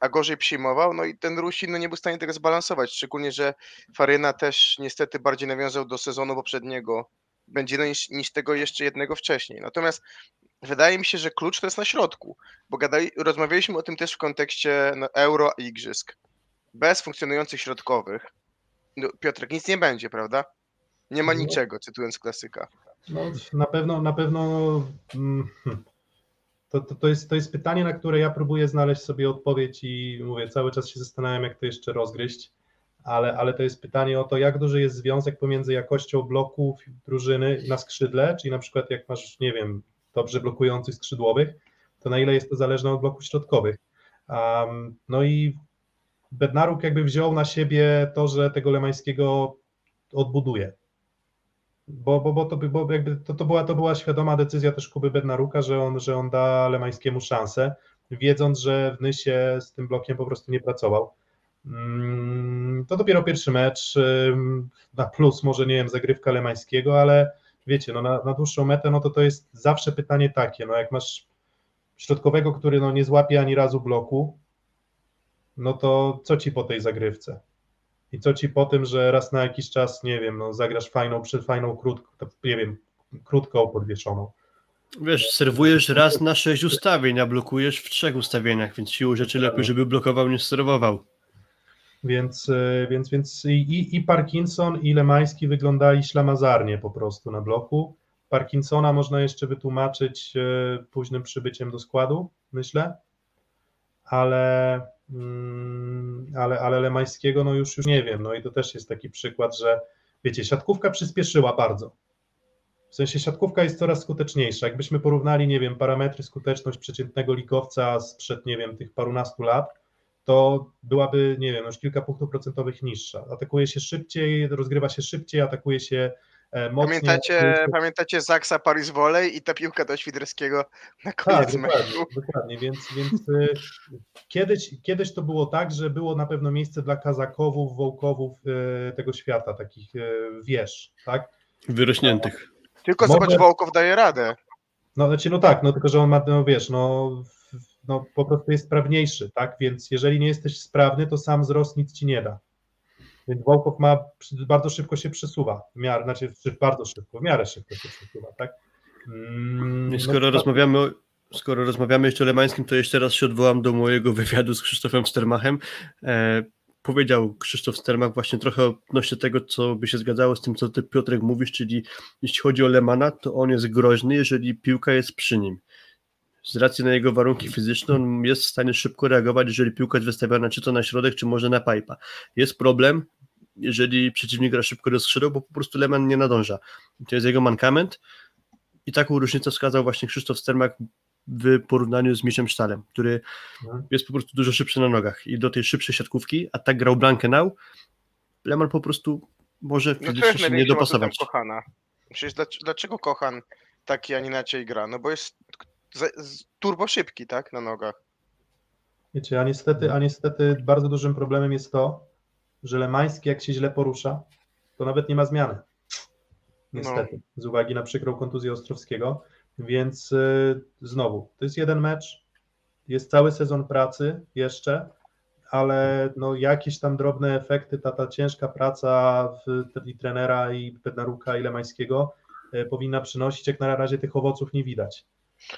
a gorzej przyjmował. No i ten Rusin no nie był w stanie tego zbalansować. Szczególnie, że Faryna też niestety bardziej nawiązał do sezonu poprzedniego. Będzie no niż, niż tego jeszcze jednego wcześniej. Natomiast wydaje mi się, że klucz to jest na środku, bo gadali, rozmawialiśmy o tym też w kontekście no, euro i igrzysk. Bez funkcjonujących środkowych, no, Piotrek, nic nie będzie, prawda? Nie ma No. niczego, cytując klasyka. No, na pewno, na pewno mm, hmm. To, to, to, jest, to jest pytanie, na które ja próbuję znaleźć sobie odpowiedź i mówię, cały czas się zastanawiam, jak to jeszcze rozgryźć, ale, ale to jest pytanie o to, jak duży jest związek pomiędzy jakością bloków drużyny na skrzydle, czyli na przykład jak masz, nie wiem, dobrze blokujących skrzydłowych, to na ile jest to zależne od bloków środkowych. Um, no i Bednaruk jakby wziął na siebie to, że tego Lemańskiego odbuduje bo, bo, bo, to, bo jakby to, to, była, to była świadoma decyzja też Kuby Bednaruka, że on, że on da Lemańskiemu szansę, wiedząc, że w Nysie z tym blokiem po prostu nie pracował. Mm, To dopiero pierwszy mecz, na plus może, nie wiem, zagrywka Lemańskiego, ale wiecie, no na, na dłuższą metę, no to to jest zawsze pytanie takie, no jak masz środkowego, który no nie złapie ani razu bloku, no to co ci po tej zagrywce? I co ci po tym, że raz na jakiś czas, nie wiem, no zagrasz fajną, przy fajną, krótką, nie wiem, krótką podwieszoną. Wiesz, serwujesz raz na sześć ustawień, a blokujesz w trzech ustawieniach, więc siłą rzeczy lepiej, żeby blokował niż sterował. Więc, y, więc, więc i, i, Parkinson, i Lemański wyglądali ślamazarnie po prostu na bloku. Parkinsona można jeszcze wytłumaczyć y, późnym przybyciem do składu, myślę, ale, ale, ale Lemańskiego no już, już nie wiem. No i to też jest taki przykład, że wiecie, siatkówka przyspieszyła bardzo. W sensie siatkówka jest coraz skuteczniejsza. Jakbyśmy porównali, nie wiem, parametry skuteczność przeciętnego ligowca sprzed, nie wiem, tych parunastu lat, to byłaby, nie wiem, już kilka punktów procentowych niższa. Atakuje się szybciej, rozgrywa się szybciej, atakuje się mocniej. Pamiętacie, pamiętacie Zaksa Paris Volley i ta piłka do Świderskiego na Tak, koniec dokładnie, meczu? dokładnie. Więc, więc y, kiedyś, kiedyś to było tak, że było na pewno miejsce dla kazakowów, wołkowów y, tego świata, takich y, wież, tak? Wyrośniętych. Tylko Może- zobacz, Wołkow daje radę. No, znaczy, no tak, no tylko, że on ma, no wiesz, no, no po prostu jest sprawniejszy, tak? Więc jeżeli nie jesteś sprawny, to sam wzrost nic ci nie da. Więc Wołkow ma, bardzo szybko się przesuwa, w miarę, znaczy czy bardzo szybko, w miarę szybko się przesuwa, tak? Mm, no skoro to- rozmawiamy o, skoro rozmawiamy jeszcze o Lemańskim, to jeszcze raz się odwołam do mojego wywiadu z Krzysztofem Stermachem. E, powiedział Krzysztof Stermach właśnie trochę odnośnie tego, co by się zgadzało z tym, co ty Piotrek mówisz, czyli jeśli chodzi o Lemana, to on jest groźny, jeżeli piłka jest przy nim. Z racji na jego warunki fizyczne, on jest w stanie szybko reagować, jeżeli piłka jest wystawiona czy to na środek, czy może na pipa. Jest problem, jeżeli przeciwnik gra szybko do skrzydeł, bo po prostu Leman nie nadąża. To jest jego mankament i taką różnicę wskazał właśnie Krzysztof Stermak w porównaniu z Mieczem Sztalem, który Mhm. jest po prostu dużo szybszy na nogach i do tej szybszej siatkówki, a tak grał Blankenau, Leman po prostu może No fizycznie jest się nie dopasować. Kochana. Przecież dlac- dlaczego Kochan taki, a nie inaczej gra? No bo jest turbo szybki, tak, na nogach. Wiecie, a niestety, a niestety bardzo dużym problemem jest to, że Lemański jak się źle porusza, to nawet nie ma zmiany. Niestety, z uwagi na przykrą kontuzję Ostrowskiego. Więc y, znowu, to jest jeden mecz, jest cały sezon pracy jeszcze, ale no, jakieś tam drobne efekty, ta, ta ciężka praca w, i trenera, i Bednaruka, i Lemańskiego y, powinna przynosić, jak na razie tych owoców nie widać.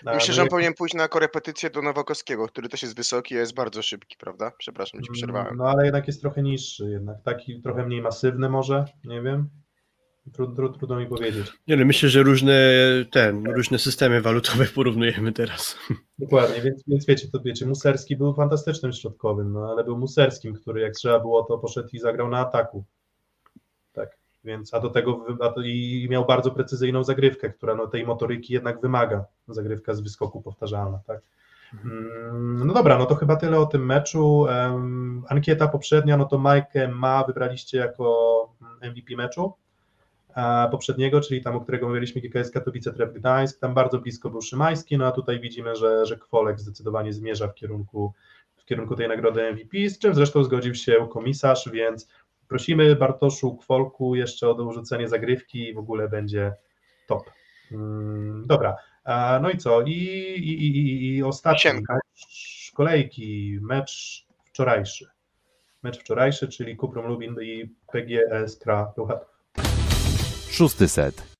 A, Myślę, no że on powinien pójść na korepetycję do Nowakowskiego, który też jest wysoki, a jest bardzo szybki, prawda? Przepraszam, ci przerwałem. No ale jednak jest trochę niższy, jednak taki trochę mniej masywny może, nie wiem. Trud, trud, trudno mi powiedzieć. Nie no, myślę, że różne ten, różne systemy walutowe porównujemy teraz. Dokładnie, więc, więc wiecie, to wiecie, Muserski był fantastycznym środkowym, no ale był Muserskim, który jak trzeba było, to poszedł i zagrał na ataku. Więc a do tego a to i miał bardzo precyzyjną zagrywkę, która no, tej motoryki jednak wymaga, zagrywka z wyskoku powtarzalna, tak. Mm, No dobra, no to chyba tyle o tym meczu. Ankieta poprzednia, no to Majkę Ma wybraliście jako MVP meczu e, poprzedniego, czyli tam, o którego mówiliśmy, GKS Katowice, Tref Gdańsk, tam bardzo blisko był Szymański, no a tutaj widzimy, że, że Kwolek zdecydowanie zmierza w kierunku, w kierunku tej nagrody MVP, z czym zresztą zgodził się komisarz, więc prosimy Bartoszu Kwolku jeszcze o dorzucenie zagrywki i w ogóle będzie top. Mm, Dobra, no i co? I, i, i, i- i ostatni mecz kolejki, mecz wczorajszy. Mecz wczorajszy, czyli Kuprum Lubin i PGS Kra. Szósty set.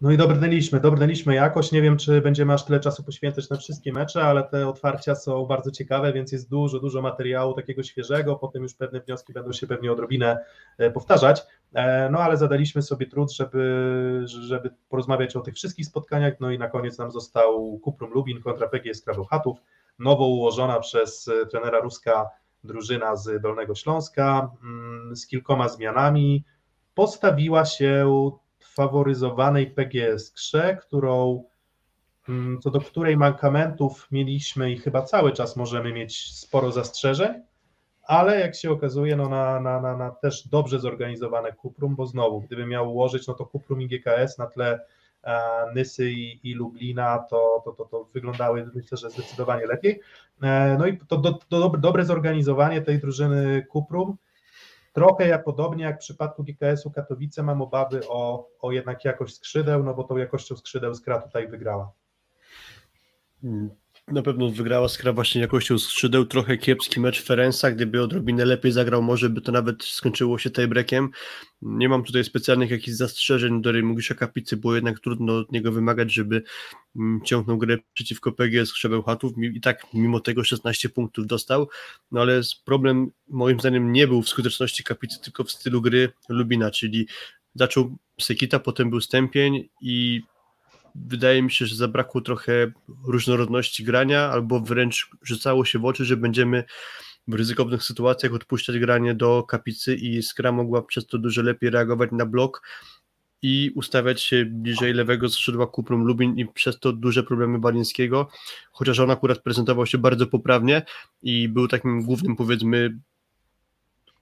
No i dobrnęliśmy, dobrnęliśmy jakoś. Nie wiem, czy będziemy aż tyle czasu poświęcać na wszystkie mecze, ale te otwarcia są bardzo ciekawe, więc jest dużo, dużo materiału takiego świeżego. Potem już pewne wnioski będą się pewnie odrobinę e, powtarzać. E, No ale zadaliśmy sobie trud, żeby, żeby porozmawiać o tych wszystkich spotkaniach. No i na koniec nam został Kuprum Lubin kontra PGS Krabełchatów, nowo ułożona przez e, trenera Ruska drużyna z Dolnego Śląska, mm, z kilkoma zmianami. Postawiła się faworyzowanej PGS Krze, którą, mm, co do której mankamentów mieliśmy i chyba cały czas możemy mieć sporo zastrzeżeń, ale jak się okazuje, no na, na, na, na też dobrze zorganizowane Kuprum, bo znowu, gdyby miał ułożyć, no to Kuprum i GKS na tle Nysy i, i Lublina, to, to, to, to wyglądały myślę, że zdecydowanie lepiej. E, no i to do, do, dobre zorganizowanie tej drużyny Kuprum, Trochę jak podobnie jak w przypadku GKS-u Katowice mam obawy o, o jednak jakość skrzydeł, no bo tą jakością skrzydeł Skra tutaj wygrała. Na pewno wygrała Skra właśnie jakością skrzydeł, trochę kiepski mecz Ferensa, gdyby odrobinę lepiej zagrał, może by to nawet skończyło się tiebreakiem. Nie mam tutaj specjalnych jakichś zastrzeżeń do Rejmugisza Kapicy, bo jednak trudno od niego wymagać, żeby mm, ciągnął grę przeciwko PGS Krzebełchatów i tak mimo tego 16 punktów dostał, no ale problem moim zdaniem nie był w skuteczności Kapicy, tylko w stylu gry Lubina, czyli zaczął Sekita, potem był Stępień i wydaje mi się, że zabrakło trochę różnorodności grania, albo wręcz rzucało się w oczy, że będziemy w ryzykownych sytuacjach odpuszczać granie do kapicy i Skra mogła przez to dużo lepiej reagować na blok. i ustawiać się bliżej lewego skrzydła Kuprum Lubin i przez to duże problemy Balińskiego, chociaż on akurat prezentował się bardzo poprawnie i był takim głównym powiedzmy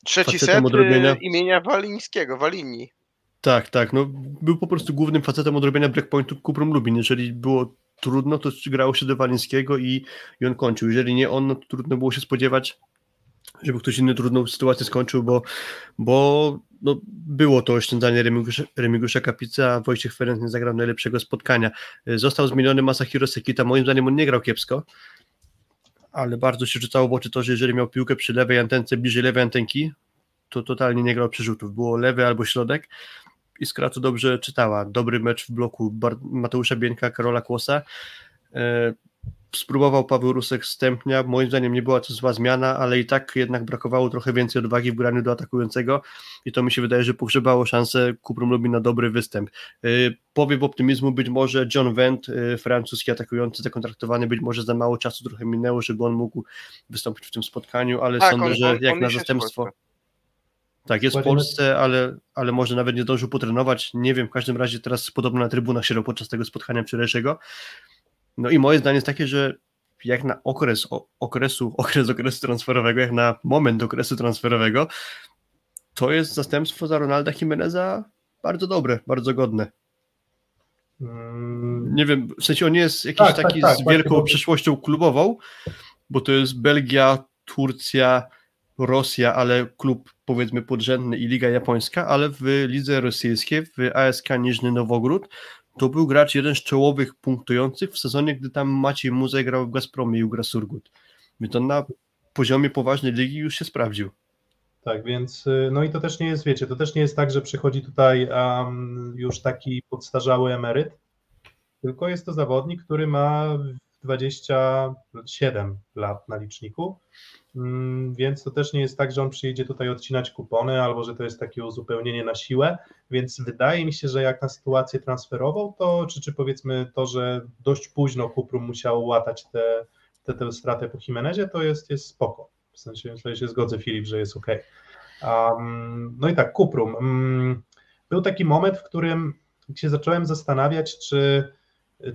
Trzeci set odrobienia. y, imienia Walińskiego, Walini. Tak, tak. No, był po prostu głównym facetem odrobienia breakpointu Kuprum Lubin. Jeżeli było trudno, to grało się do Walińskiego i, i on kończył. Jeżeli nie on, no, to trudno było się spodziewać, żeby ktoś inny trudną sytuację skończył, bo, bo no, było to oszczędzanie Remigusza, Remigusza Kapica, a Wojciech Ferenc nie zagrał najlepszego spotkania. Został zmieniony Masahiro Sekita, moim zdaniem on nie grał kiepsko, ale bardzo się rzucało w oczy to, że jeżeli miał piłkę przy lewej antence, bliżej lewej antenki, to totalnie nie grał przerzutów. Było lewy albo środek, Iskra to dobrze czytała. Dobry mecz w bloku Bar Mateusza Bieńka, Karola Kłosa. E, spróbował Paweł Rusek Stępnia. Moim zdaniem nie była to zła zmiana, ale i tak jednak brakowało trochę więcej odwagi w graniu do atakującego i to mi się wydaje, że pogrzebało szansę Kuprum lubi na dobry występ. E, powiew optymizmu być może John Wendt, e, francuski atakujący, zakontraktowany, być może za mało czasu trochę minęło, żeby on mógł wystąpić w tym spotkaniu, ale Tak, sądzę, on- że on- jak on na zastępstwo Polsce. Tak, jest w Kładziemy- Polsce, ale, ale może nawet nie zdążył potrenować. Nie wiem, w każdym razie teraz podobno na trybunach siedział podczas tego spotkania wczorajszego. No i moje zdanie jest takie, że jak na okres o, okresu, okres okresu transferowego, jak na moment okresu transferowego, to jest zastępstwo za Ronalda Jimeneza bardzo dobre, bardzo godne. Mm, Nie wiem, w sensie on nie jest jakiś Tak, tak, taki tak, z właśnie, wielką przeszłością klubową, bo to jest Belgia, Turcja, Rosja, ale klub powiedzmy podrzędny i Liga Japońska, ale w lidze rosyjskiej, w ASK Niżny Nowogród, to był gracz jeden z czołowych punktujących w sezonie, gdy tam Maciej Muzej grał w Gazpromie i Ugra Surgut. Więc on na poziomie poważnej ligi już się sprawdził. Tak, więc y, no i to też nie jest, wiecie, to też nie jest tak, że przychodzi tutaj um, już taki podstarzały emeryt, tylko jest to zawodnik, który ma 27 lat na liczniku, więc to też nie jest tak, że on przyjedzie tutaj odcinać kupony albo że to jest takie uzupełnienie na siłę, więc wydaje mi się, że jak na sytuację transferową, to czy, czy powiedzmy to, że dość późno Kuprum musiał łatać tę te, te stratę po Jimenezie, to jest, jest spoko. W sensie tutaj się zgodzę, Filip, że jest ok. Um, no i tak, Kuprum. Um, był taki moment, w którym się zacząłem zastanawiać, czy,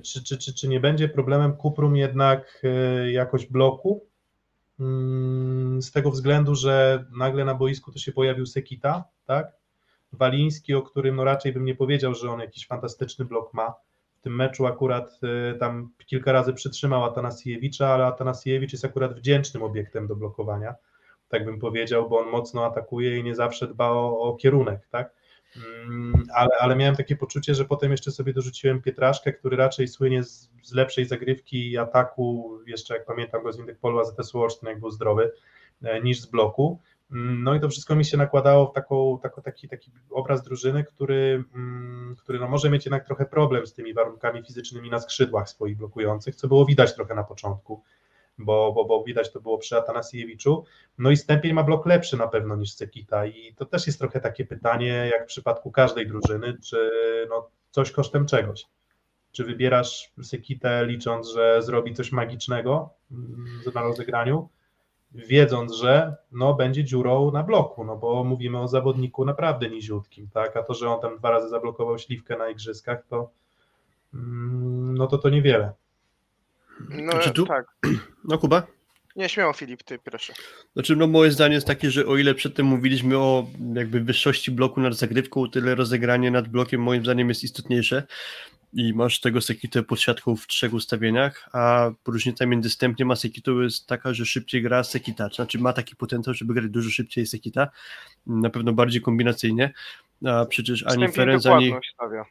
czy, czy, czy, czy nie będzie problemem Kuprum jednak e, jakoś bloku, mm, z tego względu, że nagle na boisku to się pojawił Sekita, tak? Waliński, o którym no raczej bym nie powiedział, że on jakiś fantastyczny blok ma. W tym meczu akurat e, tam kilka razy przytrzymał Atanasiewicza, ale Atanasiewicz jest akurat wdzięcznym obiektem do blokowania, tak bym powiedział, bo on mocno atakuje i nie zawsze dba o, o kierunek, tak? Mm, Ale, ale miałem takie poczucie, że potem jeszcze sobie dorzuciłem Pietraszkę, który raczej słynie z, z lepszej zagrywki i ataku, jeszcze jak pamiętam go z Indykpolu AZS Olsztyn, jak był zdrowy, e, niż z bloku. Mm, No i to wszystko mi się nakładało w taką, taką, taki, taki obraz drużyny, który, mm, który no może mieć jednak trochę problem z tymi warunkami fizycznymi na skrzydłach swoich blokujących, co było widać trochę na początku, bo, bo, bo widać to było przy Atanasiewiczu. No i Stępień ma blok lepszy na pewno niż Sekita i to też jest trochę takie pytanie, jak w przypadku każdej drużyny, czy no, coś kosztem czegoś. Czy wybierasz Sekitę licząc, że zrobi coś magicznego na rozegraniu, wiedząc, że no, będzie dziurą na bloku, no bo mówimy o zawodniku naprawdę niziutkim, tak, a to, że on tam dwa razy zablokował śliwkę na igrzyskach, to mm, no to to niewiele. No Znaczy tu- tak. No Kuba? Nie śmiało Filip, ty proszę. Znaczy, no moje zdanie jest takie, że o ile przedtem mówiliśmy o jakby wyższości bloku nad zagrywką, o tyle rozegranie nad blokiem moim zdaniem jest istotniejsze i masz tego Sekitę pod siatką w trzech ustawieniach, a różnica między Stępniem a Sekitą jest taka, że szybciej gra Sekita, znaczy ma taki potencjał, żeby grać dużo szybciej Sekita, na pewno bardziej kombinacyjnie, a przecież ani Ferenc, ani... stawia.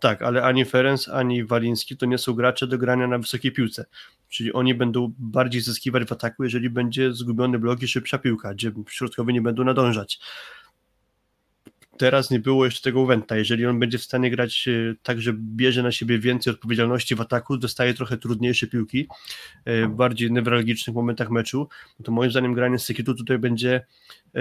Tak, ale ani Ferenc, ani Waliński to nie są gracze do grania na wysokiej piłce. Czyli oni będą bardziej zyskiwać w ataku, jeżeli będzie zgubiony blok i szybsza piłka, gdzie środkowi nie będą nadążać. Teraz nie było jeszcze tego Wenta. Jeżeli on będzie w stanie grać e, tak, że bierze na siebie więcej odpowiedzialności w ataku, dostaje trochę trudniejsze piłki e, w bardziej newralgicznych momentach meczu, no to moim zdaniem granie z Sekitu tutaj będzie e,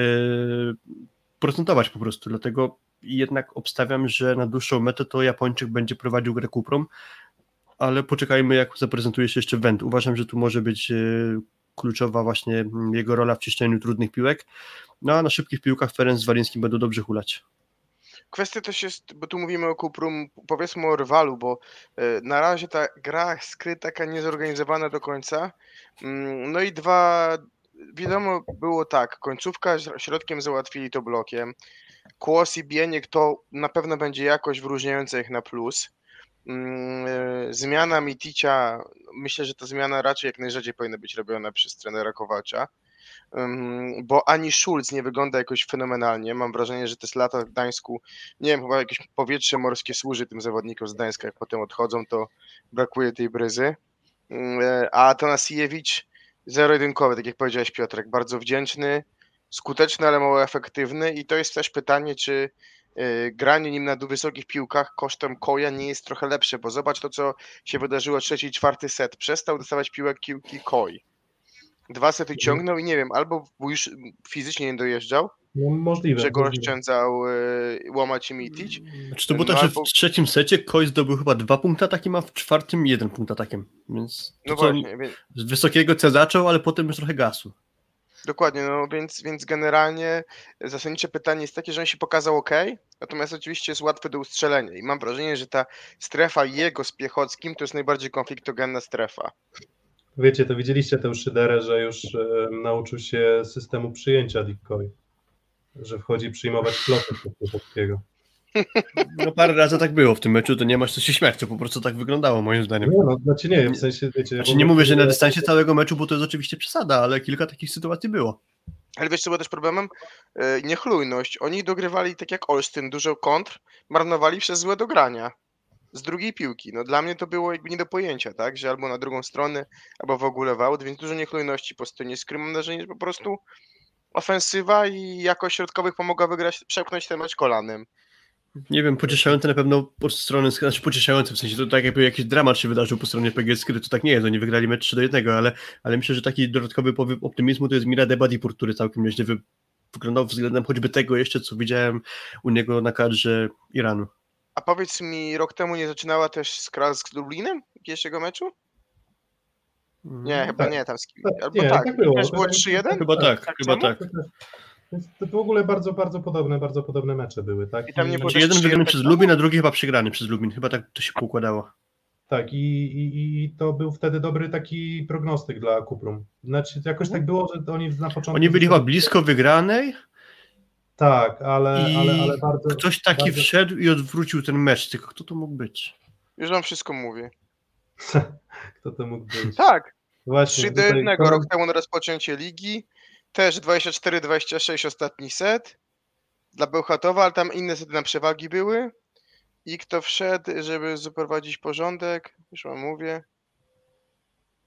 procentować po prostu. Dlatego jednak obstawiam, że na dłuższą metę to Japończyk będzie prowadził grę Kuprą, ale poczekajmy jak zaprezentuje się jeszcze Wendt. Uważam, że tu może być e, kluczowa właśnie mm, jego rola w ciszczeniu trudnych piłek, no a na szybkich piłkach Ferenc z Walińskim będą dobrze hulać. Kwestia też jest, bo tu mówimy o Kuprum, powiedzmy o rywalu, bo e, na razie ta gra skry taka niezorganizowana do końca. Mm, No i dwa, wiadomo było tak, końcówka śr- środkiem załatwili to blokiem. Kłos i Bieniek to na pewno będzie jakość wyróżniająca ich na plus. Mm, e, Zmiana Miticia, myślę, że ta zmiana raczej jak najrzadziej powinna być robiona przez trenera Kowacza. Ym, bo ani Schulz nie wygląda jakoś fenomenalnie. Mam wrażenie, że te lata w Gdańsku, nie wiem, chyba jakieś powietrze morskie służy tym zawodnikom z Gdańska, jak potem odchodzą, to brakuje tej bryzy. Ym, e, A Atanasiewicz zero-jedynkowy, tak jak powiedziałeś Piotrek, bardzo wdzięczny, skuteczny, ale mało efektywny i to jest też pytanie, czy y, granie nim na wysokich piłkach kosztem koja nie jest trochę lepsze, bo zobacz to, co się wydarzyło trzeci i czwarty set. Przestał dostawać piłek piłki koi. Dwa sety ciągnął i nie wiem, albo już fizycznie nie dojeżdżał, No, możliwe. że go oszczędzał y, łamać i mitić. Znaczy to było No tak, że albo- w trzecim secie Koi zdobył chyba dwa punkty atakiem, a w czwartym jeden punkt atakiem. Więc No właśnie, więc, z wysokiego C zaczął, ale potem już trochę gasł. dokładnie, no więc, więc generalnie zasadnicze pytanie jest takie, że on się pokazał ok, natomiast oczywiście jest łatwy do ustrzelenia i mam wrażenie, że ta strefa jego z Piechockim to jest najbardziej konfliktogenna strefa. Wiecie, to widzieliście tę szyderę, że już e, nauczył się systemu przyjęcia Dickoy, że wchodzi przyjmować floty Piechockiego. No parę razy tak było w tym meczu, to nie masz co się śmiać, to po prostu tak wyglądało moim zdaniem. Nie, no, znaczy nie, w sensie, wiecie... Znaczy nie mówię, że na dystansie całego meczu, bo to jest oczywiście przesada, ale kilka takich sytuacji było. Ale wiesz, co było też problemem? Yy, Niechlujność. Oni dogrywali tak jak Olsztyn, dużo kontr, marnowali przez złe dogrania z drugiej piłki. No dla mnie to było jakby nie do pojęcia, tak? Że albo na drugą stronę, albo w ogóle wałd, więc dużo niechlujności po stronie Skry. Mam wrażenie, że po prostu ofensywa i jakość środkowych pomogła wygrać, przepchnąć ten mecz kolanem. Nie wiem, pocieszające na pewno po strony, znaczy pocieszające, w sensie to tak jakby jakiś dramat się wydarzył po stronie PGS, który to tak nie jest, oni wygrali mecz 3 do 1, ale, ale myślę, że taki dodatkowy powiew optymizmu to jest Mira Debadipur, który całkiem nieźle wy, wyglądał względem choćby tego jeszcze, co widziałem u niego na kadrze Iranu. A powiedz mi, rok temu nie zaczynała też Skra z Lublinem pierwszego meczu? Nie, chyba tak. nie, tam z kim. Tak, Albo nie, tak, tak było. też było Wydaje mi się, 3-1? Chyba tak, tak chyba tak. To też- Więc to w ogóle bardzo, bardzo podobne, bardzo podobne mecze były, tak? I tam nie było Znaczy jeden wygrany 3-1 przez Lubin, a drugi chyba przegrany przez Lubin. Chyba tak to się poukładało. Tak, i, i, i to był wtedy dobry taki prognostyk dla Kuprum. Znaczy, jakoś tak było, że oni na początku... Oni byli chyba blisko wygranej Tak, ale, i ale, ale bardzo... ktoś taki bardzo- wszedł i odwrócił ten mecz. Tylko kto to mógł być? Już wam wszystko mówię. Kto to mógł być? Tak, Właśnie, 3 do tutaj 1 Konrad- rok temu na rozpoczęcie ligi. Też 24-26 ostatni set dla Bełchatowa, ale tam inne sety na przewagi były. I kto wszedł, żeby zaprowadzić porządek, już wam mówię.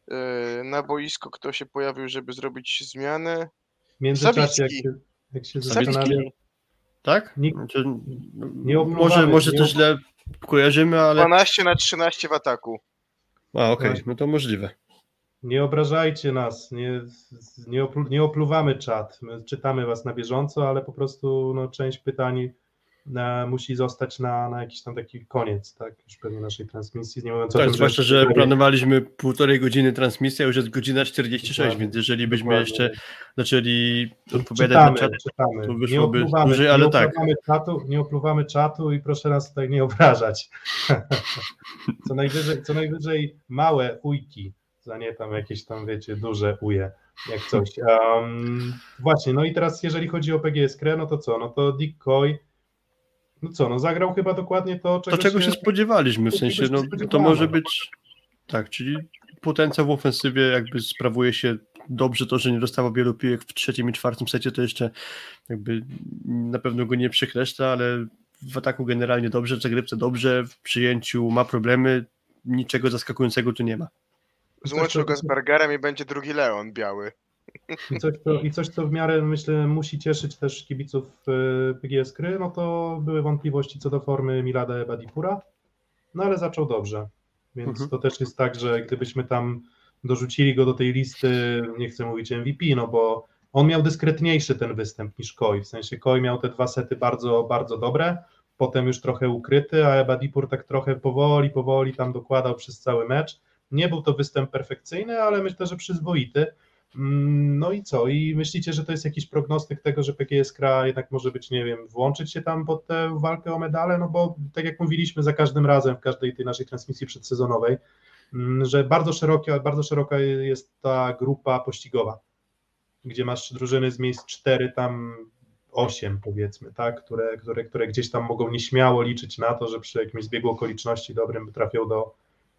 Yy, Na boisko kto się pojawił, żeby zrobić zmianę? W międzyczasie, jak się, jak się Zawicki. zastanawia... Tak? Nikt- Znaczy, nie może może nie to źle kojarzymy, ale... 12 na 13 w ataku. A, okej, Właśnie. no to możliwe. Nie obrażajcie nas, nie, nie, oplu, nie opluwamy czat. My czytamy was na bieżąco, ale po prostu no, część pytań musi zostać na, na jakiś tam taki koniec, tak? Już pewnie naszej transmisji. Nie mówiąc o Tak, tym, zwłaszcza, że planowaliśmy półtorej godziny transmisji, a już jest godzina 46, Dokładnie. więc jeżeli byśmy Dokładnie. jeszcze zaczęli odpowiadać na czytamy, czat, czytamy. to nie wyszłoby opluwamy, dłużej, nie ale tak. opluwamy czatu, nie opluwamy czatu i proszę nas tutaj nie obrażać. co, najwyżej, co najwyżej małe ujki, za nie tam jakieś tam, wiecie, duże uje, jak coś. Um, właśnie, no i teraz jeżeli chodzi o PGS Kre, no to co, no to Dick Coy, no co, no zagrał chyba dokładnie to, czego, to czego się spodziewaliśmy, w sensie, się no to może być, tak, czyli potencjał w ofensywie jakby sprawuje się dobrze, to, że nie dostawał wielu piłek w trzecim i czwartym secie, to jeszcze jakby na pewno go nie przekreśla, ale w ataku generalnie dobrze, w zagrywce dobrze, w przyjęciu ma problemy, niczego zaskakującego tu nie ma. Złączył go z Bergerem i będzie drugi Leon biały. I coś, co, I coś, co w miarę, myślę, musi cieszyć też kibiców e, PGS Kry, no to były wątpliwości co do formy Milada Badipura, no ale zaczął dobrze, więc Mhm. to też jest tak, że gdybyśmy tam dorzucili go do tej listy, nie chcę mówić MVP, no bo on miał dyskretniejszy ten występ niż Koi, w sensie Koi miał te dwa sety bardzo, bardzo dobre, potem już trochę ukryty, a Badipur tak trochę powoli, powoli tam dokładał przez cały mecz. Nie był to występ perfekcyjny, ale myślę, że przyzwoity. Mm, No i co? I myślicie, że to jest jakiś prognostyk tego, że PGS Kra jednak może być, nie wiem, włączyć się tam pod tę walkę o medale? No bo tak jak mówiliśmy za każdym razem w każdej tej naszej transmisji przedsezonowej, mm, że bardzo szeroka, bardzo szeroka jest ta grupa pościgowa, gdzie masz drużyny z miejsc 4, tam 8 powiedzmy, tak, które, które, które gdzieś tam mogą nieśmiało liczyć na to, że przy jakimś zbiegu okoliczności dobrym trafią do,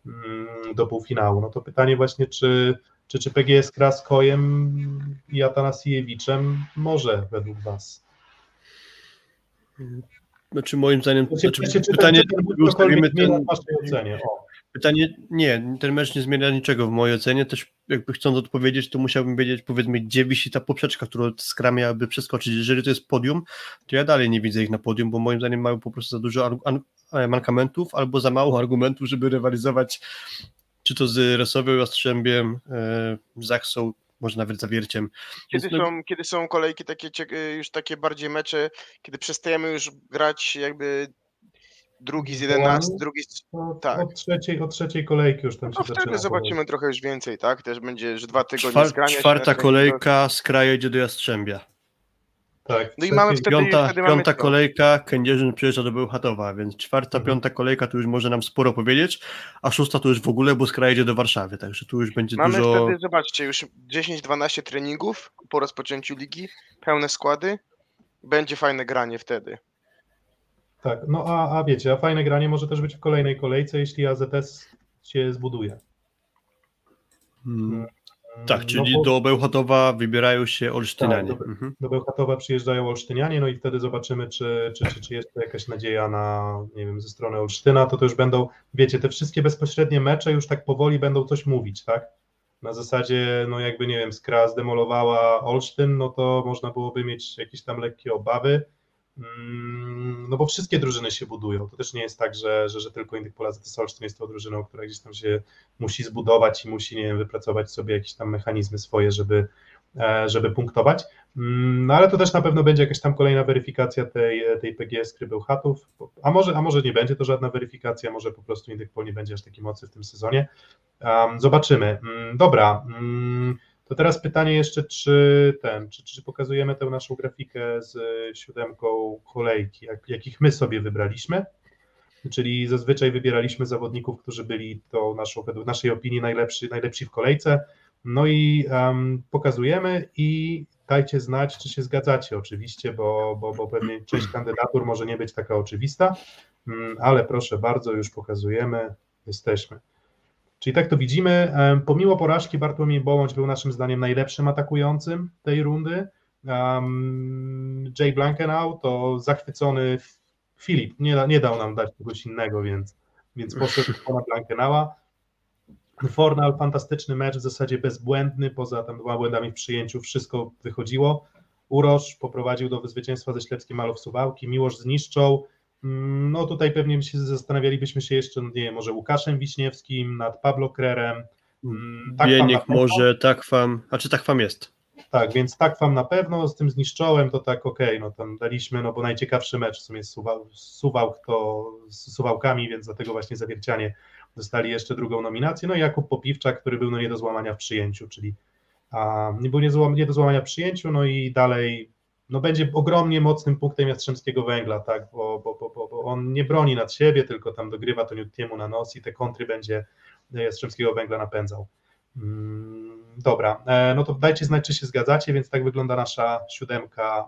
mm, do półfinału. No to pytanie właśnie, czy, czy, czy PGS Kra z Kojem i Atanasiewiczem może według Was? Znaczy moim zdaniem, Czy, znaczy, czy, pytanie, ten ustawimy ten, w Waszej ocenie? O. pytanie, nie, ten mecz nie zmienia niczego w mojej ocenie, też jakby chcąc odpowiedzieć, to musiałbym wiedzieć powiedzmy, gdzie wisi ta poprzeczka, którą Skra miałaby przeskoczyć, jeżeli to jest podium, to ja dalej nie widzę ich na podium, bo moim zdaniem mają po prostu za dużo e, mankamentów albo za mało argumentów, żeby rywalizować czy to z Resowią, Jastrzębiem, e, Zachsą, może nawet Zawierciem. Kiedy Więc no- są, kiedy są kolejki takie y, już takie bardziej mecze, kiedy przestajemy już grać jakby drugi z 11, drugi z... Tak. od, trzeciej, od trzeciej kolejki już tam No się zaczyna. wtedy zobaczymy trochę już więcej, tak? Też będzie, że dwa tygodnie Czwar- czwarta kolejka, Skra jedzie do Jastrzębia. Tak, No i mamy wtedy- Piąta, wtedy mamy piąta to. kolejka, Kędzierzyn przyjeżdża do Bełchatowa, więc czwarta, Mhm. piąta kolejka to już może nam sporo powiedzieć, a szósta to już w ogóle, bo Skra jedzie do Warszawy, także tu już będzie Mamy dużo... wtedy, zobaczcie, już 10-12 treningów po rozpoczęciu ligi, pełne składy. Będzie fajne granie wtedy. Tak, no a, a wiecie, a fajne granie może też być w kolejnej kolejce, jeśli AZS się zbuduje. Mm, Mm, tak, no czyli bo do Bełchatowa wybierają się Olsztynianie. Tak, dobra. mhm. Do Bełchatowa przyjeżdżają Olsztynianie, no i wtedy zobaczymy, czy, czy, czy, czy jest to jakaś nadzieja na, nie wiem, ze strony Olsztyna, to to już będą, wiecie, te wszystkie bezpośrednie mecze już tak powoli będą coś mówić, tak? Na zasadzie, no jakby, nie wiem, Skra zdemolowała Olsztyn, no to można byłoby mieć jakieś tam lekkie obawy, no bo wszystkie drużyny się budują. To też nie jest tak, że, że, że tylko Indyk Polacy to jest tą drużyną, która gdzieś tam się musi zbudować i musi, nie wiem, wypracować sobie jakieś tam mechanizmy swoje, żeby, e, żeby punktować. Mm, No ale to też na pewno będzie jakaś tam kolejna weryfikacja tej, tej PGS Krybełchatów, a może, a może nie będzie to żadna weryfikacja, może po prostu Indyk Pol nie będzie aż taki mocny w tym sezonie. Um, zobaczymy. Mm, Dobra, mm, to teraz pytanie jeszcze, czy ten, czy, czy pokazujemy tę naszą grafikę z siódemką kolejki, jak, jakich my sobie wybraliśmy, czyli zazwyczaj wybieraliśmy zawodników, którzy byli to naszą, według naszej opinii najlepsi, najlepsi w kolejce, no i um, pokazujemy i dajcie znać, czy się zgadzacie oczywiście, bo, bo, bo pewnie część kandydatur może nie być taka oczywista, mm, ale proszę bardzo, już pokazujemy, jesteśmy. Czyli tak to widzimy. Pomimo porażki Bartłomiej Bołądź był naszym zdaniem najlepszym atakującym tej rundy. Jay Blankenau to zachwycony Filip. Nie, nie dał nam dać kogoś innego, więc, więc poszedł na Blankenała. Fornal, fantastyczny mecz, w zasadzie bezbłędny, poza tam dwoma błędami w przyjęciu, wszystko wychodziło. Uroż poprowadził do zwycięstwa ze Ślepskim Malow Suwałki, Miłosz zniszczą. No tutaj pewnie się zastanawialibyśmy się jeszcze, nie wiem, może Łukaszem Wiśniewskim, nad Pablo Krerem. Mm, na Bieniek może, Takwam, a czy Takwam jest? Tak, więc Takwam na pewno, z tym zniszczołem to tak okej, no tam daliśmy, no bo najciekawszy mecz w sumie z Suwał, Suwałk to z Suwałkami, więc dlatego właśnie Zawiercianie dostali jeszcze drugą nominację, no i Jakub Popiwczak, który był no nie do złamania w przyjęciu, czyli a, nie był nie, złam, nie do złamania w przyjęciu, no i dalej no będzie ogromnie mocnym punktem Jastrzębskiego Węgla, tak, bo, bo, bo, bo, bo on nie broni nad siebie, tylko tam dogrywa to Nutiemu na nos i te kontry będzie Jastrzębskiego Węgla napędzał. Mm, Dobra, e, no to dajcie znać, czy się zgadzacie, więc tak wygląda nasza siódemka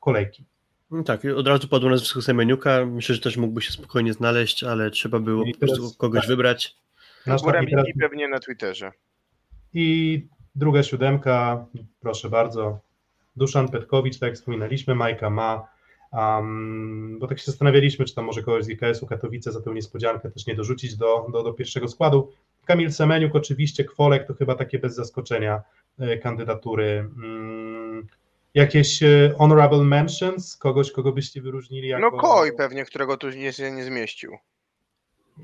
kolejki. No Tak, od razu padło nazwisko Semeniuka. Myślę, że też mógłby się spokojnie znaleźć, ale trzeba było po prostu kogoś tak. wybrać. I, teraz, pewnie na Twitterze. I druga siódemka, proszę bardzo, Duszan Petkowicz, tak jak wspominaliśmy, Majka ma, um, bo tak się zastanawialiśmy, czy tam może kogoś z IKS-u Katowice za tę niespodziankę też nie dorzucić do, do, do pierwszego składu. Kamil Semeniuk oczywiście, Kwolek to chyba takie bez zaskoczenia e, kandydatury. Mm, jakieś e, honorable mentions, kogoś, kogo byście wyróżnili jako... No Koj pewnie, którego tu nie, się nie zmieścił.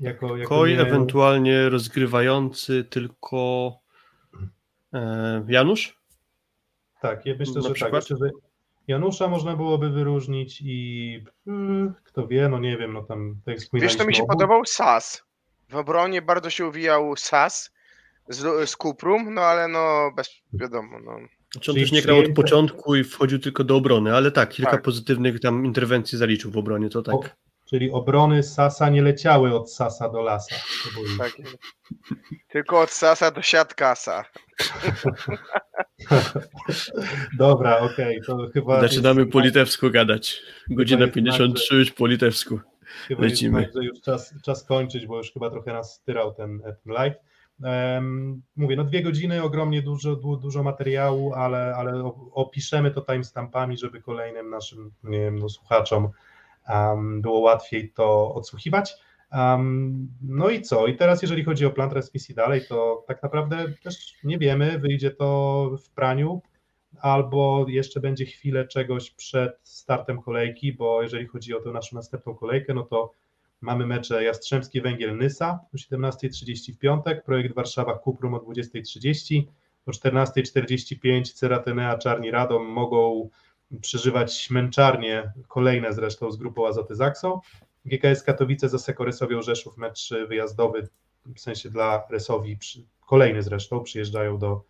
Jako, jako Koj nie- ewentualnie rozgrywający tylko e, Janusz? Tak, ja myślę, że tak. przykład? Myślę, że Janusza można byłoby wyróżnić i mm, kto wie, no nie wiem, no tam tak Wiesz, to mi się wspominaliśmy, podobał Sas. W obronie bardzo się uwijał Sas. z, z Kuprum, no ale no bez wiadomo, no. Znaczy on też nie grał od początku i wchodził tylko do obrony, ale tak, kilka Tak. pozytywnych tam interwencji zaliczył w obronie, to tak. O, czyli obrony Sasa nie leciały od Sasa do Lasa. Tak. Tylko od Sasa do siatkasa. Dobra, okej, to chyba. Zaczynamy jest, po litewsku gadać. Godzina jest 53 już po litewsku. chyba jest lecimy. znak, że już czas, czas kończyć, bo już chyba trochę nas styrał ten, ten live. Em, mówię, no dwie godziny, ogromnie dużo, du, dużo materiału, ale, ale opiszemy to timestampami, żeby kolejnym naszym nie wiem, no, słuchaczom em, było łatwiej to odsłuchiwać. Em, no i co? I teraz, jeżeli chodzi o plan transmisji dalej, to tak naprawdę też nie wiemy, wyjdzie to w praniu, albo jeszcze będzie chwilę czegoś przed startem kolejki, bo jeżeli chodzi o tę naszą następną kolejkę, no to mamy mecze Jastrzębski Węgiel Nysa o 17.30 w piątek, projekt Warszawa Kuprum o 20.30, o 14.45 Ceratenea Czarni Radom mogą przeżywać męczarnie, kolejne zresztą z grupą Azoty Zaxo. GKS Katowice za Sekorysowią Rzeszów mecz wyjazdowy, w sensie dla Resowi, kolejny zresztą, przyjeżdżają do,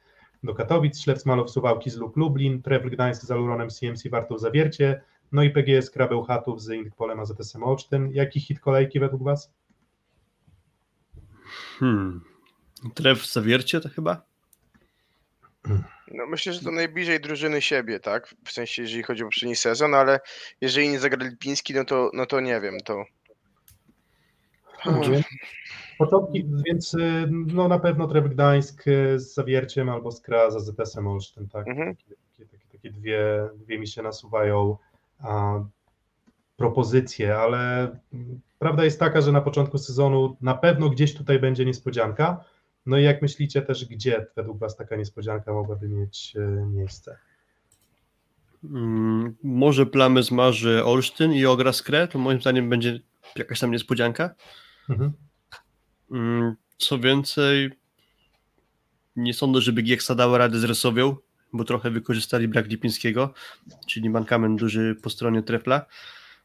do Katowic, Śledz Malow Suwałki z Luk Lublin, Trefl Gdańsk z Aluronem CMC Wartów Zawiercie, no i PGS Krabeł Chatów z Indyk Polem AZS Olsztyn. Jaki hit kolejki według Was? Hmm. Tref zawiercie to chyba? No myślę, że to najbliżej drużyny siebie, tak? W sensie, jeżeli chodzi o poprzedni sezon, ale jeżeli nie zagra Lipiński, no to, no to nie wiem, to... Więc, początki, więc y, no na pewno Tref Gdańsk y, z Zawierciem albo Skra z AZS Olsztyn, tak? Mhm. Takie, takie, takie, takie dwie, dwie mi się nasuwają a, propozycje, ale mm, prawda jest taka, że na początku sezonu na pewno gdzieś tutaj będzie niespodzianka. No i jak myślicie też, gdzie według Was taka niespodzianka mogłaby mieć y, miejsce? Mm, może plamy zmarzy Olsztyn i ogra Skrę, to moim zdaniem będzie jakaś tam niespodzianka. Mhm. Mm, Co więcej, nie sądzę, żeby Gieksa dała radę z Resowią, bo trochę wykorzystali brak Lipińskiego, czyli mankament duży po stronie Trefla.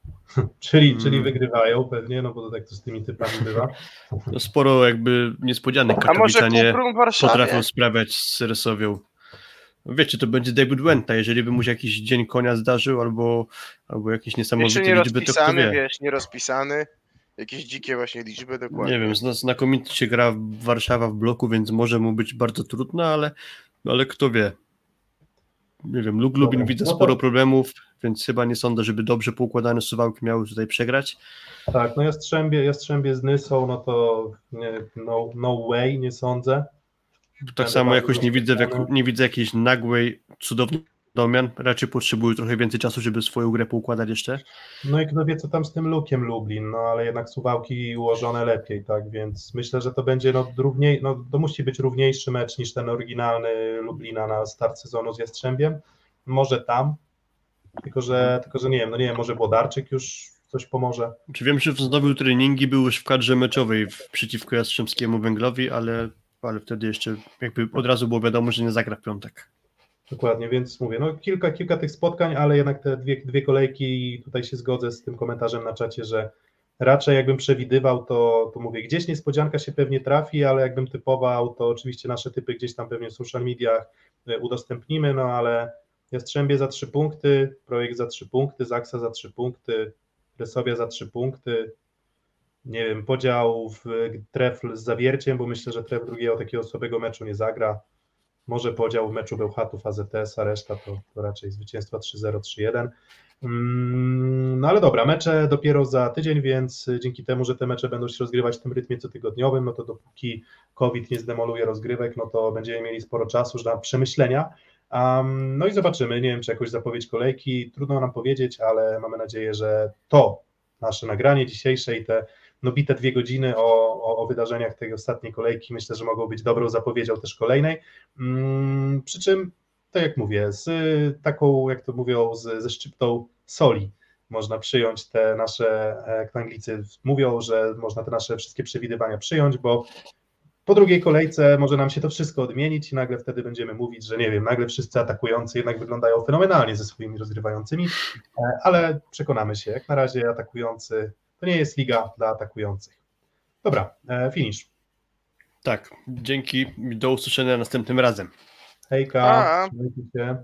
Czyli, czyli wygrywają pewnie, no bo to tak to z tymi typami bywa. No sporo jakby niespodzianek A może Katowiczanie potrafią sprawiać z Resowią. Wiecie, to będzie David Wenta, jeżeli by mu się jakiś dzień konia zdarzył albo, albo jakieś niesamowite nie liczby, to kto rozpisany, wie. wiesz, nie rozpisany. Jakieś dzikie właśnie liczby, dokładnie. Nie wiem, zna- znakomicie się gra Warszawa w bloku, więc może mu być bardzo trudno, ale, ale kto wie. Nie wiem, Luk Lubin widzę no sporo problemów, więc chyba nie sądzę, żeby dobrze poukładane suwałki miały tutaj przegrać. Tak, no Jastrzębie, Jastrzębie z Nysą, no to nie, no, no way, nie sądzę. Tak samo jakoś nie widzę, jak, nie widzę jakiejś nagłej, cudownej domian. Raczej potrzebują trochę więcej czasu, żeby swoją grę poukładać jeszcze. No i kto wie, co tam z tym Lukiem Lublin, no ale jednak suwałki ułożone lepiej, tak, więc myślę, że to będzie no, równiej, no to musi być równiejszy mecz niż ten oryginalny Lublina na start sezonu z Jastrzębiem. Może tam, tylko że, tylko że nie wiem, no nie wiem, może Włodarczyk już coś pomoże. Czy wiem, że wznowił treningi, był już w kadrze meczowej w, przeciwko Jastrzębskiemu Węglowi, ale, ale wtedy jeszcze jakby od razu było wiadomo, że nie zagra w piątek. Dokładnie, więc mówię, no kilka, kilka tych spotkań, ale jednak te dwie, dwie kolejki i tutaj się zgodzę z tym komentarzem na czacie, że raczej jakbym przewidywał, to, to mówię, gdzieś niespodzianka się pewnie trafi, ale jakbym typował, to oczywiście nasze typy gdzieś tam pewnie w social mediach e, udostępnimy, no ale Jastrzębie za trzy punkty, Projekt za trzy punkty, Zaksa za trzy punkty, Resowia za trzy punkty, nie wiem, podział w trefl z zawierciem, bo myślę, że tref drugiego takiego słabego meczu nie zagra, może podział w meczu Bełchatów AZS, a reszta to, to raczej zwycięstwa 3-0, 3-1. Mm, No ale dobra, mecze dopiero za tydzień, więc dzięki temu, że te mecze będą się rozgrywać w tym rytmie cotygodniowym, no to dopóki COVID nie zdemoluje rozgrywek, no to będziemy mieli sporo czasu już na przemyślenia. Um, no i zobaczymy, nie wiem czy jakoś zapowiedź kolejki, trudno nam powiedzieć, ale mamy nadzieję, że to nasze nagranie dzisiejsze i te no bite dwie godziny o, o, o wydarzeniach tej ostatniej kolejki myślę, że mogą być dobrą zapowiedzią też kolejnej. Mm, przy czym, tak jak mówię, z taką, jak to mówią, z, ze szczyptą soli można przyjąć te nasze, jak to Anglicy mówią, że można te nasze wszystkie przewidywania przyjąć, bo po drugiej kolejce może nam się to wszystko odmienić i nagle wtedy będziemy mówić, że nie wiem, nagle wszyscy atakujący jednak wyglądają fenomenalnie ze swoimi rozgrywającymi, e, ale przekonamy się, jak na razie atakujący to nie jest liga dla atakujących. Dobra, e, finish. Tak, dzięki, do usłyszenia następnym razem. Hejka, trzymajcie się.